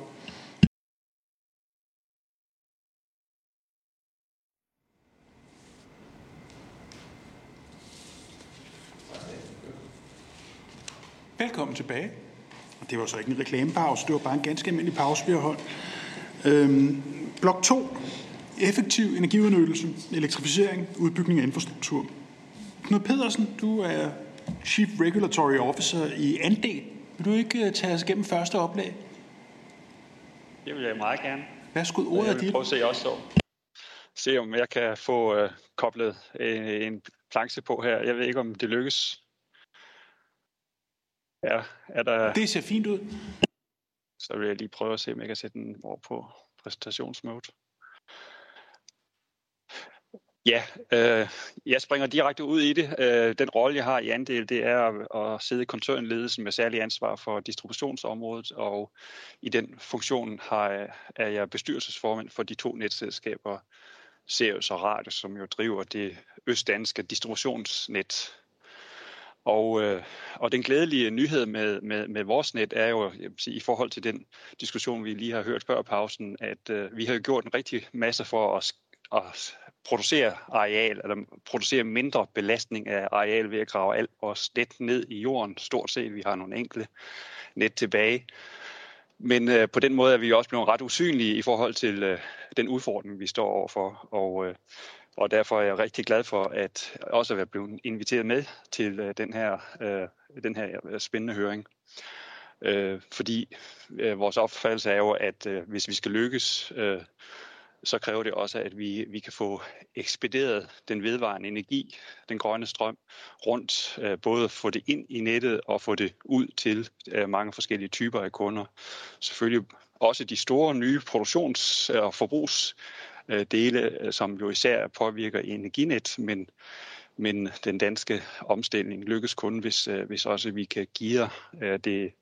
Velkommen tilbage. Det var så ikke en reklamepause, det var bare en ganske almindelig pause, vi har holdt. Øhm, blok 2. Effektiv energiudnyttelse, elektrificering, udbygning af infrastruktur. Knud Pedersen, du er Chief Regulatory Officer i Andel. Vil du ikke øh, tage os igennem første oplag? Det vil jeg meget gerne. Værsgo, ordet er dit. Prøv at se også så. Se om jeg kan få uh, koblet en, en planche på her. Jeg ved ikke, om det lykkes. Ja, er der... Det ser fint ud. Så vil jeg lige prøve at se, om jeg kan sætte den over på præsentationsmode. Ja, øh, jeg springer direkte ud i det. Øh, den rolle, jeg har i andel, det er at, sidde i koncernledelsen med særlig ansvar for distributionsområdet, og i den funktion har, er jeg bestyrelsesformand for de to netselskaber, Sirius og Radius, som jo driver det østdanske distributionsnet. Og, øh, og den glædelige nyhed med, med, med vores net er jo jeg sige, i forhold til den diskussion, vi lige har hørt før pausen, at øh, vi har gjort en rigtig masse for at, at producere areal, eller producere mindre belastning af areal ved at grave alt vores net ned i jorden. Stort set, vi har nogle enkle net tilbage. Men øh, på den måde er vi også blevet ret usynlige i forhold til øh, den udfordring, vi står overfor. Og, øh, og derfor er jeg rigtig glad for at også være blevet inviteret med til øh, den, her, øh, den her øh, spændende høring. Øh, fordi øh, vores opfattelse er jo, at øh, hvis vi skal lykkes øh, så kræver det også, at vi, vi kan få ekspederet den vedvarende energi, den grønne strøm, rundt, øh, både få det ind i nettet og få det ud til øh, mange forskellige typer af kunder. Selvfølgelig også de store nye produktions- øh, og forbrugsdele, som jo især påvirker energinet, men men den danske omstilling lykkes kun, hvis, hvis også vi kan give det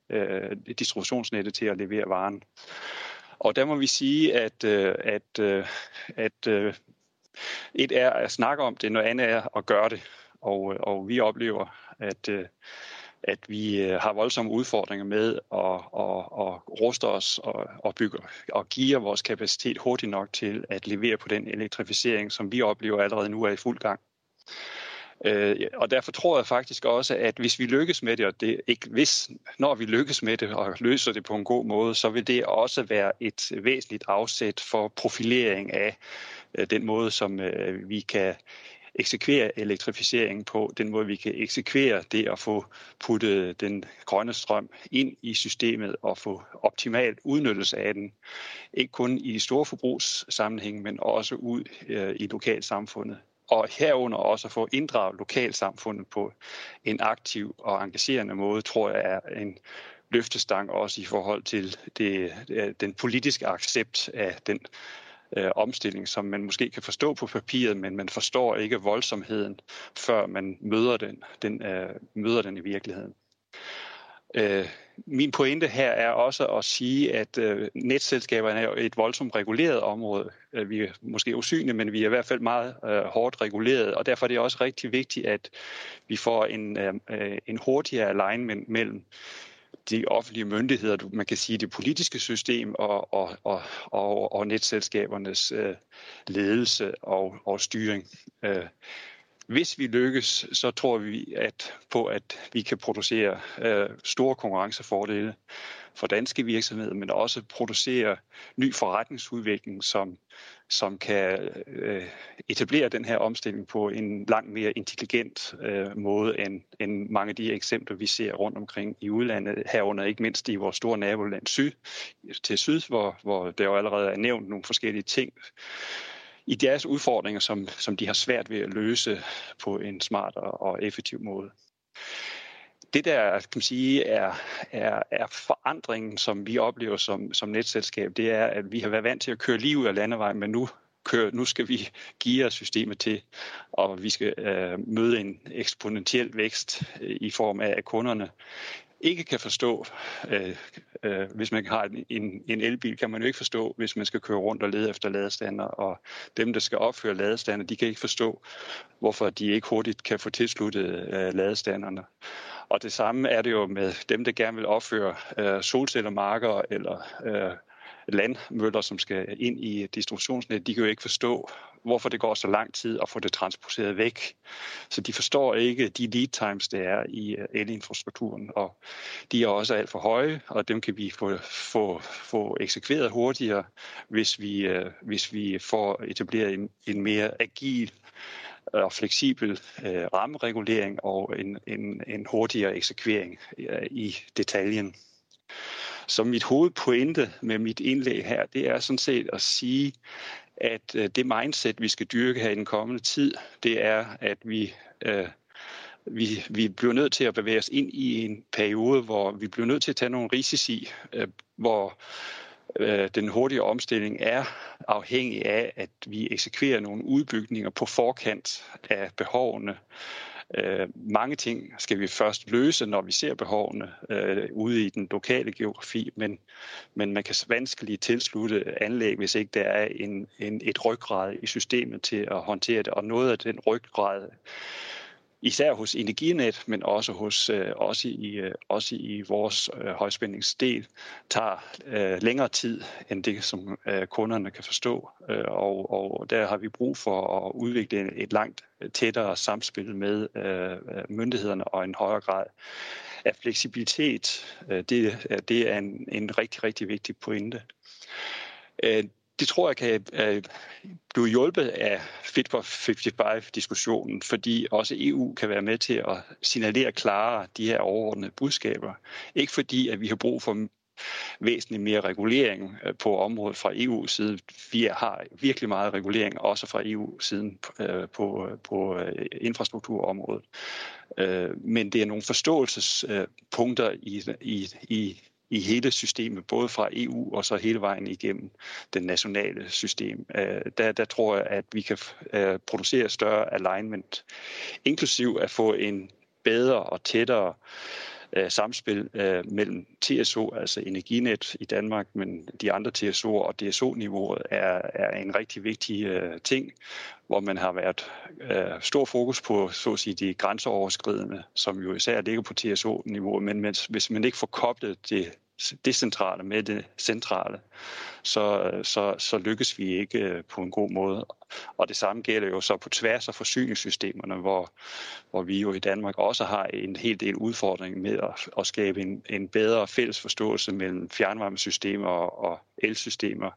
distributionsnettet til at levere varen. Og der må vi sige, at, øh, at, øh, at øh, et er at snakke om det, noget andet er at gøre det. Og, og vi oplever, at, at vi har voldsomme udfordringer med at, at, at ruste os og, og bygge og give vores kapacitet hurtigt nok til at levere på den elektrificering, som vi oplever allerede nu er i fuld gang. Øh, og derfor tror jeg faktisk også, at hvis vi lykkes med det, og det ikke hvis, når vi lykkes med det og løser det på en god måde, så vil det også være et væsentligt afsæt for profilering af øh, den måde, som øh, vi kan eksekvere elektrificeringen på, den måde vi kan eksekvere det at få puttet den grønne strøm ind i systemet og få optimal udnyttelse af den. Ikke kun i store forbrugssammenhæng, men også ud øh, i lokalsamfundet og herunder også at få inddraget lokalsamfundet på en aktiv og engagerende måde, tror jeg er en løftestang også i forhold til det, øh, den politiske accept af den øh, omstilling, som man måske kan forstå på papiret, men man forstår ikke voldsomheden, før man møder den, den øh, møder den i virkeligheden. Øh, min pointe her er også at sige, at øh, netselskaberne er et voldsomt reguleret område. Øh, vi er måske usynlige, men vi er i hvert fald meget øh, hårdt reguleret, og derfor er det også rigtig vigtigt, at vi får en, øh, øh en hurtigere alignment mellem de offentlige myndigheder, man kan sige det politiske system og, og, og, og, og netselskabernes øh, ledelse og, og styring. Øh, hvis vi lykkes, så tror vi at på, at vi kan producere øh, store konkurrencefordele for danske virksomheder, men også producere ny forretningsudvikling, som, som kan øh, etablere den her omstilling på en langt mere intelligent øh, måde end, end mange af de eksempler, vi ser rundt omkring i udlandet, herunder ikke mindst i vores store naboland syd, til syd, hvor, hvor der jo allerede er nævnt nogle forskellige ting i deres udfordringer, som, som de har svært ved at løse på en smart og effektiv måde. Det der kan man sige, er, er, er forandringen, som vi oplever som, som netselskab, det er, at vi har været vant til at køre lige ud af landevejen, men nu kører, nu skal vi give systemet til, og vi skal øh, møde en eksponentiel vækst øh, i form af, at kunderne ikke kan forstå, øh, øh, hvis man har en, en elbil, kan man jo ikke forstå, hvis man skal køre rundt og lede efter ladestander, og dem, der skal opføre ladestander, de kan ikke forstå, hvorfor de ikke hurtigt kan få tilsluttet øh, ladestanderne. Og det samme er det jo med dem, der gerne vil opføre øh, solcellermarker eller øh, landmøller, som skal ind i distributionsnet, de kan jo ikke forstå, hvorfor det går så lang tid at få det transporteret væk. Så de forstår ikke de lead times, der er i øh, elinfrastrukturen, og de er også alt for høje, og dem kan vi få, få, få eksekveret hurtigere, hvis vi, øh, hvis vi får etableret en, en mere agil øh, og fleksibel øh, rammeregulering og en, en, en hurtigere eksekvering øh, i detaljen. Så mit hovedpointe med mit indlæg her, det er sådan set at sige, at øh, det mindset, vi skal dyrke her i den kommende tid, det er, at vi, øh, vi, vi bliver nødt til at bevæge os ind i en periode, hvor vi bliver nødt til at tage nogle risici, øh, hvor øh, den hurtige omstilling er afhængig af, at vi eksekverer nogle udbygninger på forkant af behovene. Øh, mange ting skal vi først løse, når vi ser behovene øh, ude i den lokale geografi, men, men man kan vanskeligt tilslutte anlæg, hvis ikke der er en, en, et ryggrad i systemet til at håndtere det. Og noget af den ryggrad især hos Energinet, men også hos øh, også i øh, også i vores øh, højspændingsdel tager øh, længere tid end det som øh, kunderne kan forstå øh, og, og der har vi brug for at udvikle et langt øh, tættere samspil med øh, øh, myndighederne og en højere grad af fleksibilitet. Øh, det, det er en, en rigtig rigtig vigtig pointe. Øh, det tror jeg kan øh, blive hjulpet af Fit for 55-diskussionen, fordi også EU kan være med til at signalere klarere de her overordnede budskaber. Ikke fordi, at vi har brug for væsentligt mere regulering øh, på området fra EU side. Vi har virkelig meget regulering også fra EU siden øh, på, øh, på infrastrukturområdet. Men det er nogle forståelsespunkter i, i, i i hele systemet, både fra EU og så hele vejen igennem det nationale system. Øh, der, der tror jeg, at vi kan øh, producere større alignment, inklusiv at få en bedre og tættere øh, samspil øh, mellem TSO, altså Energinet i Danmark, men de andre TSO'er og DSO-niveauet er, er en rigtig vigtig øh, ting, hvor man har været øh, stor fokus på så at sige, de grænseoverskridende, som jo især ligger på TSO-niveau, men hvis man ikke får koblet det decentrale med det centrale, så, øh, så, så lykkes vi ikke øh, på en god måde. Og det samme gælder jo så på tværs af forsyningssystemerne, hvor, hvor vi jo i Danmark også har en hel del udfordring med at, at skabe en, en bedre fælles forståelse mellem fjernvarmesystemer og, og elsystemer.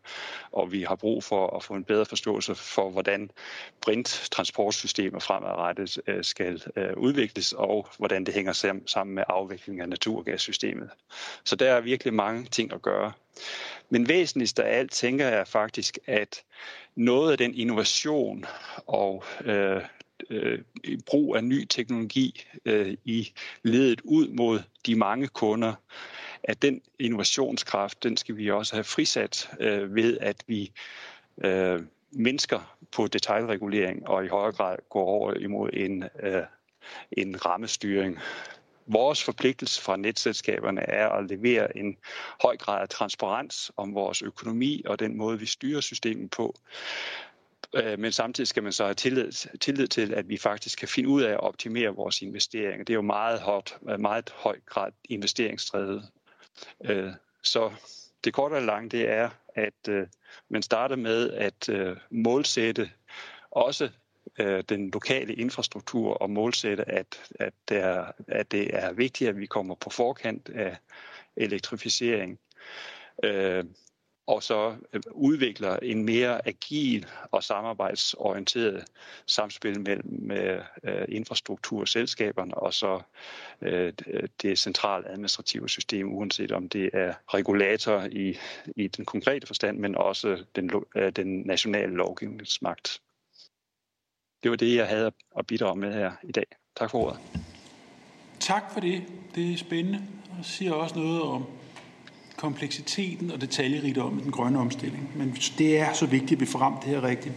Og vi har brug for at få en bedre forståelse for, hvordan brint-transportsystemer fremadrettet øh, skal udvikles, og hvordan det hænger sammen med afviklingen af naturgassystemet. Så der er virkelig mange ting at gøre. Men væsentligst af alt tænker jeg faktisk, at noget af den innovation og øh, øh, brug af ny teknologi øh, i ledet ud mod de mange kunder, at den innovationskraft, den skal vi også have frisat øh, ved, at vi øh, mindsker på detaljregulering og i højere grad går over imod en, øh, en rammestyring vores forpligtelse fra netselskaberne er at levere en høj grad af transparens om vores økonomi og den måde, vi styrer systemet på. Øh, men samtidig skal man så have tillid, tillid til, at vi faktisk kan finde ud af at optimere vores investeringer. Det er jo meget, højt, meget høj grad investeringsdrevet. Øh, så det korte og lange, det er, at øh, man starter med at målsætte også øh, den lokale infrastruktur og målsætte, at, at, det at det er vigtigt, at vi kommer på forkant af elektrificering. Øh, og så øh, udvikler en mere agil og samarbejdsorienteret samspil mellem med, øh, infrastrukturselskaberne og så øh, det centrale administrative system, uanset om det er regulator i, i den konkrete forstand, men også den, øh, den nationale lovgivningsmagt. Det var det, jeg havde at bidrage med her i dag. Tak for ordet. Tak for det. Det er spændende og siger også noget om kompleksiteten og detaljerigdommen i den grønne omstilling. Men det er så vigtigt, at vi får ramt det her rigtigt.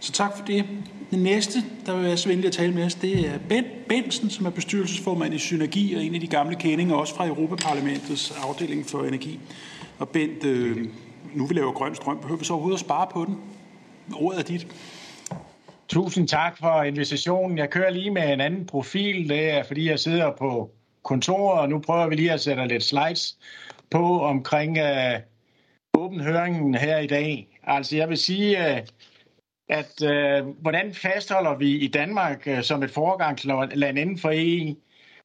Så tak for det. Den næste, der vil være så venlig at tale med os, det er Ben Bensen, som er bestyrelsesformand i Synergi og en af de gamle kendinger, også fra Europaparlamentets afdeling for energi. Og Bent, øh, nu vi laver grøn strøm, behøver vi så overhovedet at spare på den? Ordet er dit. Tusind tak for invitationen. Jeg kører lige med en anden profil. Det er, fordi jeg sidder på kontoret, og nu prøver vi lige at sætte lidt slides på omkring øh, høringen her i dag. Altså, jeg vil sige, øh, at øh, hvordan fastholder vi i Danmark øh, som et foregangsland inden for EU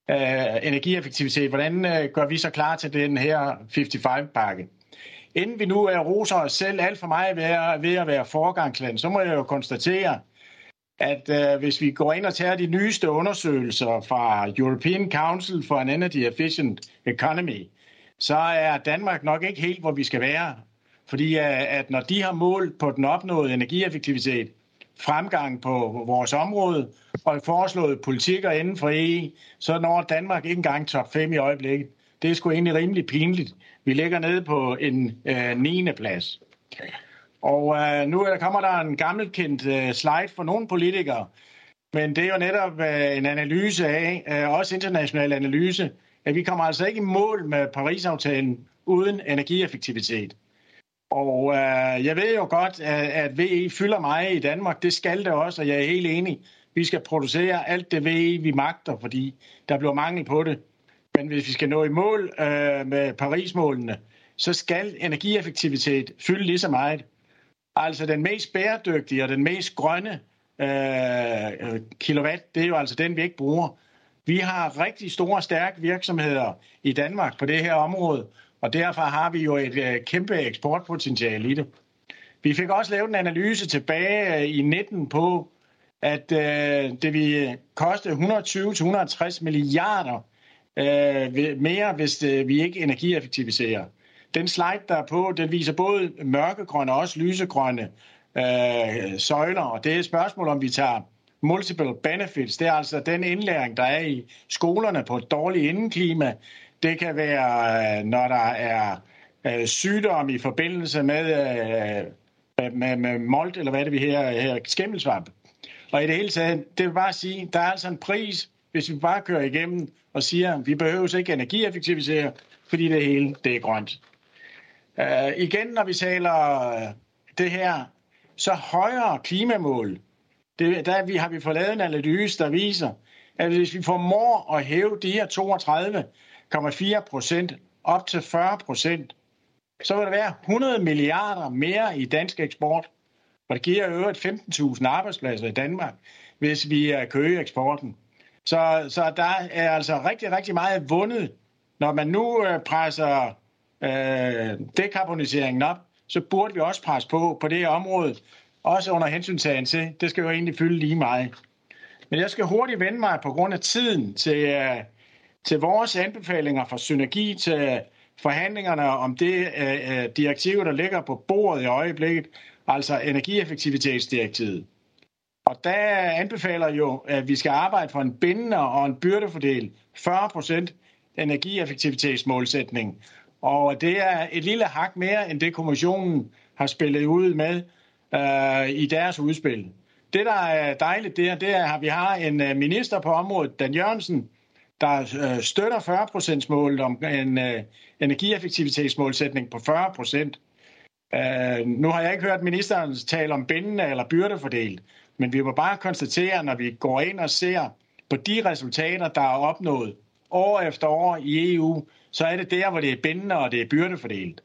øh, energieffektivitet? Hvordan øh, gør vi så klar til den her 55-pakke? Inden vi nu er roser os selv alt for meget ved at, ved at være foregangsland, så må jeg jo konstatere, at øh, hvis vi går ind og tager de nyeste undersøgelser fra European Council for an Energy Efficient Economy, så er Danmark nok ikke helt, hvor vi skal være. Fordi øh, at når de har målt på den opnåede energieffektivitet, fremgang på vores område og foreslået politikker inden for EU, så når Danmark ikke engang top 5 i øjeblikket. Det er sgu egentlig rimelig pinligt. Vi ligger nede på en øh, 9. plads. Og øh, nu der kommer der en gammelkendt øh, slide for nogle politikere, men det er jo netop øh, en analyse af, øh, også international analyse, at vi kommer altså ikke i mål med Paris-aftalen uden energieffektivitet. Og øh, jeg ved jo godt, at, at VE fylder meget i Danmark. Det skal det også, og jeg er helt enig. Vi skal producere alt det VE, vi magter, fordi der bliver mangel på det. Men hvis vi skal nå i mål øh, med Paris-målene, så skal energieffektivitet fylde lige så meget. Altså den mest bæredygtige og den mest grønne øh, øh, kilowatt, det er jo altså den, vi ikke bruger. Vi har rigtig store stærke virksomheder i Danmark på det her område, og derfor har vi jo et øh, kæmpe eksportpotentiale i det. Vi fik også lavet en analyse tilbage øh, i 19 på, at øh, det ville koste 120-160 milliarder øh, mere, hvis øh, vi ikke energieffektiviserer. Den slide, der er på, den viser både mørkegrønne og også lysegrønne øh, søjler, og det er et spørgsmål, om vi tager multiple benefits. Det er altså den indlæring, der er i skolerne på et dårligt indeklima. Det kan være, øh, når der er øh, sygdom i forbindelse med, øh, øh med, med molt, eller hvad det vi her, her skimmelsvamp. Og i det hele taget, det vil bare sige, der er altså en pris, hvis vi bare kører igennem og siger, at vi behøver ikke energieffektivisere, fordi det hele det er grønt. Uh, igen, når vi taler øh, det her, så højere klimamål, det, der vi, har vi fået lavet en analyse, der viser, at hvis vi formår at hæve de her 32,4 procent op til 40 procent, så vil der være 100 milliarder mere i dansk eksport. Og det giver øvrigt 15.000 arbejdspladser i Danmark, hvis vi øh, kan øge eksporten. Så, så der er altså rigtig, rigtig meget vundet. Når man nu presser øh, dekarboniseringen op, så burde vi også presse på på det her område. Også under hensyntagen til, det skal jo egentlig fylde lige meget. Men jeg skal hurtigt vende mig på grund af tiden til, øh, til vores anbefalinger for synergi til forhandlingerne om det øh, øh direktiv, der ligger på bordet i øjeblikket, altså energieffektivitetsdirektivet. Og der anbefaler jo, at vi skal arbejde for en bindende og en byrdefordel 40% energieffektivitetsmålsætning. Og det er et lille hak mere, end det kommissionen har spillet ud med øh, i deres udspil. Det, der er dejligt, det er, det er, at vi har en øh, minister på området, Dan Jørgensen, der øh, støtter 40% målet om en øh, energieffektivitetsmålsætning på 40 procent. Øh, nu har jeg ikke hørt ministeren tale om bindende eller byrdefordelt, men vi må bare konstatere, når vi går ind og ser på de resultater, der er opnået år efter år i EU, så er det der, hvor det er bindende og det er byrdefordelt.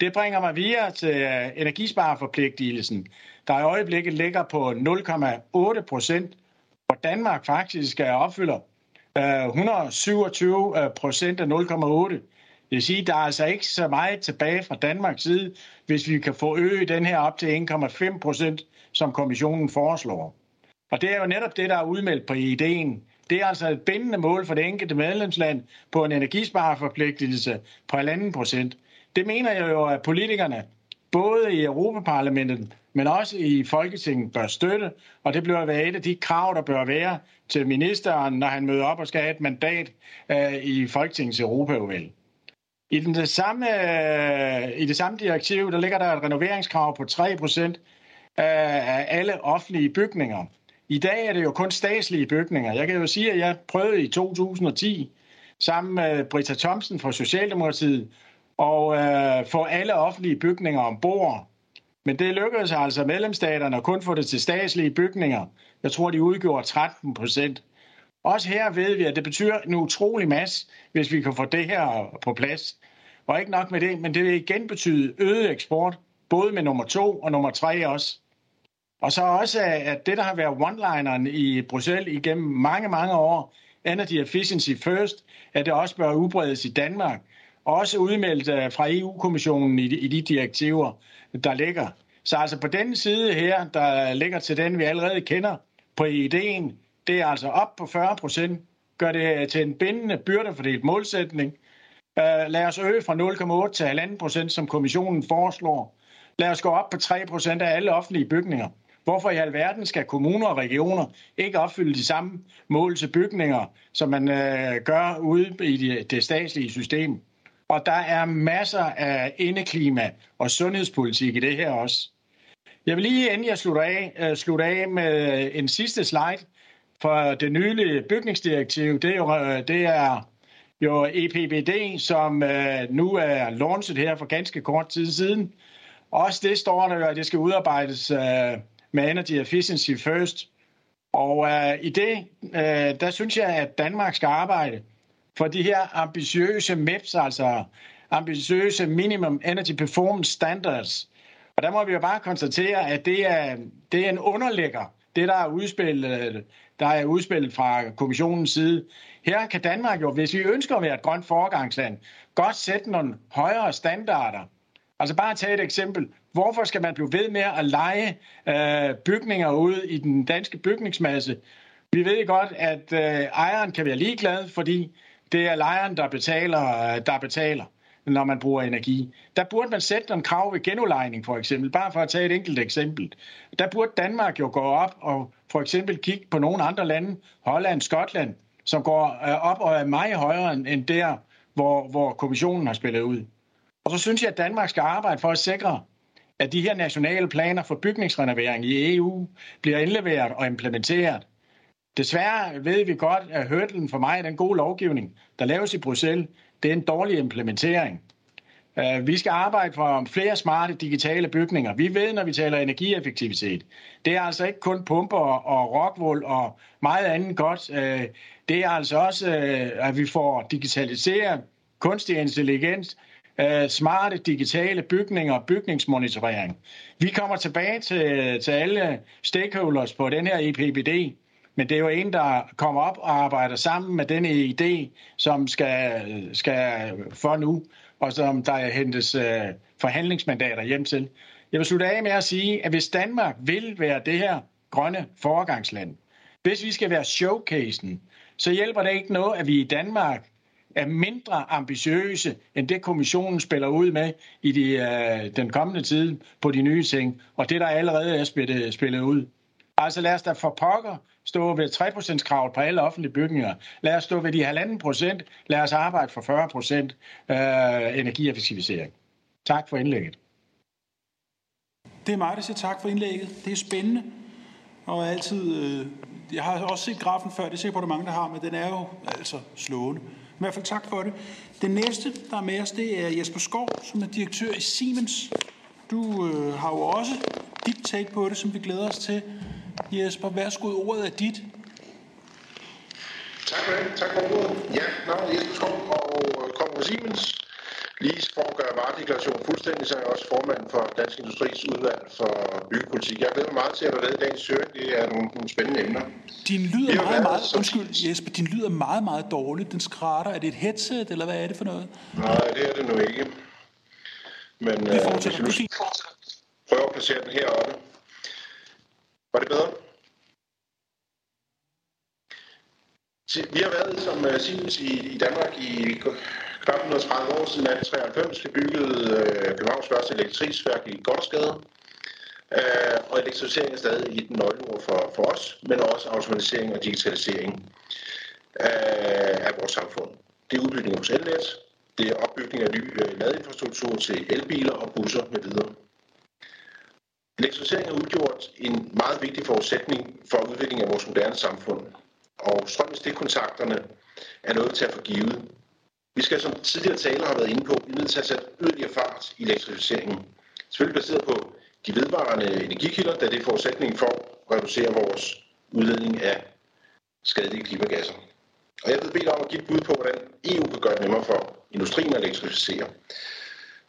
Det bringer mig videre til energisparforpligtelsen, energispareforpligtelsen, der i øjeblikket ligger på 0,8 procent, hvor Danmark faktisk øh, opfylder øh, 127 procent af 0,8. Det vil sige, at der er altså ikke så meget tilbage fra Danmarks side, hvis vi kan få øget den her op til 1,5 procent, som kommissionen foreslår. Og det er jo netop det, der er udmeldt på ideen. Det er altså et bindende mål for det enkelte medlemsland på en energispareforpligtelse på 1,5 procent. Det mener jeg jo, at politikerne, både i Europaparlamentet, men også i Folketinget, bør støtte, og det bliver være et af de krav, der bør være til ministeren, når han møder op og skal have et mandat uh, i Folketingets Europaudvalg. I, den det samme, øh, I det samme direktiv, der ligger der et renoveringskrav på 3 procent øh, af alle offentlige bygninger. I dag er det jo kun statslige bygninger. Jeg kan jo sige, at jeg prøvede i 2010 sammen med Britta Thomsen fra Socialdemokratiet og øh, få alle offentlige bygninger ombord. Men det lykkedes altså medlemsstaterne at kun få det til statslige bygninger. Jeg tror, de udgjorde 13 procent. Også her ved vi, at det betyder en utrolig masse, hvis vi kan få det her på plads. Og ikke nok med det, men det vil igen betyde øget eksport, både med nummer to og nummer tre også. Og så også, at det, der har været one-lineren i Bruxelles igennem mange, mange år, Energy Efficiency First, at det også bør udbredes i Danmark. Også udmeldt øh, fra EU-kommissionen i de direktiver, der ligger. Så altså på den side her, der ligger til den, vi allerede kender på ideen, det er altså op på 40 procent, gør det øh, til en bindende byrdefordelt målsætning. Øh, lad os øge fra 0,8 til 1,5 procent, som kommissionen foreslår. Lad os gå op på 3 procent af alle offentlige bygninger. Hvorfor i alverden skal kommuner og regioner ikke opfylde de samme mål til bygninger, som man øh, gør ude i det, det statslige system? Og der er masser af indeklima og sundhedspolitik i det her også. Jeg vil lige inden jeg slutter af, øh, slutte af med øh, en sidste slide for det nylige bygningsdirektiv. Det er jo, øh, det er jo EPBD, som øh, nu er launchet her for ganske kort tid siden. Også det står der jo, at det skal udarbejdes øh, med Energy Efficiency First. Og øh, i det, øh, der synes jeg, at Danmark skal arbejde for de her ambitiøse MEPS, altså ambitiøse Minimum Energy Performance Standards. Og der må vi jo bare konstatere, at det er, det er en underlægger, det der er udspillet, der er udspillet fra kommissionens side. Her kan Danmark jo, hvis vi ønsker at være et grønt foregangsland, godt sætte nogle højere standarder. Altså bare tage et eksempel. Hvorfor skal man blive ved med at lege øh, bygninger ud i den danske bygningsmasse? Vi ved godt, at øh, ejeren kan være ligeglad, fordi det er lejeren, der betaler, øh, der betaler, når man bruger energi. Der burde man sætte nogle krav ved genudlejning, for eksempel. Bare for at tage et enkelt eksempel. Der burde Danmark jo gå op og for eksempel kigge på nogle andre lande, Holland, Skotland, som går øh, op og er meget højere end der, hvor, hvor kommissionen har spillet ud. Og så synes jeg, at Danmark skal arbejde for at sikre, at de her nationale planer for bygningsrenovering i EU bliver indleveret og implementeret. Desværre ved vi godt, at hørtelen for mig er den gode lovgivning, der laves i Bruxelles. Det er en dårlig implementering. Øh, vi skal arbejde for flere smarte digitale bygninger. Vi ved, når vi taler energieffektivitet, det er altså ikke kun pumper og rockwool og meget andet godt. Øh, det er altså også, øh, at vi får digitaliseret kunstig intelligens, øh, smarte digitale bygninger og bygningsmonitorering. Vi kommer tilbage til, til alle stakeholders på den her EPBD, men det er jo en, der kommer op og arbejder sammen med denne idé, som skal, skal for nu, og som der hentes øh, forhandlingsmandater hjem til. Jeg vil slutte af med at sige, at hvis Danmark vil være det her grønne foregangsland, hvis vi skal være showcasen, så hjælper det ikke noget, at vi i Danmark er mindre ambitiøse end det, kommissionen spiller ud med i de, øh, den kommende tid på de nye ting, og det, der allerede er spillet, øh, spillet ud. Altså lad os da for pokker stå ved 3% kravet på alle offentlige bygninger. Lad os stå ved de halvanden procent. Lad os arbejde for 40% øh, energieffektivisering. Tak for indlægget. Det er mig, der siger tak for indlægget. Det er spændende. Og altid, øh, jeg har også set grafen før, det er sikkert på, at der mange, der har, men den er jo altså slående. I hvert fald tak for det. Den næste, der er med os, det er Jesper Skov, som er direktør i Siemens. Du øh, har jo også dit take på det, som vi glæder os til. Jesper, værsgo, ordet er dit. Tak for det. Tak for ordet. Ja, navnet Jesper Skov og øh, kommer fra Siemens. Lige for at gøre varedeklarationen fuldstændig, så er jeg også formand for Dansk Industris udvalg for byggepolitik. Jeg glæder mig meget til at være med i dagens høring. Det er nogle, nogle spændende emner. Din lyd er meget, meget, undskyld Jesper, din lyd er meget, meget dårlig. Den skrætter. Er det et headset, eller hvad er det for noget? Nej, det er det nu ikke. Men det fortsætter. øh, hvis vi prøver at placere den heroppe. Var det bedre? Vi har været som uh, Siemens i, Danmark i 130 år siden 1893. Vi byggede øh, Københavns første elektricværk i Godsgade. Øh, og elektrificering er stadig i den nøgleord for, for os, men også automatisering og digitalisering øh, af vores samfund. Det er udbygning af vores elnet, det er opbygning af ny øh, ladeinfrastruktur til elbiler og busser med videre. Elektrificering har udgjort en meget vigtig forudsætning for udviklingen af vores moderne samfund. Og strøm i stikkontakterne er noget til at få givet. Vi skal, som tidligere talere har været inde på, blive nødt til at sætte yderligere fart i elektrificeringen. Selvfølgelig baseret på de vedvarende energikilder, da det er forudsætningen for at reducere vores udledning af skadelige klimagasser. Og jeg vil bedt om at give et bud på, hvordan EU kan gøre det nemmere for industrien at elektrificere.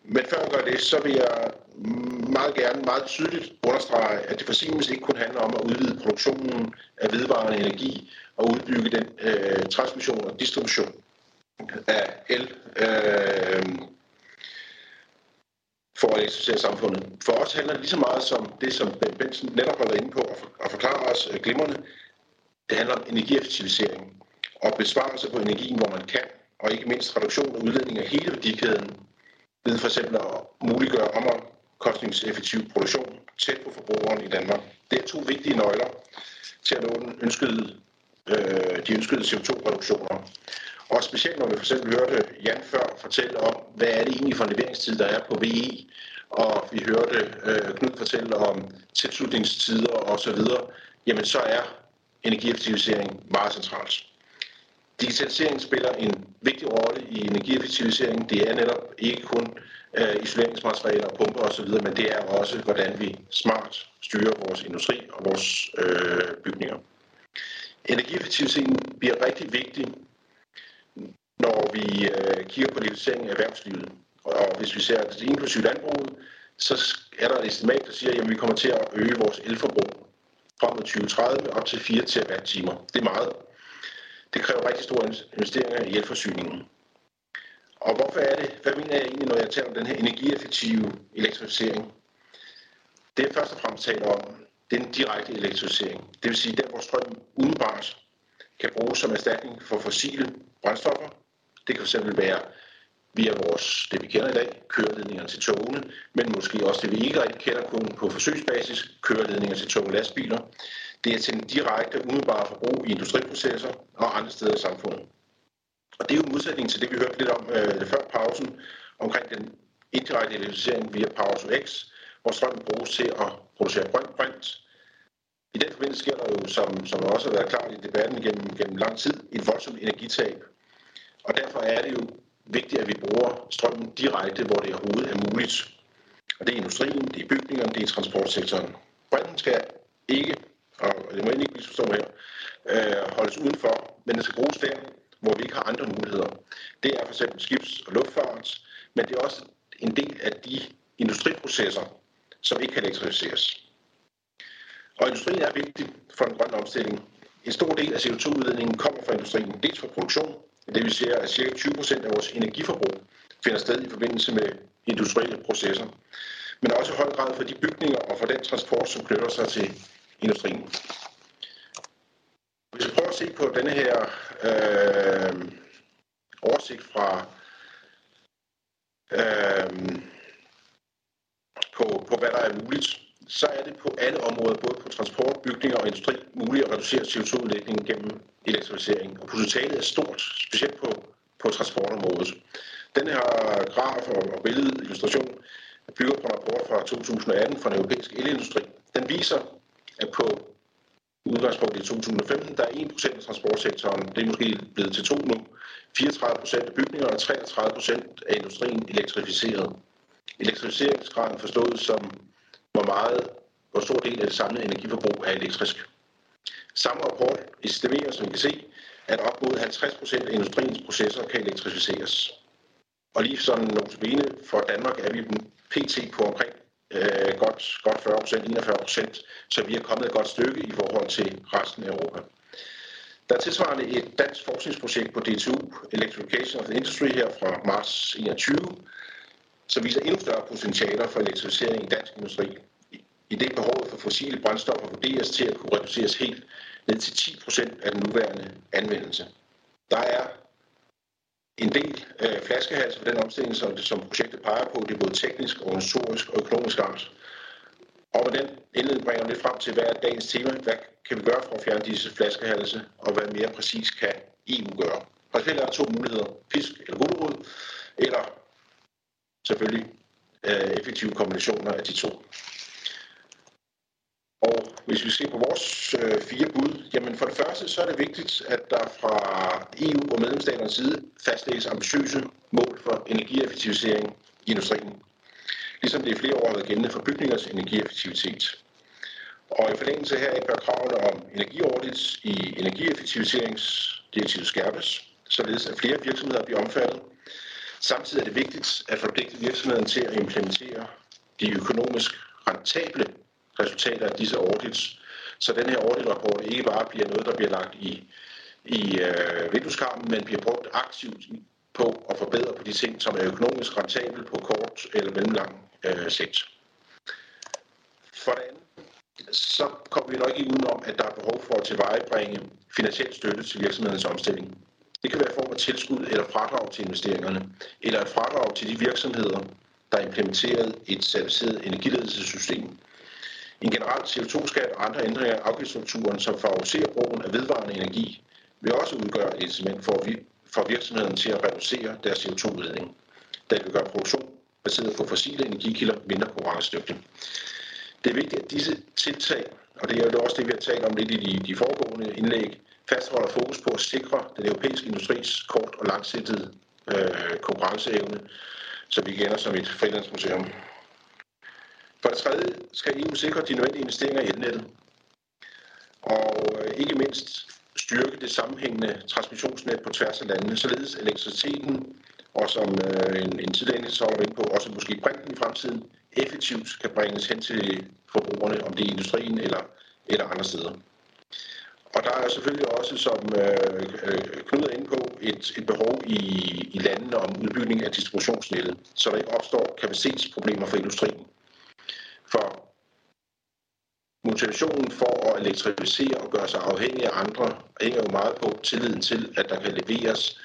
Men før jeg gør det, så vil jeg meget gerne meget tydeligt understrege, at det for Siemens ikke kun handler om at udvide produktionen af vedvarende energi og udbygge den øh, transmission og distribution af el øh, for at elektrificere samfundet. For os handler det lige så meget som det, som Ben Benson netop har været inde på og forklare os øh, glimrende. Det handler om energieffektivisering og besparelse på energien, hvor man kan, og ikke mindst reduktion af udledning af hele værdikæden ved for eksempel at muliggøre omkostningseffektiv produktion tæt på forbrugeren i Danmark. Det er to vigtige nøgler til at nå den ønskede, øh, de ønskede CO2-reduktioner. Og specielt når vi for eksempel hørte Jan før fortælle om, hvad er det egentlig for en leveringstid, der er på VE, og vi hørte øh, Knud fortælle om tilslutningstider osv., jamen så er energieffektivisering meget centralt. Digitalisering spiller en vigtig rolle i energieffektivisering. Det er netop ikke kun øh, isoleringsmaterialer, pumper osv., men det er også, hvordan vi smart styrer vores industri og vores øh, bygninger. Energieffektivisering bliver rigtig vigtig når vi øh, kigger på liberalisering af erhvervslivet. Og hvis vi ser det inklusive landbruget, så er der et estimat, der siger, at vi kommer til at øge vores elforbrug frem mod 2030 op til 4 timer. Det er meget. Det kræver rigtig store investeringer i elforsyningen. Og hvorfor er det? Hvad mener jeg egentlig, når jeg taler om den her energieffektive elektrificering? Det jeg først og fremmest taler om den direkte elektrificering. Det vil sige, der hvor strøm udenbart kan bruges som erstatning for fossile brændstoffer, det kan fx være via vores, det vi kender i dag, køreledninger til togene, men måske også det, vi ikke rigtig kender kun på forsøgsbasis, køreledninger til tog og lastbiler. Det er til den direkte, umiddelbare forbrug i industriprocesser og andre steder i samfundet. Og det er jo en modsætning til det, vi hørte lidt om øh, før pausen, omkring den indirekte elektrificering via Power X, hvor strømmen bruges til at producere grønt brint. I den forbindelse sker der jo, som, som også har været klart i debatten gennem, gennem lang tid, et voldsomt energitab og derfor er det jo vigtigt, at vi bruger strømmen direkte, hvor det overhovedet er muligt. Og det er industrien, det er bygningerne, det er transportsektoren. Brænden skal ikke, og det må jeg ikke misforstå her, øh, holdes udenfor, men den skal bruges der, hvor vi ikke har andre muligheder. Det er for eksempel skibs- og luftfart, men det er også en del af de industriprocesser, som ikke kan elektrificeres. Og industrien er vigtig for den grønne omstilling. En stor del af CO2-udledningen for industrien, dels for produktion, det vil sige, at ca. 20 procent af vores energiforbrug finder sted i forbindelse med industrielle processer, men også i høj grad for de bygninger og for den transport, som knytter sig til industrien. Hvis vi prøver at se på denne her øh, oversigt fra øh, på, på, hvad der er muligt, så er det på alle områder, både på transport, bygninger og industri, muligt at reducere CO2-udlægningen gennem elektrificering. Og potentialet er stort, specielt på, på transportområdet. Den her graf og, billede billedillustration bygger på en rapport fra 2018 fra den europæiske elindustri. Den viser, at på udgangspunkt i 2015, der er 1% af transportsektoren, det er måske blevet til 2 nu, 34% af bygninger og 33% af industrien elektrificeret. Elektrificeringsgraden forstået som, hvor meget, hvor stor del af det samlede energiforbrug er elektrisk. Samme rapport estimerer, som I kan se, at op mod 50% af industriens processer kan elektrificeres. Og lige sådan notabene for Danmark er vi pt. på omkring øh, godt, godt 40 procent, 41 procent, så vi er kommet et godt stykke i forhold til resten af Europa. Der er tilsvarende et dansk forskningsprojekt på DTU, Electrification of the Industry, her fra marts 21, som viser endnu større potentialer for elektrificering i dansk industri. I det behovet for fossile brændstoffer vurderes til at kunne reduceres helt ned til 10 procent af den nuværende anvendelse. Der er en del øh, flaskehals for den omstilling, som, som projektet peger på. Det er både teknisk, organisatorisk og økonomisk ramt. Og med den indledning bringer lidt frem til, hvad er dagens tema? Hvad kan vi gøre for at fjerne disse flaskehalse, og hvad mere præcis kan EU gøre? Principielt er der to muligheder, pisk eller gulerod, eller selvfølgelig øh, effektive kombinationer af de to. Og hvis vi ser på vores øh, fire bud, jamen for det første så er det vigtigt, at der fra EU og medlemsstaternes side fastlægges ambitiøse mål for energieffektivisering i industrien. Ligesom det i flere år har været gældende for bygningers energieffektivitet. Og i forlængelse her bør kravene om energiaudits i energieffektiviseringsdirektivet skærpes, således at flere virksomheder bliver omfattet. Samtidig er det vigtigt at forpligte virksomheden til at implementere de økonomisk rentable resultater af disse audits, så den her auditrapport ikke bare bliver noget, der bliver lagt i, i øh, vindueskarmen, men bliver brugt aktivt på at forbedre på de ting, som er økonomisk rentable på kort eller mellemlang øh, sigt. For det andet, så kommer vi nok ikke udenom, at der er behov for at tilvejebringe finansiel støtte til virksomhedens omstilling. Det kan være i form af tilskud eller fradrag til investeringerne, eller et fradrag til de virksomheder, der har implementeret et certificeret energiledelsessystem, en generel CO2-skat og andre ændringer af afgiftsstrukturen, som favoriserer brugen af vedvarende energi, vil også udgøre et incitament for, for virksomheden til at reducere deres CO2-udledning, da det vil gøre produktion baseret på fossile energikilder mindre konkurrencedygtig. Det er vigtigt, at disse tiltag, og det er jo også det, vi har talt om lidt i de, de foregående indlæg, fastholder fokus på at sikre den europæiske industris kort- og langsigtede øh, konkurrenceevne, så vi kender som et frilandsmuseum. For det tredje skal EU sikre de nødvendige investeringer i elnettet, og øh, ikke mindst styrke det sammenhængende transmissionsnet på tværs af landene, således elektriciteten, og som øh, en, en tidligere så var på, også måske brinten i fremtiden, effektivt kan bringes hen til forbrugerne, om det er i industrien eller, eller andre steder. Og der er selvfølgelig også, som øh, øh, Knud er inde på, et, et behov i, i landene om udbygning af distributionsnettet, så der ikke opstår kapacitetsproblemer for industrien. For motivationen for at elektrificere og gøre sig afhængig af andre hænger jo meget på tilliden til, at der kan leveres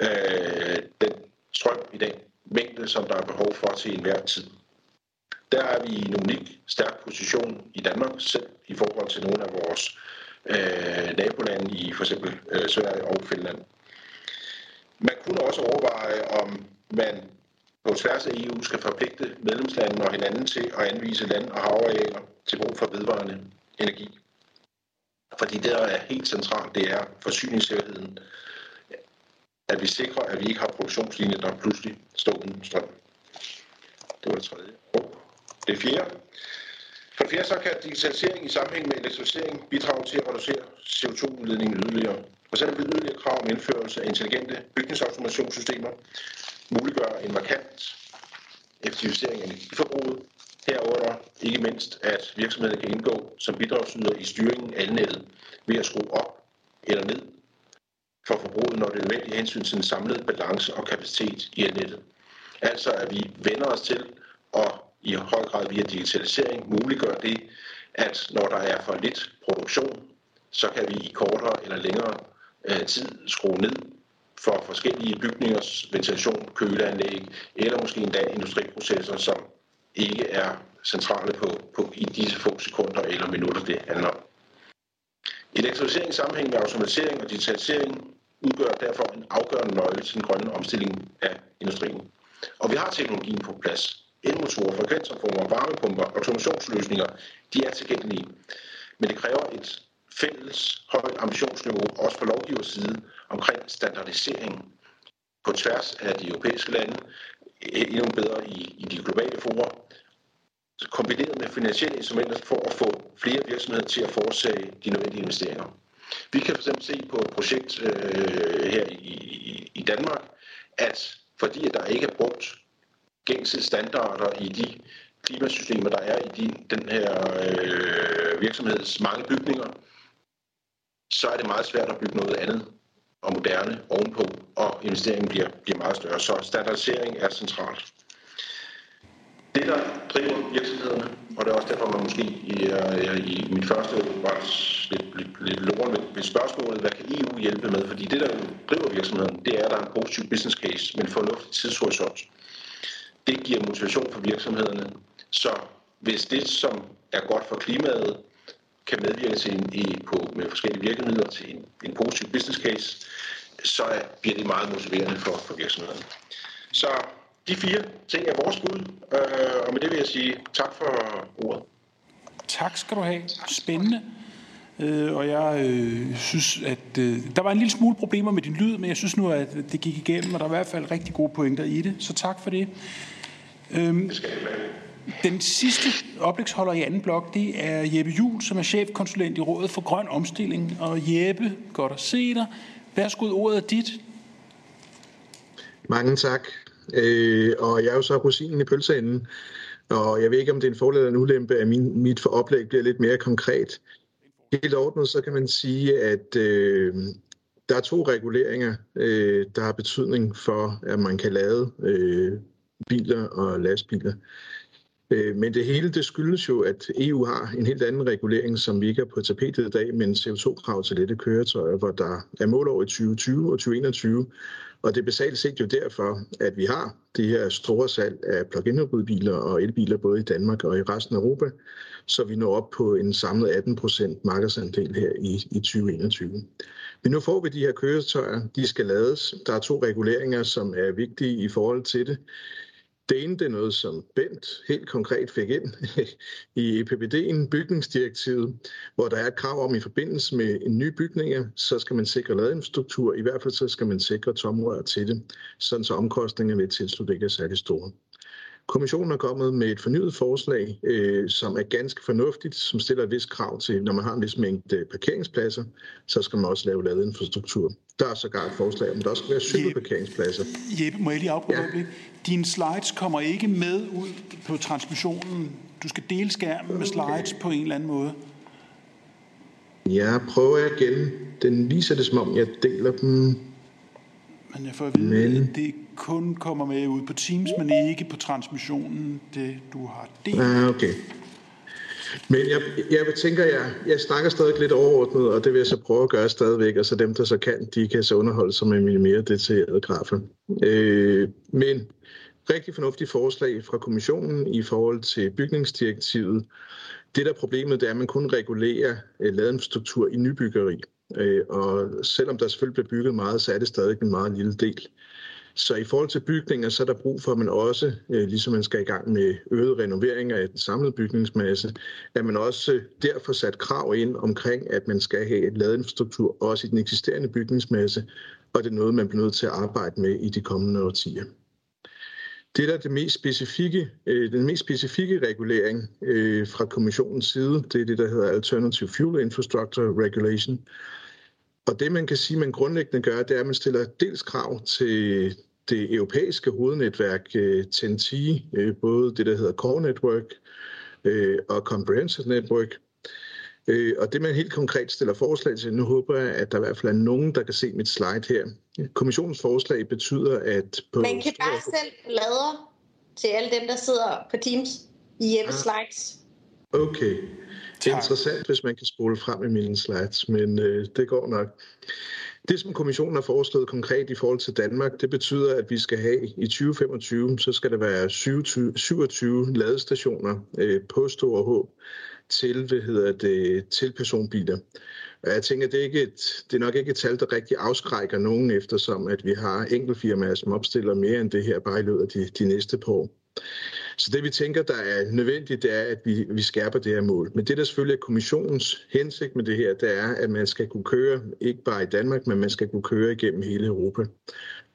øh, den strøm i den mængde, som der er behov for til enhver tid. Der er vi i en unik stærk position i Danmark selv i forhold til nogle af vores øh, nabolande i for eksempel øh, Sverige og Finland. Man kunne også overveje, om man på tværs af EU skal forpligte medlemslandene og hinanden til at anvise land- og havarealer til brug for vedvarende energi. Fordi det, der er helt centralt, det er forsyningssikkerheden. At vi sikrer, at vi ikke har produktionslinjer, der pludselig står uden strøm. Det var det tredje. Og det fjerde. For det fjerde så kan digitalisering i sammenhæng med elektrificering bidrage til at reducere CO2-udledningen yderligere. For eksempel yderligere krav om indførelse af intelligente bygningsautomationssystemer muliggør en markant effektivisering af energiforbruget, herunder ikke mindst, at virksomheden kan indgå som bidragsyder i styringen af elnettet ved at skrue op eller ned for forbruget, når det er nødvendigt hensyn til den samlede balance og kapacitet i elnettet. Altså at vi vender os til og i høj grad via digitalisering muliggør det, at når der er for lidt produktion, så kan vi i kortere eller længere øh, tid skrue ned for forskellige bygningers ventilation, køleanlæg eller måske endda industriprocesser, som ikke er centrale på, på i disse få sekunder eller minutter, det handler om. Elektrificering sammenhæng med automatisering og digitalisering udgør derfor en afgørende nøgle til den grønne omstilling af industrien. Og vi har teknologien på plads. Elmotorer, frekvensopformer, varmepumper, automationsløsninger, de er tilgængelige. Men det kræver et fælles højt ambitionsniveau, også fra lovgivers side, omkring standardisering på tværs af de europæiske lande, Øh, endnu bedre i, i de globale forer, kombineret med finansielle instrumenter for at få flere virksomheder til at foretage de nødvendige investeringer. Vi kan fx se på et projekt øh, her i, i, i Danmark, at fordi at der ikke er brugt gængse standarder i de klimasystemer, der er i de, den her øh, virksomheds mange bygninger, så er det meget svært at bygge noget andet og moderne ovenpå, og investeringen bliver, bliver meget større. Så standardisering er centralt. Det, der driver virksomhederne, og det er også derfor, man måske i, øh, i mit første var lidt, lidt, lidt loren ved, ved spørgsmålet, hvad kan EU hjælpe med? Fordi det, der driver virksomheden, det er, at der er en positiv business case med fornuftig tidshorisont. Det giver motivation for virksomhederne. Så hvis det, som er godt for klimaet, kan medvirke til en, i, på, med forskellige virkemidler til en, en positiv business case, så bliver det meget motiverende for, for virksomheden. Så de fire ting er vores bud, øh, og med det vil jeg sige tak for ordet. Tak skal du have. Spændende. Øh, og jeg øh, synes, at øh, der var en lille smule problemer med din lyd, men jeg synes nu, at det gik igennem, og der er i hvert fald rigtig gode pointer i det. Så tak for det. Øhm, Det skal den sidste oplægsholder i anden blok, det er Jeppe Jul, som er chefkonsulent i Rådet for Grøn Omstilling. Og Jeppe, godt at se dig. Værsgo, ordet er dit. Mange tak. Øh, og jeg er jo så rosinen i pølseenden, og jeg ved ikke, om det er en fordel eller en ulempe, at min, mit for oplæg bliver lidt mere konkret. Helt ordnet, så kan man sige, at øh, der er to reguleringer, øh, der har betydning for, at man kan lade øh, biler og lastbiler. Øh, men det hele det skyldes jo, at EU har en helt anden regulering, som vi ikke er på tapetet i dag, men CO2-krav til lette køretøjer, hvor der er målår i 2020 og 2021. Og det er basalt set jo derfor, at vi har det her store salg af plug-in hybridbiler og elbiler både i Danmark og i resten af Europa, så vi når op på en samlet 18 procent markedsandel her i, i 2021. Men nu får vi de her køretøjer, de skal lades. Der er to reguleringer, som er vigtige i forhold til det. Det ene det er noget, som Bent helt konkret fik ind <laughs> i EPBD'en, bygningsdirektivet, hvor der er et krav om i forbindelse med en ny bygning, så skal man sikre ladeinfrastruktur. I hvert fald så skal man sikre tomrør til det, sådan så omkostningerne ved tilslut ikke er særlig store. Kommissionen er kommet med et fornyet forslag, øh, som er ganske fornuftigt, som stiller et vis krav til, når man har en vis mængde parkeringspladser, så skal man også lave ladeinfrastruktur. Der er sågar et forslag om, at der også skal være cykelparkeringspladser. Jeppe, må jeg lige afbryde Ja. ja. Dine slides kommer ikke med ud på transmissionen. Du skal dele skærmen med slides på en eller anden måde. Jeg prøver igen. Den viser det, som om jeg deler dem. Men jeg får at vide, Men- at det kun kommer med ud på Teams, men ikke på transmissionen, det du har delt. Ah, okay. Men jeg, jeg tænker, jeg, jeg snakker stadig lidt overordnet, og det vil jeg så prøve at gøre stadigvæk, og så dem, der så kan, de kan så underholde sig med mine mere detaljerede grafer. Øh, men rigtig fornuftigt forslag fra kommissionen i forhold til bygningsdirektivet. Det der er problemet, det er, at man kun regulerer øh, ladeinfrastruktur i nybyggeri. Øh, og selvom der selvfølgelig bliver bygget meget, så er det stadig en meget lille del. Så i forhold til bygninger, så er der brug for, at man også, øh, ligesom man skal i gang med øget renoveringer af den samlede bygningsmasse, at man også derfor sat krav ind omkring, at man skal have et ladeinfrastruktur også i den eksisterende bygningsmasse, og det er noget, man bliver nødt til at arbejde med i de kommende årtier. Det der er det mest specifikke, øh, den mest specifikke regulering øh, fra kommissionens side, det er det, der hedder Alternative Fuel Infrastructure Regulation. Og det, man kan sige, man grundlæggende gør, det er, at man stiller dels krav til det europæiske hovednetværk øh, TNT, øh, både det, der hedder Core Network øh, og Comprehensive Network. Øh, og det, man helt konkret stiller forslag til, nu håber jeg, at der i hvert fald er nogen, der kan se mit slide her. Kommissionens forslag betyder, at... På man kan bare selv bladre til alle dem, der sidder på Teams i Jeppe ah. slides. Okay. Det er interessant, hvis man kan spole frem i mine slides, men øh, det går nok. Det, som kommissionen har foreslået konkret i forhold til Danmark, det betyder, at vi skal have i 2025, så skal der være 27, 27 ladestationer øh, på Stor H til, hvad hedder det, til personbiler. Og jeg tænker, det er, ikke et, det er nok ikke et tal, der rigtig afskrækker nogen, eftersom at vi har enkeltfirmaer, som opstiller mere end det her bare i løbet af de, de næste par år. Så det vi tænker, der er nødvendigt, det er, at vi, vi skærper det her mål. Men det, der selvfølgelig er kommissionens hensigt med det her, det er, at man skal kunne køre, ikke bare i Danmark, men man skal kunne køre igennem hele Europa.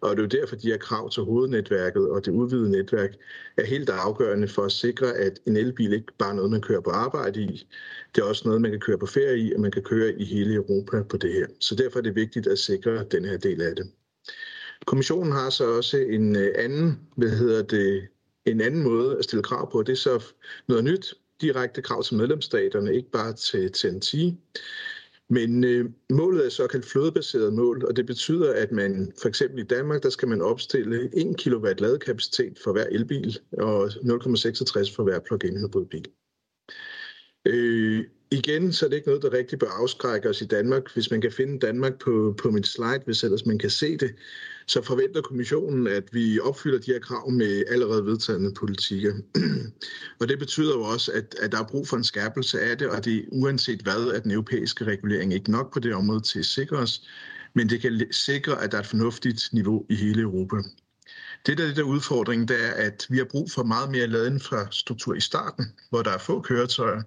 Og det er jo derfor, de her krav til hovednetværket og det udvidede netværk er helt afgørende for at sikre, at en elbil ikke bare er noget, man kører på arbejde i. Det er også noget, man kan køre på ferie i, og man kan køre i hele Europa på det her. Så derfor er det vigtigt at sikre den her del af det. Kommissionen har så også en øh, anden, hvad hedder det, en anden måde at stille krav på. Det er så noget nyt, direkte krav til medlemsstaterne, ikke bare til TNT. Men øh, målet er såkaldt flødebaseret mål, og det betyder, at man for eksempel i Danmark, der skal man opstille 1 kW ladekapacitet for hver elbil og 0,66 for hver plug-in hybridbil. Øh, igen, så er det ikke noget, der rigtig bør afskrække os i Danmark. Hvis man kan finde Danmark på, på mit slide, hvis ellers man kan se det, så forventer kommissionen, at vi opfylder de her krav med allerede vedtagne politikker. <clears throat> og det betyder jo også, at, at der er brug for en skærpelse af det, og det er uanset hvad, at den europæiske regulering ikke nok på det område til at sikre os, men det kan sikre, at der er et fornuftigt niveau i hele Europa. Det der, det der udfordring, det er, at vi har brug for meget mere ladeinfrastruktur i starten, hvor der er få køretøjer,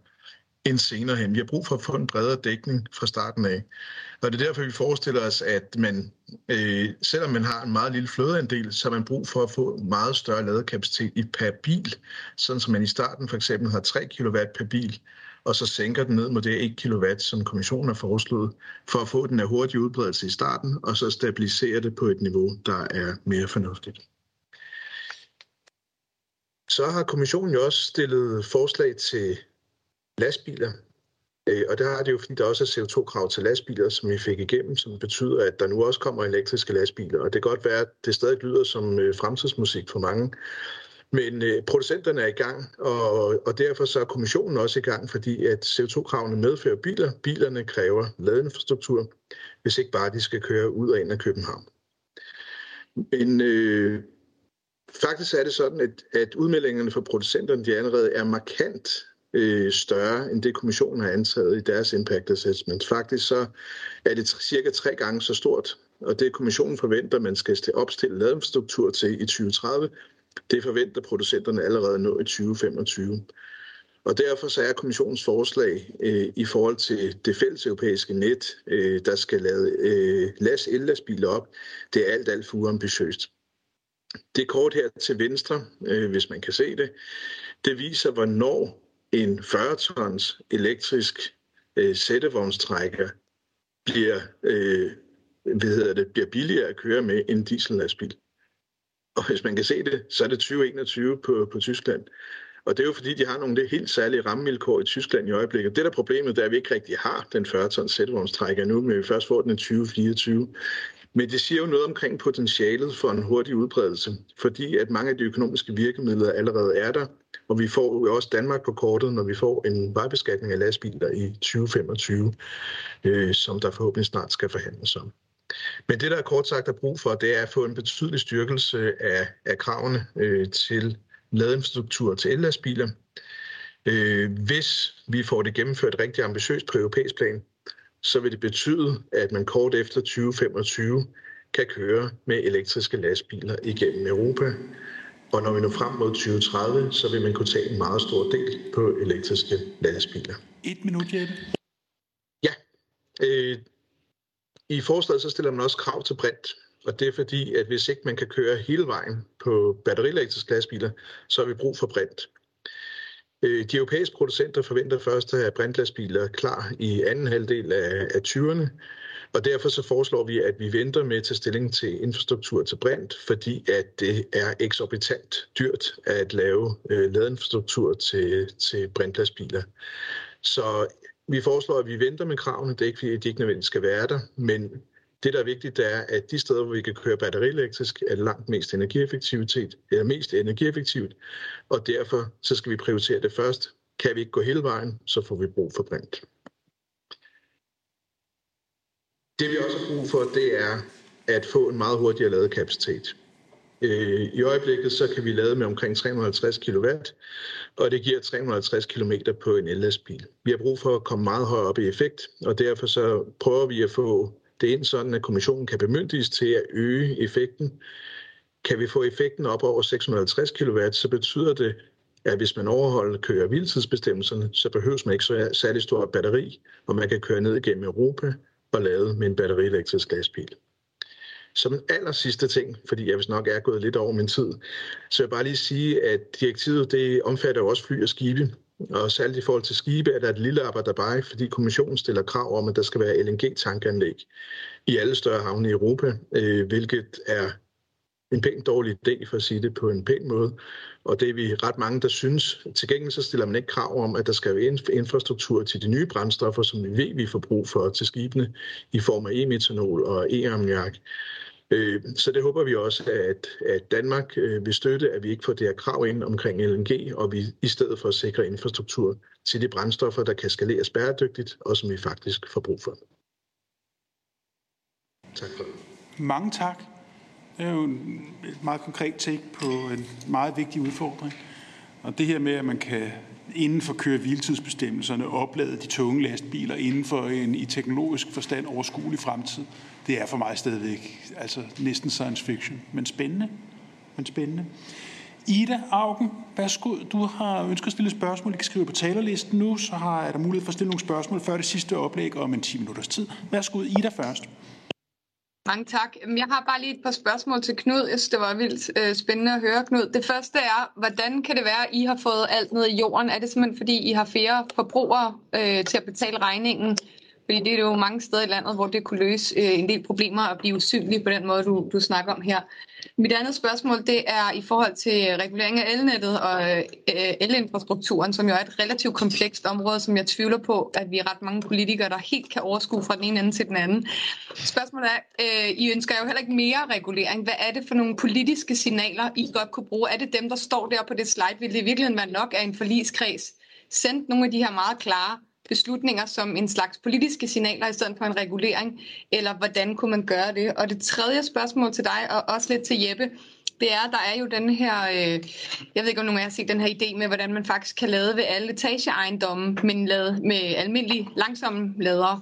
end senere hen. Vi har brug for at få en bredere dækning fra starten af. Og det er derfor, vi forestiller os, at man, øh, selvom man har en meget lille flødeandel, så har man brug for at få meget større ladekapacitet i per bil, sådan som man i starten for eksempel har 3 kW per bil, og så sænker den ned mod det 1 kW, som kommissionen har foreslået, for at få den af hurtig udbredelse i starten, og så stabilisere det på et niveau, der er mere fornuftigt. Så har kommissionen jo også stillet forslag til lastbiler. Øh, og der har det jo, fordi der også er CO2-krav til lastbiler, som vi fik igennem, som betyder, at der nu også kommer elektriske lastbiler. Og det kan godt være, at det stadig lyder som øh, fremtidsmusik for mange. Men øh, producenterne er i gang, og, og derfor så er kommissionen også i gang, fordi at CO2-kravene medfører biler. Bilerne kræver ladeinfrastruktur, hvis ikke bare de skal køre ud og ind af København. Men øh, faktisk er det sådan, at, at udmeldingerne fra producenterne de allerede er markant øh, større end det kommissionen har antaget i deres impact assessment. Faktisk så er det cirka tre gange så stort, og det kommissionen forventer, man skal opstille ladeinfrastruktur til i 2030, det forventer producenterne allerede nå i 2025. Og derfor så er kommissionens forslag øh, i forhold til det fælles europæiske net, øh, der skal lade øh, las ellastbiler op, det er alt, alt for uambitiøst. Det kort her til venstre, øh, hvis man kan se det, det viser, hvornår en 40-tons elektrisk øh, sættevognstrækker bliver, øh, hvad hedder det, bliver billigere at køre med end diesellastbil. Og hvis man kan se det, så er det 2021 på, på Tyskland. Og det er jo fordi, de har nogle det helt særlige rammevilkår i Tyskland i øjeblikket. Det der problemet, det er, at vi ikke rigtig har den 40-tons sættevognstrækker nu, men vi først får den i 2024. Men det siger jo noget omkring potentialet for en hurtig udbredelse, fordi at mange af de økonomiske virkemidler allerede er der, og vi får jo også Danmark på kortet, når vi får en vejbeskatning af lastbiler i 2025, øh, som der forhåbentlig snart skal forhandles om. Men det, der er kort sagt er brug for, det er at få en betydelig styrkelse af, af kravene øh, til ladeinfrastruktur til ellastbiler. Øh, hvis vi får det gennemført rigtig ambitiøst på europæisk plan, så vil det betyde, at man kort efter 2025 kan køre med elektriske lastbiler igennem Europa. Og når vi når frem mod 2030, så vil man kunne tage en meget stor del på elektriske lastbiler. Et minut, Jeppe. Ja. Øh, I forslaget så stiller man også krav til brint. Og det er fordi, at hvis ikke man kan køre hele vejen på batterielektriske lastbiler, så har vi brug for brint. Øh, de europæiske producenter forventer først at have brintlastbiler klar i anden halvdel af, af 20'erne, og derfor så foreslår vi, at vi venter med at tage stilling til infrastruktur til brint, fordi at det er eksorbitant dyrt at lave øh, ladeinfrastruktur til, til brintlastbiler. Så vi foreslår, at vi venter med kravene. Det er ikke, fordi de ikke nødvendigvis skal være der, men det, der er vigtigt, det er, at de steder, hvor vi kan køre batterielektrisk, er langt mest energieffektivitet, eller mest energieffektivt, og derfor så skal vi prioritere det først. Kan vi ikke gå hele vejen, så får vi brug for brint. Det vi også har brug for, det er at få en meget hurtigere ladekapacitet. Øh, I øjeblikket så kan vi lade med omkring 350 kW, og det giver 350 km på en ellastbil. Vi har brug for at komme meget højere op i effekt, og derfor så prøver vi at få det ind sådan, at kommissionen kan bemyndiges til at øge effekten. Kan vi få effekten op over 650 kW, så betyder det, at hvis man overholder kører hviletidsbestemmelserne, så behøves man ikke så særlig stor batteri, og man kan køre ned igennem Europa var lavet med en batterielektrisk lastbil. Som en aller sidste ting, fordi jeg vist nok er gået lidt over min tid, så vil jeg bare lige sige, at direktivet det omfatter også fly og skibe. Og særligt i forhold til skibe er der et lille arbejde fordi kommissionen stiller krav om, at der skal være LNG-tankanlæg i alle større havne i Europa, øh, hvilket er en pænt dårlig idé, for at sige det på en pæn måde. Og det er vi ret mange, der synes. Til gengæld så stiller man ikke krav om, at der skal være infrastruktur til de nye brændstoffer, som vi ved, vi får brug for til skibene, i form af e-metanol og e-ammoniak. Øh, så det håber vi også, at, at Danmark øh, vil støtte, at vi ikke får det her krav ind omkring LNG, og vi i stedet for at sikre infrastruktur til de brændstoffer, der kan skaleres bæredygtigt, og som vi faktisk får brug for. Tak for det. Mange tak. Det er jo et meget konkret take på en meget vigtig udfordring. Og det her med, at man kan inden for køre hviletidsbestemmelserne oplade de tunge lastbiler inden for en i teknologisk forstand overskuelig fremtid, det er for mig stadigvæk altså næsten science fiction, men spændende. Men spændende. Ida Augen, værsgo. Du har ønsket at stille spørgsmål. I kan skrive på talerlisten nu, så har, er der mulighed for at stille nogle spørgsmål før det sidste oplæg om en 10 minutters tid. Værsgo, Ida først. Mange tak. Jeg har bare lige et par spørgsmål til Knud. Jeg synes, det var vildt øh, spændende at høre, Knud. Det første er, hvordan kan det være, at I har fået alt ned i jorden? Er det simpelthen, fordi I har flere forbrugere øh, til at betale regningen? Fordi det er jo mange steder i landet, hvor det kunne løse øh, en del problemer og blive usynlig på den måde, du, du snakker om her. Mit andet spørgsmål det er i forhold til regulering af elnettet og øh, elinfrastrukturen, som jo er et relativt komplekst område, som jeg tvivler på, at vi er ret mange politikere, der helt kan overskue fra den ene ende til den anden. Spørgsmålet er, øh, I ønsker jo heller ikke mere regulering. Hvad er det for nogle politiske signaler, I godt kunne bruge? Er det dem, der står der på det slide? Vil det i virkeligheden være nok af en forligskreds? Sendt nogle af de her meget klare beslutninger som en slags politiske signaler i stedet for en regulering, eller hvordan kunne man gøre det? Og det tredje spørgsmål til dig, og også lidt til Jeppe, det er, der er jo den her, øh, jeg ved ikke om nogen af jer har set den her idé med, hvordan man faktisk kan lade ved alle etageejendomme, men lade med almindelige langsomme ladere.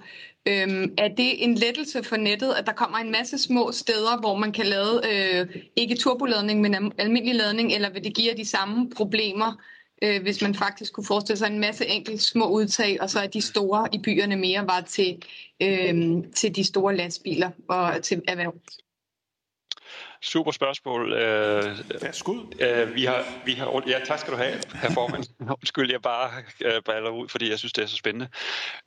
Øhm, er det en lettelse for nettet, at der kommer en masse små steder, hvor man kan lade øh, ikke turboladning, men almindelig ladning, eller vil det give de samme problemer, øh, hvis man faktisk kunne forestille sig en masse enkelte små udtag, og så er de store i byerne mere var til, øh, til de store lastbiler og til erhverv. Super spørgsmål. Øh, Værsgo. Øh, vi har, vi har, ja, tak skal du have, herr formand. <laughs> Undskyld, jeg bare øh, baller ud, fordi jeg synes, det er så spændende.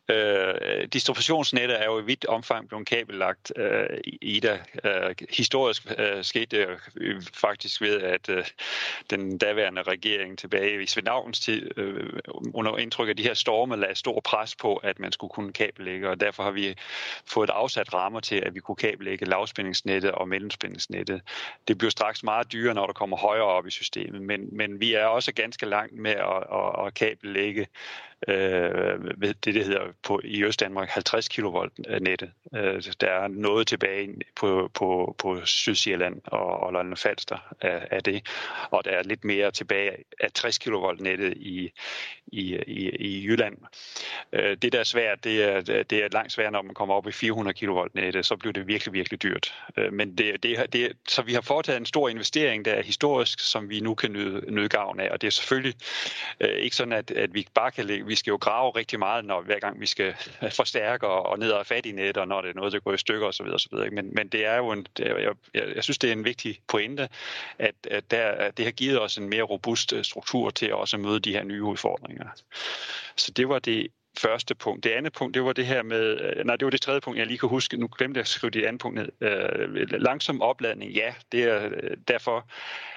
Øh, distributionsnettet er jo i vidt omfang blevet kabellagt øh, i det. Øh, historisk øh, skete det øh, faktisk ved, at øh, den daværende regering tilbage i Svendavns tid, øh, under indtryk af de her storme, lagde stor pres på, at man skulle kunne kabellægge, og derfor har vi fået afsat rammer til, at vi kunne kabellægge lavspændingsnettet og mellemspændingsnettet. Det bliver straks meget dyrere, når der kommer højere op i systemet, men, men vi er også ganske langt med at, at, at kabellægge øh, det, det hedder på, i Østdanmark 50 kV øh, nettet. Øh, der er noget tilbage på, på, på Sydsjælland og, og Lolland Falster af, af det, og der er lidt mere tilbage af 60 kV nettet i, i, i, i Jylland. Øh, det, der er svært, det er, det er langt sværere, når man kommer op i 400 kV nettet, så bliver det virkelig, virkelig dyrt. Øh, men det, det, det, så vi har foretaget en stor investering, der er historisk, som vi nu kan nyde, nyde gavn af, og det er selvfølgelig øh, ikke sådan, at, at vi bare kan lægge, vi skal jo grave rigtig meget, når hver gang vi skal <laughs> forstærke og, og ned og fat i net, og når det er noget, der går i stykker osv. osv. Men, men det er jo en, jeg, jeg, jeg synes, det er en vigtig pointe, at, at, der, at det har givet os en mere robust øh, struktur til også at møde de her nye udfordringer. Så det var det første punkt. Det andet punkt, det var det her med, øh, nej, det var det tredje punkt, jeg lige kan huske. Nu glemte jeg at skrive det andet punkt ned. Øh, langsom opladning, ja, det er øh, derfor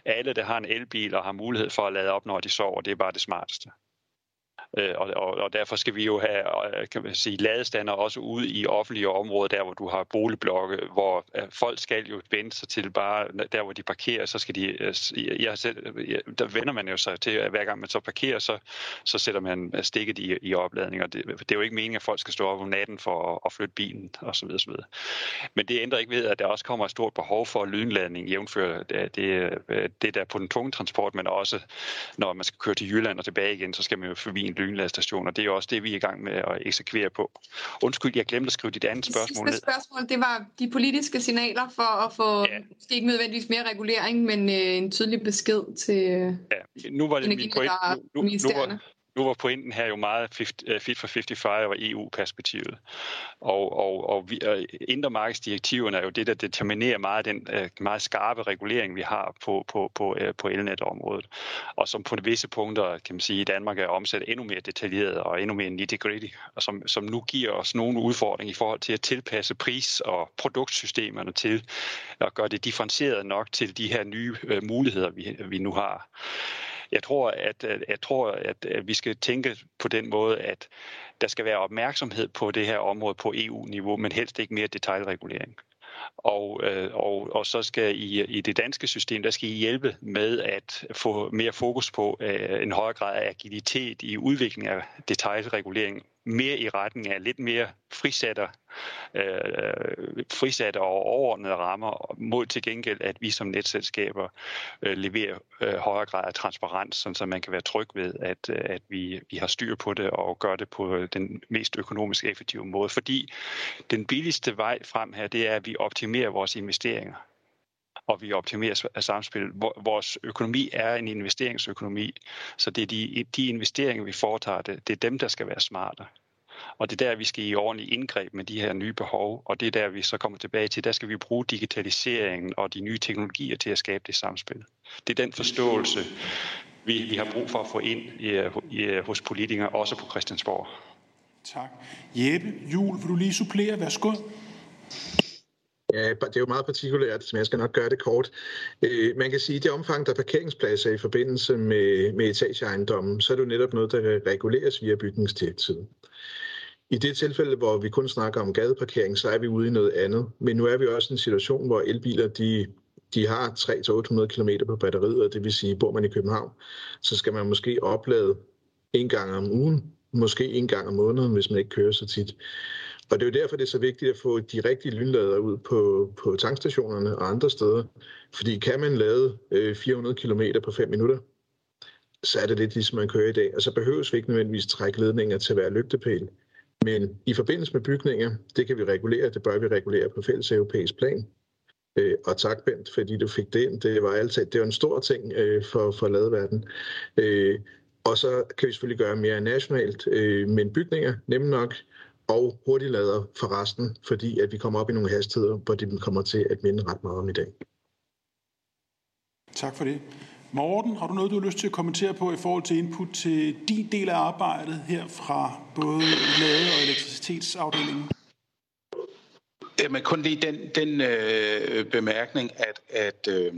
alle, der har en elbil og har mulighed for at lade op, når de sover, det er bare det smarteste. Øh, og, og, og derfor skal vi jo have øh, kan man sige, ladestander også ude i offentlige områder, der hvor du har boligblokke, hvor øh, folk skal jo vende sig til bare der, hvor de parkerer, så skal de, øh, jeg selv, der vender man jo sig til, at hver gang man så parkerer, så, så sætter man stikket i, i opladning, og det, det er jo ikke meningen, at folk skal stå op om natten for at, at flytte bilen osv. osv. Men det ændrer ikke ved, at der også kommer et stort behov for lynladning, jævnfør det, det, det der på den tunge transport, men også når man skal køre til Jylland og tilbage igen, så skal man jo forbi en lynladestationer. Det er også det, vi er i gang med at eksekvere på. Undskyld, jeg glemte at skrive dit andet spørgsmål ned. spørgsmål, det var de politiske signaler for at få, ja. måske ikke nødvendigvis mere regulering, men øh, en tydelig besked til ja. nu var det min point, nu, nu, nu, var, nu var pointen her jo meget øh, fit for 55 og EU-perspektivet. Og, og, og vi, og indre markedsdirektiverne er jo det, der determinerer meget den øh, meget skarpe regulering, vi har på, på, på, øh, på elnetområdet. Og som på visse punkter, kan man sige, i Danmark er omsat endnu mere detaljeret og endnu mere nitty-gritty, og som, som nu giver os nogle udfordringer i forhold til at tilpasse pris- og produktsystemerne til at gøre det differentieret nok til de her nye muligheder, vi, vi nu har. Jeg tror, at, øh, jeg tror, at øh, vi skal tænke på den måde, at der skal være opmærksomhed på det her område på EU-niveau, men helst ikke mere detaljregulering. Og, øh, og, og så skal I i det danske system, der skal I hjælpe med at få mere fokus på øh, en højere grad af agilitet i udviklingen af detaljregulering mere i retning af lidt mere frisatte, øh, frisatte og overordnede rammer mod til gengæld, at vi som netselskaber øh, leverer øh, højere grad af transparens, så man kan være tryg ved, at, øh, at vi, vi har styr på det og gør det på øh, den mest økonomisk effektive måde. Fordi den billigste vej frem her, det er, at vi optimerer vores investeringer og vi optimerer af samspil. Vores økonomi er en investeringsøkonomi, så det er de, de investeringer, vi foretager, det, det er dem, der skal være smarte. Og det er der, vi skal i ordentlig indgreb med de her nye behov, og det er der, vi så kommer tilbage til. Der skal vi bruge digitaliseringen og de nye teknologier til at skabe det samspil. Det er den forståelse, vi, vi har brug for at få ind i, i, hos politikere, også på Christiansborg. Tak. Jeppe Jul, vil du lige supplere? Værsgo. Ja, det er jo meget partikulært, så jeg skal nok gøre det kort. Øh, man kan sige, at det omfang, der er parkeringspladser i forbindelse med, med etageejendommen, så er det jo netop noget, der reguleres via bygningsdirektivet. I det tilfælde, hvor vi kun snakker om gadeparkering, så er vi ude i noget andet. Men nu er vi også i en situation, hvor elbiler de, de har 300-800 km på batteriet, og det vil sige, bor man i København, så skal man måske oplade en gang om ugen, måske en gang om måneden, hvis man ikke kører så tit. Og det er jo derfor, det er så vigtigt at få de rigtige lynlader ud på, på tankstationerne og andre steder. Fordi kan man lade øh, 400 km på 5 minutter, så er det lidt ligesom man kører i dag. Og så behøves vi ikke nødvendigvis trække ledninger til hver lygtepæl. Men i forbindelse med bygninger, det kan vi regulere, det bør vi regulere på fælles europæisk plan. Øh, og tak, Bent, fordi du fik det ind. Det var altid, det var en stor ting øh, for, for ladeverden. Øh, og så kan vi selvfølgelig gøre mere nationalt, øh, men bygninger, nemt nok, og hurtiglader for resten, fordi at vi kommer op i nogle hastigheder, hvor det kommer til at minde ret meget om i dag. Tak for det. Morten, har du noget, du har lyst til at kommentere på i forhold til input til din del af arbejdet her fra både lade- og elektricitetsafdelingen? Jamen kun lige den, den øh, bemærkning, at, at, øh,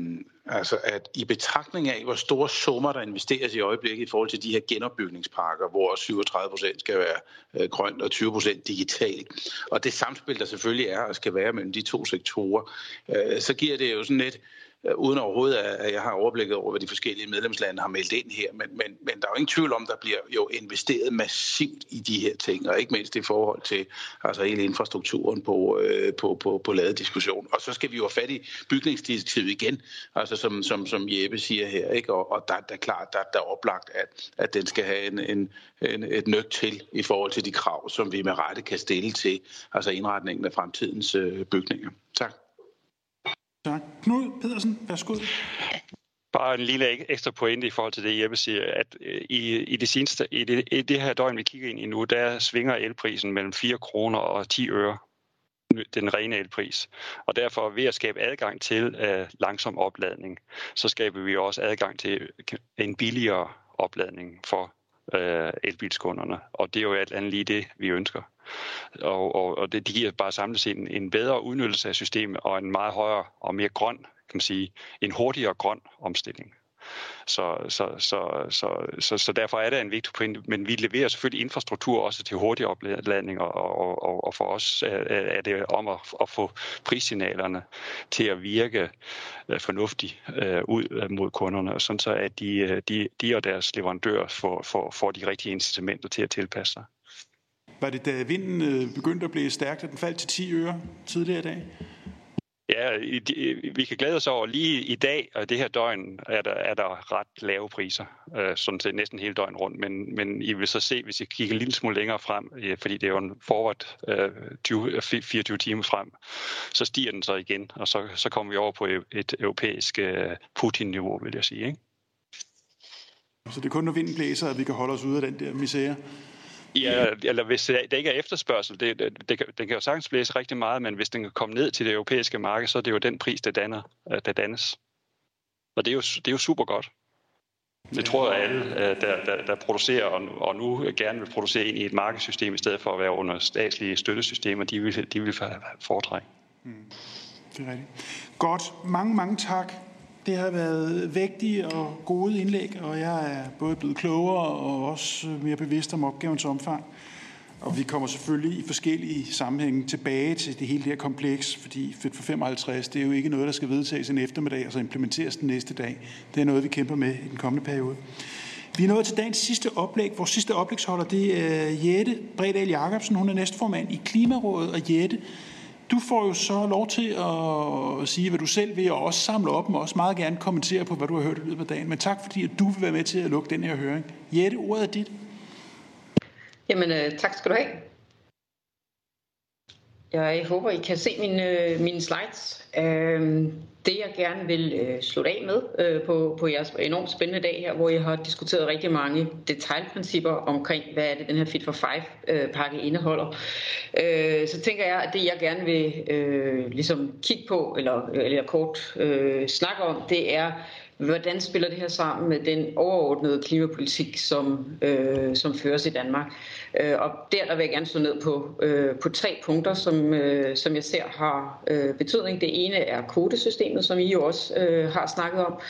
altså, at i betragtning af, hvor store summer der investeres i øjeblikket i forhold til de her genopbygningsparker, hvor 37 procent skal være øh, grønt og 20 procent digitalt, og det samspil, der selvfølgelig er og skal være mellem de to sektorer, øh, så giver det jo sådan lidt Øh, uden overhovedet, at jeg har overblikket over, hvad de forskellige medlemslande har meldt ind her. Men, men, men der er jo ingen tvivl om, der bliver jo investeret massivt i de her ting, og ikke mindst i forhold til altså hele infrastrukturen på, øh, på, på, på lavet diskussion. Og så skal vi jo have fat i bygningsdirektivet igen, altså som, som, som Jeppe siger her, ikke? og, og der, der er klart, der, der er oplagt, at, at den skal have en, en, en, et nødt til i forhold til de krav, som vi med rette kan stille til altså indretningen af fremtidens øh, bygninger. Tak. Tak. Knud Pedersen, værsgo. Bare en lille ekstra pointe i forhold til det, Jeppe siger, at øh, i, i, det, seneste, i, det, i det her døgn, vi kigger ind i nu, der svinger elprisen mellem 4 kroner og 10 øre den rene elpris. Og derfor ved at skabe adgang til uh, langsom opladning, så skaber vi også adgang til øh, en billigere opladning for uh, elbilskunderne. Og det er jo alt andet lige det, vi ønsker. Og, og, og det det giver bare samlet set en, en bedre udnyttelse af systemet og en meget højere og mere grøn, kan man sige, en hurtigere grøn omstilling. Så, så, så, så, så, så derfor er det en vigtig pointe, men vi leverer selvfølgelig infrastruktur også til hurtig opladning, og, og, og, og for os er det om at, at få prissignalerne til at virke øh, fornuftigt øh, ud øh, mod kunderne, sådan så at de, øh, de, de og deres leverandører får, får, får de rigtige incitamenter til at tilpasse sig. Var det da vinden øh, begyndte at blive stærkt, at den faldt til 10 øre tidligere i dag? Ja, vi kan glæde os over lige i dag og det her døgn er der, er der ret lave priser, øh, sådan set næsten hele døgn rundt. Men, men I vil så se, hvis I kigger en lille smule længere frem, øh, fordi det er jo en forward 20, 24 timer frem, så stiger den så igen, og så, så kommer vi over på et europæisk Putin-niveau, vil jeg sige. Ikke? Så det er kun, når vinden blæser, at vi kan holde os ude af den der misære? Ja, eller hvis det ikke er efterspørgsel, det, det, det, det kan jo sagtens blæse rigtig meget, men hvis den kan komme ned til det europæiske marked, så er det jo den pris, der, danner, øh, der dannes. Og det er jo, det er jo super godt. Det tror jeg alle, øh, der, der, der producerer og, og nu gerne vil producere ind i et markedssystem, i stedet for at være under statslige støttesystemer, de vil, de vil foretrække. Mm. Det er rigtigt. Godt. Mange, mange tak. Det har været vægtige og gode indlæg, og jeg er både blevet klogere og også mere bevidst om opgavens omfang. Og vi kommer selvfølgelig i forskellige sammenhænge tilbage til det hele det her kompleks, fordi Fit for 55, det er jo ikke noget, der skal vedtages en eftermiddag og så implementeres den næste dag. Det er noget, vi kæmper med i den kommende periode. Vi er nået til dagens sidste oplæg. Vores sidste oplægsholder, det er Jette Bredal Jacobsen. Hun er næstformand i Klimarådet, og Jette, du får jo så lov til at sige, hvad du selv vil, og også samle op og også meget gerne kommentere på, hvad du har hørt i løbet af dagen. Men tak fordi, at du vil være med til at lukke den her høring. Jette, ordet er dit. Jamen, øh, tak skal du have. Jeg håber, I kan se mine, øh, mine slides. Øhm, det jeg gerne vil øh, slutte af med øh, på, på jeres enormt spændende dag her, hvor jeg har diskuteret rigtig mange detaljprincipper omkring, hvad er det, den her Fit for Five-pakke indeholder. Så tænker jeg, at det jeg gerne vil ligesom kigge på, eller, eller kort snakke om, det er, hvordan spiller det her sammen med den overordnede klimapolitik, som, øh, som føres i Danmark. Øh, og der, der vil jeg gerne slå ned på, øh, på tre punkter, som, øh, som jeg ser har øh, betydning. Det ene er kodesystemet, som I jo også øh, har snakket om.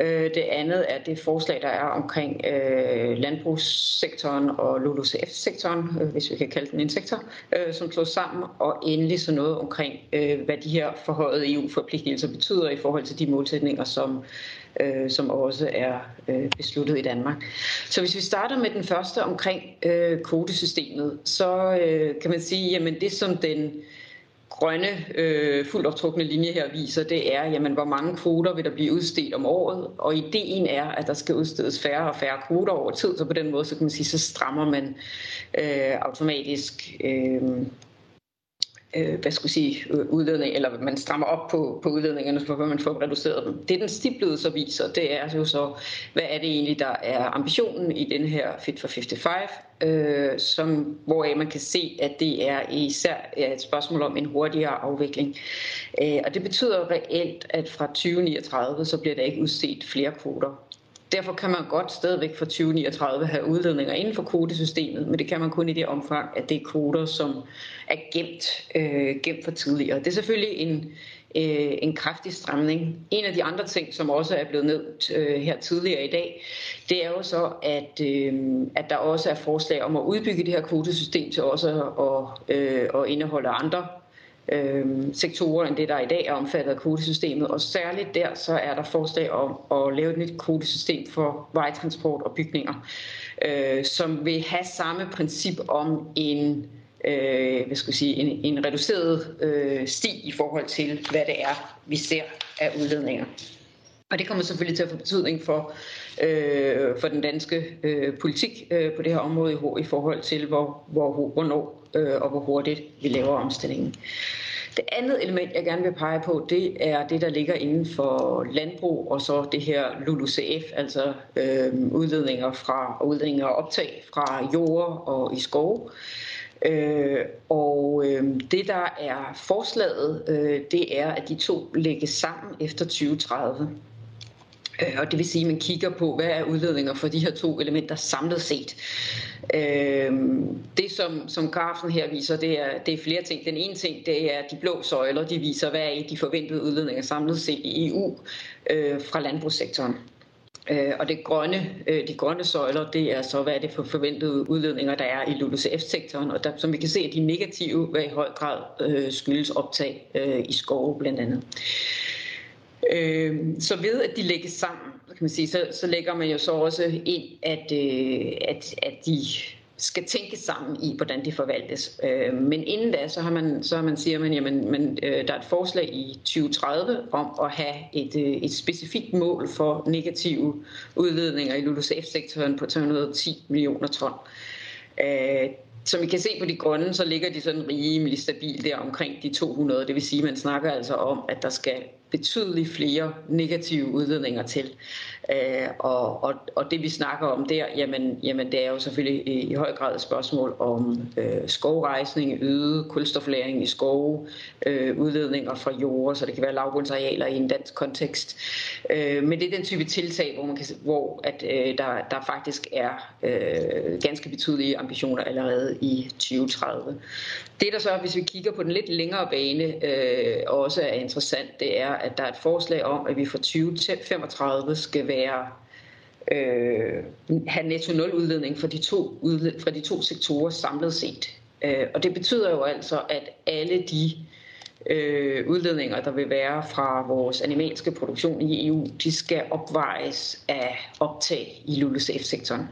Øh, det andet er det forslag, der er omkring øh, landbrugssektoren og LULUCF-sektoren, øh, hvis vi kan kalde den en sektor, øh, som slås sammen. Og endelig så noget omkring, øh, hvad de her forhøjede EU-forpligtelser betyder i forhold til de målsætninger, som øh, som også er øh, besluttet i Danmark. Så hvis vi starter med den første omkring øh, kvotesystemet, så øh, kan man sige, at det som den grønne, øh, fuldt optrukne linje her viser, det er, jamen, hvor mange kvoter vil der blive udstedt om året, og ideen er, at der skal udstedes færre og færre kvoter over tid, så på den måde, så kan man sige, så strammer man øh, automatisk øh, øh, hvad skulle sige, udledning, eller man strammer op på, på udledningerne, for at man får reduceret dem. Det den stiplede så viser, det er jo så, hvad er det egentlig, der er ambitionen i den her Fit for 55, øh, som, hvoraf man kan se, at det er især et spørgsmål om en hurtigere afvikling. Øh, og det betyder reelt, at fra 2039, så bliver der ikke udstedt flere kvoter Derfor kan man godt stadigvæk fra 2039 have udledninger inden for kvotesystemet, men det kan man kun i det omfang, at det er kvoter, som er gemt, øh, gemt for tidligere. Det er selvfølgelig en, øh, en kraftig stramning. En af de andre ting, som også er blevet nævnt øh, her tidligere i dag, det er jo så, at, øh, at der også er forslag om at udbygge det her kvotesystem til også at, øh, at indeholde andre øh, sektorer end det, der i dag er omfattet af kvotesystemet. Og særligt der så er der forslag om at lave et nyt kvotesystem for vejtransport og bygninger, øh, som vil have samme princip om en øh, hvad skal jeg sige, en, en reduceret øh, sti i forhold til, hvad det er, vi ser af udledninger. Og det kommer selvfølgelig til at få betydning for, øh, for den danske øh, politik øh, på det her område i, i forhold til, hvor, hvor, hvornår øh, og hvor hurtigt vi laver omstillingen. Det andet element, jeg gerne vil pege på, det er det, der ligger inden for landbrug, og så det her LULUCF, altså øh, udledninger fra og udledninger og optag fra jord og i skove. Øh, og øh, det, der er forslaget, øh, det er, at de to lægges sammen efter 2030. Øh, og det vil sige, at man kigger på, hvad er udledninger for de her to elementer samlet set. Øh, det, som, som grafen her viser, det er, det er flere ting. Den ene ting, det er de blå søjler, de viser, hvad er de forventede udledninger samlet set i EU øh, fra landbrugssektoren. Øh, og det grønne, øh, de grønne søjler, det er så, hvad er det for forventede udledninger, der er i LULUCF-sektoren. Og der, som vi kan se, de negative, hvad i høj grad øh, skyldes optag øh, i skove blandt andet. Øh, så ved at de lægges sammen, kan man sige, så, så lægger man jo så også ind, at, øh, at, at de skal tænke sammen i, hvordan de forvaltes. Øh, men inden da, så har man, så har man siger man, jamen, men, øh, der er et forslag i 2030 om at have et, øh, et specifikt mål for negative udledninger i LULUCF-sektoren på 310 millioner ton. Øh, som I kan se på de grønne, så ligger de sådan rimelig stabilt der omkring de 200. Det vil sige, at man snakker altså om, at der skal betydeligt flere negative udledninger til. Øh, og, og, og det vi snakker om der, jamen, jamen det er jo selvfølgelig i, i høj grad et spørgsmål om øh, skovrejsning, øget kulstoflæring i skove, øh, udledninger fra jord, så det kan være lavbundsarealer i en dansk kontekst. Øh, men det er den type tiltag, hvor, man kan, hvor at, øh, der, der faktisk er øh, ganske betydelige ambitioner allerede i 2030. Det der så, hvis vi kigger på den lidt længere bane, øh, også er interessant, det er, at der er et forslag om, at vi fra 2035 skal være øh, have netto nul udledning fra de to, udled, fra de to sektorer samlet set. Øh, og det betyder jo altså, at alle de øh, udledninger, der vil være fra vores animalske produktion i EU, de skal opvejes af optag i LULUCF-sektoren.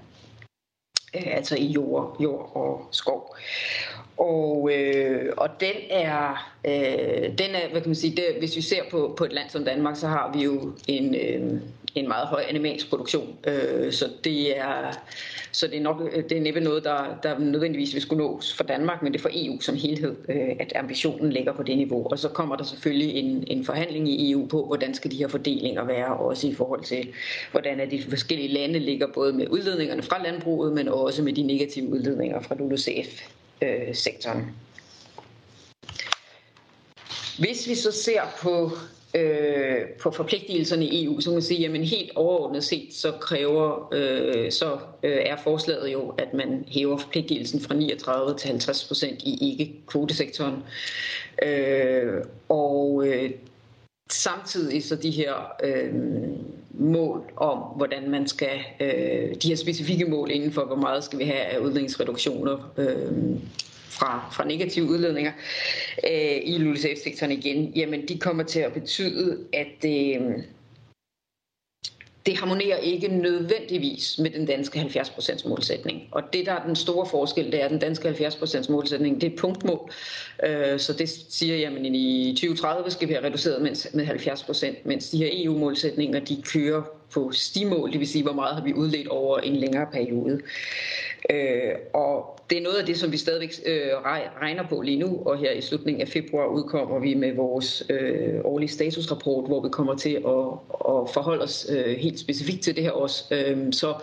Øh, altså i jord, jord og skov. Og, øh, og den er, øh, den er, hvad kan man sige, det, hvis vi ser på, på et land som Danmark, så har vi jo en, øh, en meget høj animalsk produktion. Øh, så det er, så det er nok øh, det er næppe noget, der, der nødvendigvis vil skulle nås for Danmark, men det er for EU som helhed, øh, at ambitionen ligger på det niveau. Og så kommer der selvfølgelig en, en forhandling i EU på, hvordan skal de her fordelinger være, også i forhold til, hvordan er de forskellige lande ligger både med udledningerne fra landbruget, men også med de negative udledninger fra LULUCF-sektoren. Øh, Hvis vi så ser på øh, på forpligtelserne i EU, så kan man sige, at helt overordnet set, så kræver, øh, så øh, er forslaget jo, at man hæver forpligtelsen fra 39 til 50 procent i ikke-kvotesektoren. Øh, og øh, samtidig så de her øh, mål om, hvordan man skal, øh, de her specifikke mål inden for, hvor meget skal vi have af udlændingsreduktioner, øh, fra, fra negative udledninger øh, i LULUCF-sektoren igen, jamen de kommer til at betyde, at øh, det harmonerer ikke nødvendigvis med den danske 70% målsætning. Og det, der er den store forskel, det er, at den danske 70% målsætning, det er punktmål. Øh, så det siger, jamen i 2030 skal vi have reduceret med 70%, mens de her EU-målsætninger, de kører på stimål, det vil sige, hvor meget har vi udledt over en længere periode. Øh, og det er noget af det, som vi stadigvæk øh, regner på lige nu, og her i slutningen af februar udkommer vi med vores øh, årlige statusrapport, hvor vi kommer til at, at forholde os øh, helt specifikt til det her også. Øh, så,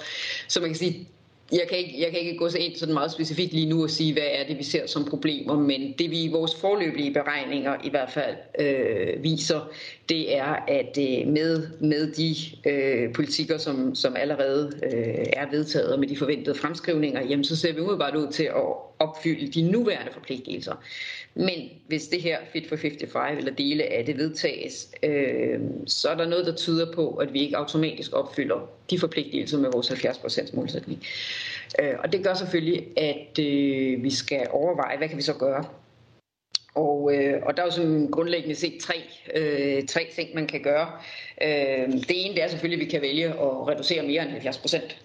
så man kan sige, jeg kan, ikke, jeg kan ikke gå så ind sådan meget specifikt lige nu og sige, hvad er det, vi ser som problemer, men det vi i vores forløbige beregninger i hvert fald øh, viser, det er, at øh, med, med de øh, politikker, som, som allerede øh, er vedtaget, og med de forventede fremskrivninger, jamen, så ser vi umiddelbart ud til at opfylde de nuværende forpligtelser. Men hvis det her Fit for 55 eller dele af det vedtages, øh, så er der noget, der tyder på, at vi ikke automatisk opfylder de forpligtelser med vores 70% målsætning. Øh, og det gør selvfølgelig, at øh, vi skal overveje, hvad kan vi så gøre? Og, øh, og der er jo sådan grundlæggende set tre, øh, tre ting, man kan gøre. Øh, det ene det er selvfølgelig, at vi kan vælge at reducere mere end 70 procent.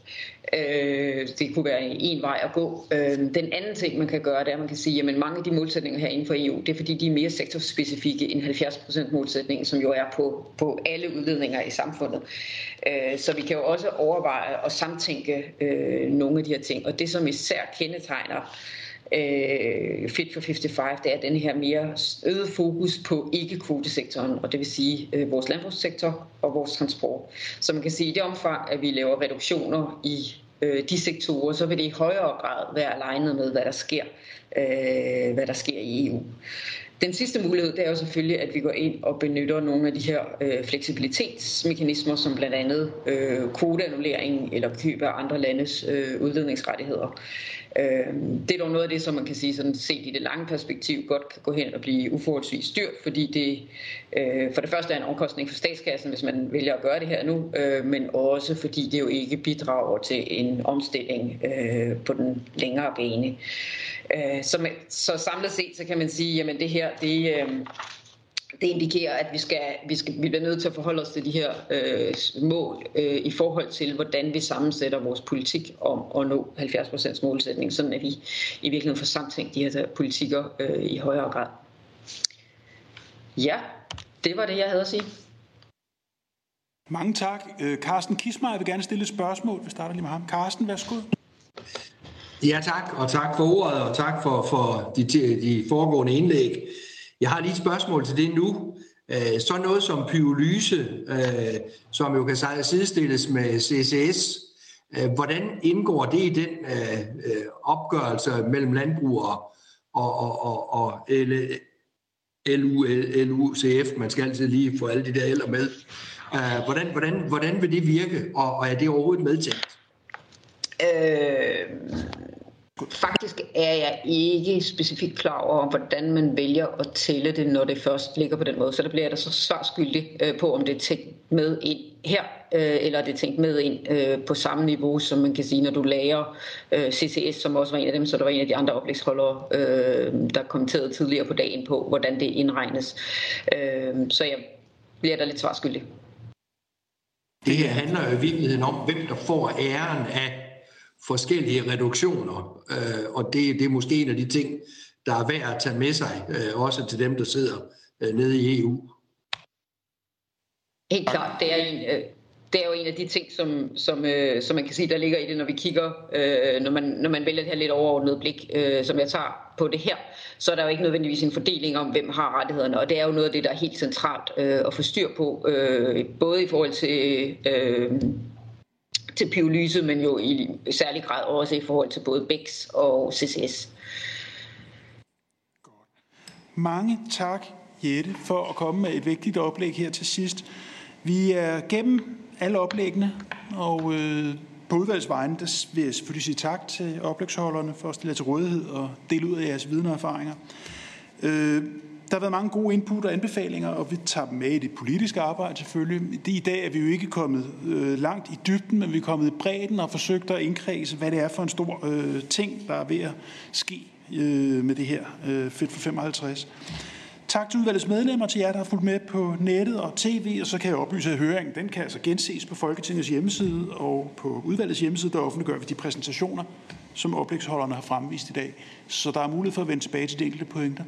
Øh, det kunne være en vej at gå. Øh, den anden ting, man kan gøre, det er, at man kan sige, at mange af de målsætninger her inden for EU, det er fordi, de er mere sektorspecifikke end 70 procent målsætningen, som jo er på, på alle udledninger i samfundet. Øh, så vi kan jo også overveje at samtænke øh, nogle af de her ting. Og det, som især kendetegner øh, Fit for 55, det er den her mere øget fokus på ikke-kvotesektoren, og det vil sige øh, vores landbrugssektor og vores transport. Så man kan sige, at i det omfang, at vi laver reduktioner i øh, de sektorer, så vil det i højere grad være alignet med, hvad der sker, øh, hvad der sker i EU. Den sidste mulighed det er jo selvfølgelig, at vi går ind og benytter nogle af de her øh, fleksibilitetsmekanismer, som blandt andet øh, kvoteannullering eller køb af andre landes øh, udledningsrettigheder. Øh, det er dog noget af det, som man kan sige sådan set i det lange perspektiv godt kan gå hen og blive uforholdsvis dyrt, fordi det øh, for det første er en omkostning for statskassen, hvis man vælger at gøre det her nu, øh, men også fordi det jo ikke bidrager til en omstilling øh, på den længere bane. Øh, så, man, så samlet set, så kan man sige, jamen det her, det... Øh, det indikerer, at vi, skal, vi, skal, vi bliver nødt til at forholde os til de her øh, mål øh, i forhold til, hvordan vi sammensætter vores politik om at nå 70% målsætning, sådan at vi i virkeligheden får samtænkt de her politikker øh, i højere grad. Ja, det var det, jeg havde at sige. Mange tak. Carsten Kismar vil gerne stille et spørgsmål. Vi starter lige med ham. Carsten, værsgo. Ja, tak, og tak for ordet, og tak for, for de, de foregående indlæg. Jeg har lige et spørgsmål til det nu. Øh, så noget som pyrolyse, øh, som jo kan sidestilles med CCS, øh, hvordan indgår det i den opgørelse mellem landbrugere og, og, og, og LU, LUCF? Man skal altid lige få alle de der eller med. Hvordan, hvordan, hvordan vil det virke, og, og er det overhovedet medtænkt? Øh, Faktisk er jeg ikke specifikt klar over, hvordan man vælger at tælle det, når det først ligger på den måde. Så der bliver der så svarskyldig skyldig øh, på, om det er tænkt med ind her, øh, eller er det tænkt med ind øh, på samme niveau, som man kan sige, når du lærer CCS, som også var en af dem, så der var en af de andre oplægsholdere, der kommenterede tidligere på dagen på, hvordan det indregnes. Så jeg bliver der lidt svarskyldig. Det her handler jo i virkeligheden om, hvem der får æren af forskellige reduktioner, øh, og det, det er måske en af de ting, der er værd at tage med sig, øh, også til dem, der sidder øh, nede i EU. Helt klart, det er en, øh, det er jo en af de ting, som, som, øh, som man kan sige, der ligger i det, når vi kigger, øh, når, man, når man vælger det her lidt overordnet blik, øh, som jeg tager på det her, så er der jo ikke nødvendigvis en fordeling om, hvem har rettighederne, og det er jo noget af det, der er helt centralt øh, at få styr på, øh, både i forhold til øh, til pyrolyse, men jo i særlig grad også i forhold til både BEX og CCS. Mange tak, Jette, for at komme med et vigtigt oplæg her til sidst. Vi er gennem alle oplæggene, og øh, på udvalgsvejen der vil jeg selvfølgelig sige tak til oplægsholderne for at stille til rådighed og dele ud af jeres viden og erfaringer. Øh, der har været mange gode input og anbefalinger, og vi tager dem med i det politiske arbejde selvfølgelig. I dag er vi jo ikke kommet øh, langt i dybden, men vi er kommet i bredden og forsøgt at indkredse, hvad det er for en stor øh, ting, der er ved at ske øh, med det her øh, Fit for 55. Tak til udvalgets medlemmer, til jer, der har fulgt med på nettet og tv, og så kan jeg oplyse, at høringen den kan altså genses på Folketingets hjemmeside, og på udvalgets hjemmeside, der offentliggør vi de præsentationer, som oplægsholderne har fremvist i dag. Så der er mulighed for at vende tilbage til de enkelte pointer.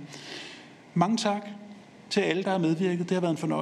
Mange tak til alle, der har medvirket. Det har været en fornøjelse.